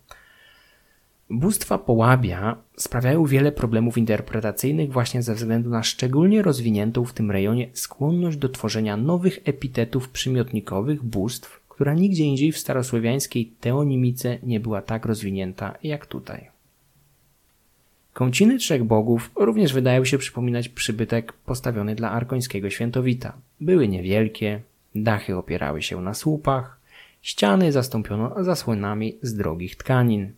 Bóstwa połabia sprawiają wiele problemów interpretacyjnych właśnie ze względu na szczególnie rozwiniętą w tym rejonie skłonność do tworzenia nowych epitetów przymiotnikowych bóstw, która nigdzie indziej w starosłowiańskiej teonimice nie była tak rozwinięta jak tutaj. Kąciny trzech bogów również wydają się przypominać przybytek postawiony dla arkońskiego świętowita. Były niewielkie, dachy opierały się na słupach, ściany zastąpiono zasłonami z drogich tkanin,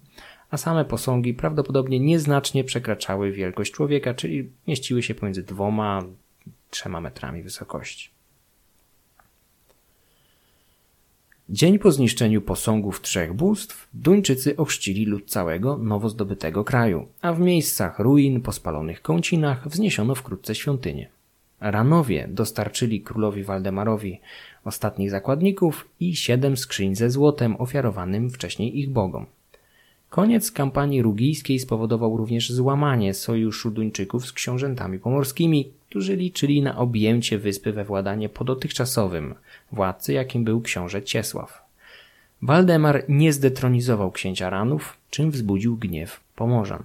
a same posągi prawdopodobnie nieznacznie przekraczały wielkość człowieka, czyli mieściły się pomiędzy dwoma, trzema metrami wysokości. Dzień po zniszczeniu posągów trzech bóstw, Duńczycy ochrzcili lud całego nowo zdobytego kraju, a w miejscach ruin po spalonych kącinach wzniesiono wkrótce świątynię. Ranowie dostarczyli królowi Waldemarowi ostatnich zakładników i siedem skrzyń ze złotem ofiarowanym wcześniej ich bogom. Koniec kampanii rugijskiej spowodował również złamanie sojuszu Duńczyków z książętami pomorskimi, którzy liczyli na objęcie wyspy we władanie po dotychczasowym władcy, jakim był książę Ciesław. Waldemar nie zdetronizował księcia Ranów, czym wzbudził gniew Pomorzan.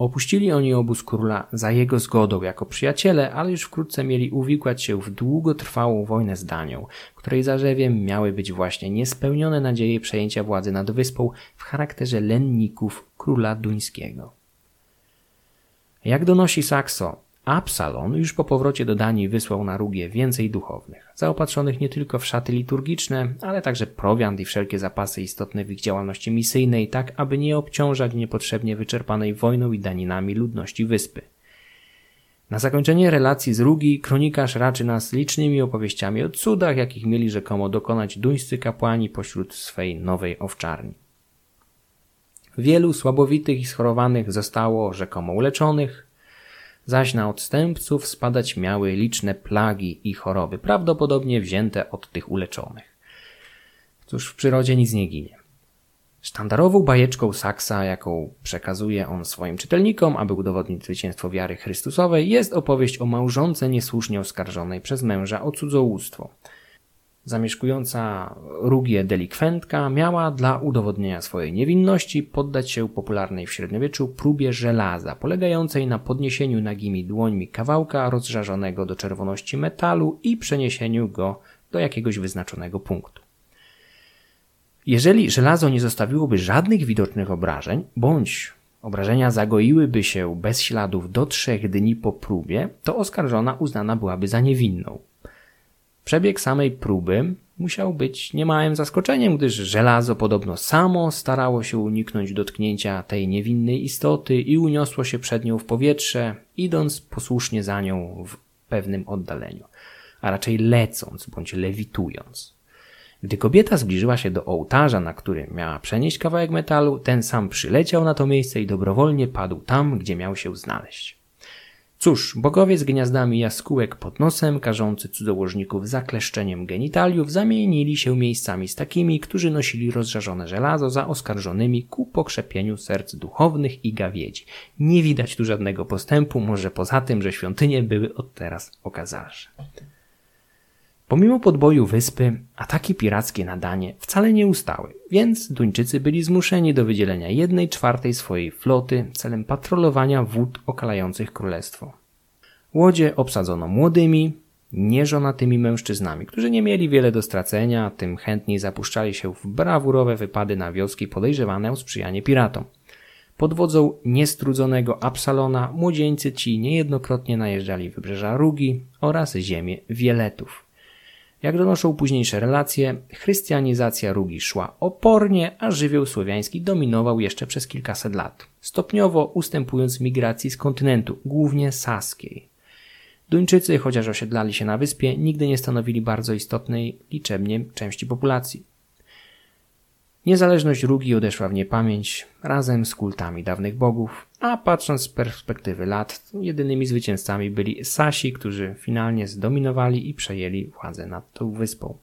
Opuścili oni obóz króla za jego zgodą jako przyjaciele, ale już wkrótce mieli uwikłać się w długotrwałą wojnę z Danią, której zarzewiem miały być właśnie niespełnione nadzieje przejęcia władzy nad wyspą w charakterze lenników króla duńskiego. Jak donosi Saxo, Absalon już po powrocie do Danii wysłał na Rugię więcej duchownych, zaopatrzonych nie tylko w szaty liturgiczne, ale także prowiant i wszelkie zapasy istotne w ich działalności misyjnej, tak aby nie obciążać niepotrzebnie wyczerpanej wojną i daninami ludności wyspy. Na zakończenie relacji z Rugi kronikarz raczy nas licznymi opowieściami o cudach, jakich mieli rzekomo dokonać duńscy kapłani pośród swej nowej owczarni. Wielu słabowitych i schorowanych zostało rzekomo uleczonych, zaś na odstępców spadać miały liczne plagi i choroby, prawdopodobnie wzięte od tych uleczonych. Cóż, w przyrodzie nic nie ginie. Sztandarową bajeczką Saksa, jaką przekazuje on swoim czytelnikom, aby udowodnić zwycięstwo wiary Chrystusowej, jest opowieść o małżonce niesłusznie oskarżonej przez męża o cudzołóstwo – Zamieszkująca Rugię delikwentka miała dla udowodnienia swojej niewinności poddać się popularnej w średniowieczu próbie żelaza, polegającej na podniesieniu nagimi dłońmi kawałka rozżarzonego do czerwoności metalu i przeniesieniu go do jakiegoś wyznaczonego punktu. Jeżeli żelazo nie zostawiłoby żadnych widocznych obrażeń, bądź obrażenia zagoiłyby się bez śladów do trzech dni po próbie, to oskarżona uznana byłaby za niewinną. Przebieg samej próby musiał być niemałym zaskoczeniem, gdyż żelazo podobno samo starało się uniknąć dotknięcia tej niewinnej istoty i uniosło się przed nią w powietrze, idąc posłusznie za nią w pewnym oddaleniu, a raczej lecąc bądź lewitując. Gdy kobieta zbliżyła się do ołtarza, na którym miała przenieść kawałek metalu, ten sam przyleciał na to miejsce i dobrowolnie padł tam, gdzie miał się znaleźć. Cóż, bogowie z gniazdami jaskółek pod nosem, karzący cudzołożników zakleszczeniem genitaliów, zamienili się miejscami z takimi, którzy nosili rozżarzone żelazo za oskarżonymi ku pokrzepieniu serc duchownych i gawiedzi. Nie widać tu żadnego postępu, może poza tym, że świątynie były od teraz okazalsze. Pomimo podboju wyspy, ataki pirackie na Danie wcale nie ustały, więc Duńczycy byli zmuszeni do wydzielenia jednej czwartej swojej floty celem patrolowania wód okalających królestwo. Łodzie obsadzono młodymi, nieżonatymi mężczyznami, którzy nie mieli wiele do stracenia, tym chętniej zapuszczali się w brawurowe wypady na wioski podejrzewane o sprzyjanie piratom. Pod wodzą niestrudzonego Absalona młodzieńcy ci niejednokrotnie najeżdżali wybrzeża Rugi oraz ziemię Wieletów. Jak donoszą późniejsze relacje, chrystianizacja Rugi szła opornie, a żywioł słowiański dominował jeszcze przez kilkaset lat, stopniowo ustępując migracji z kontynentu, głównie saskiej. Duńczycy, chociaż osiedlali się na wyspie, nigdy nie stanowili bardzo istotnej liczebnie części populacji. Niezależność Rugi odeszła w niepamięć razem z kultami dawnych bogów, a patrząc z perspektywy lat, jedynymi zwycięzcami byli Sasi, którzy finalnie zdominowali i przejęli władzę nad tą wyspą.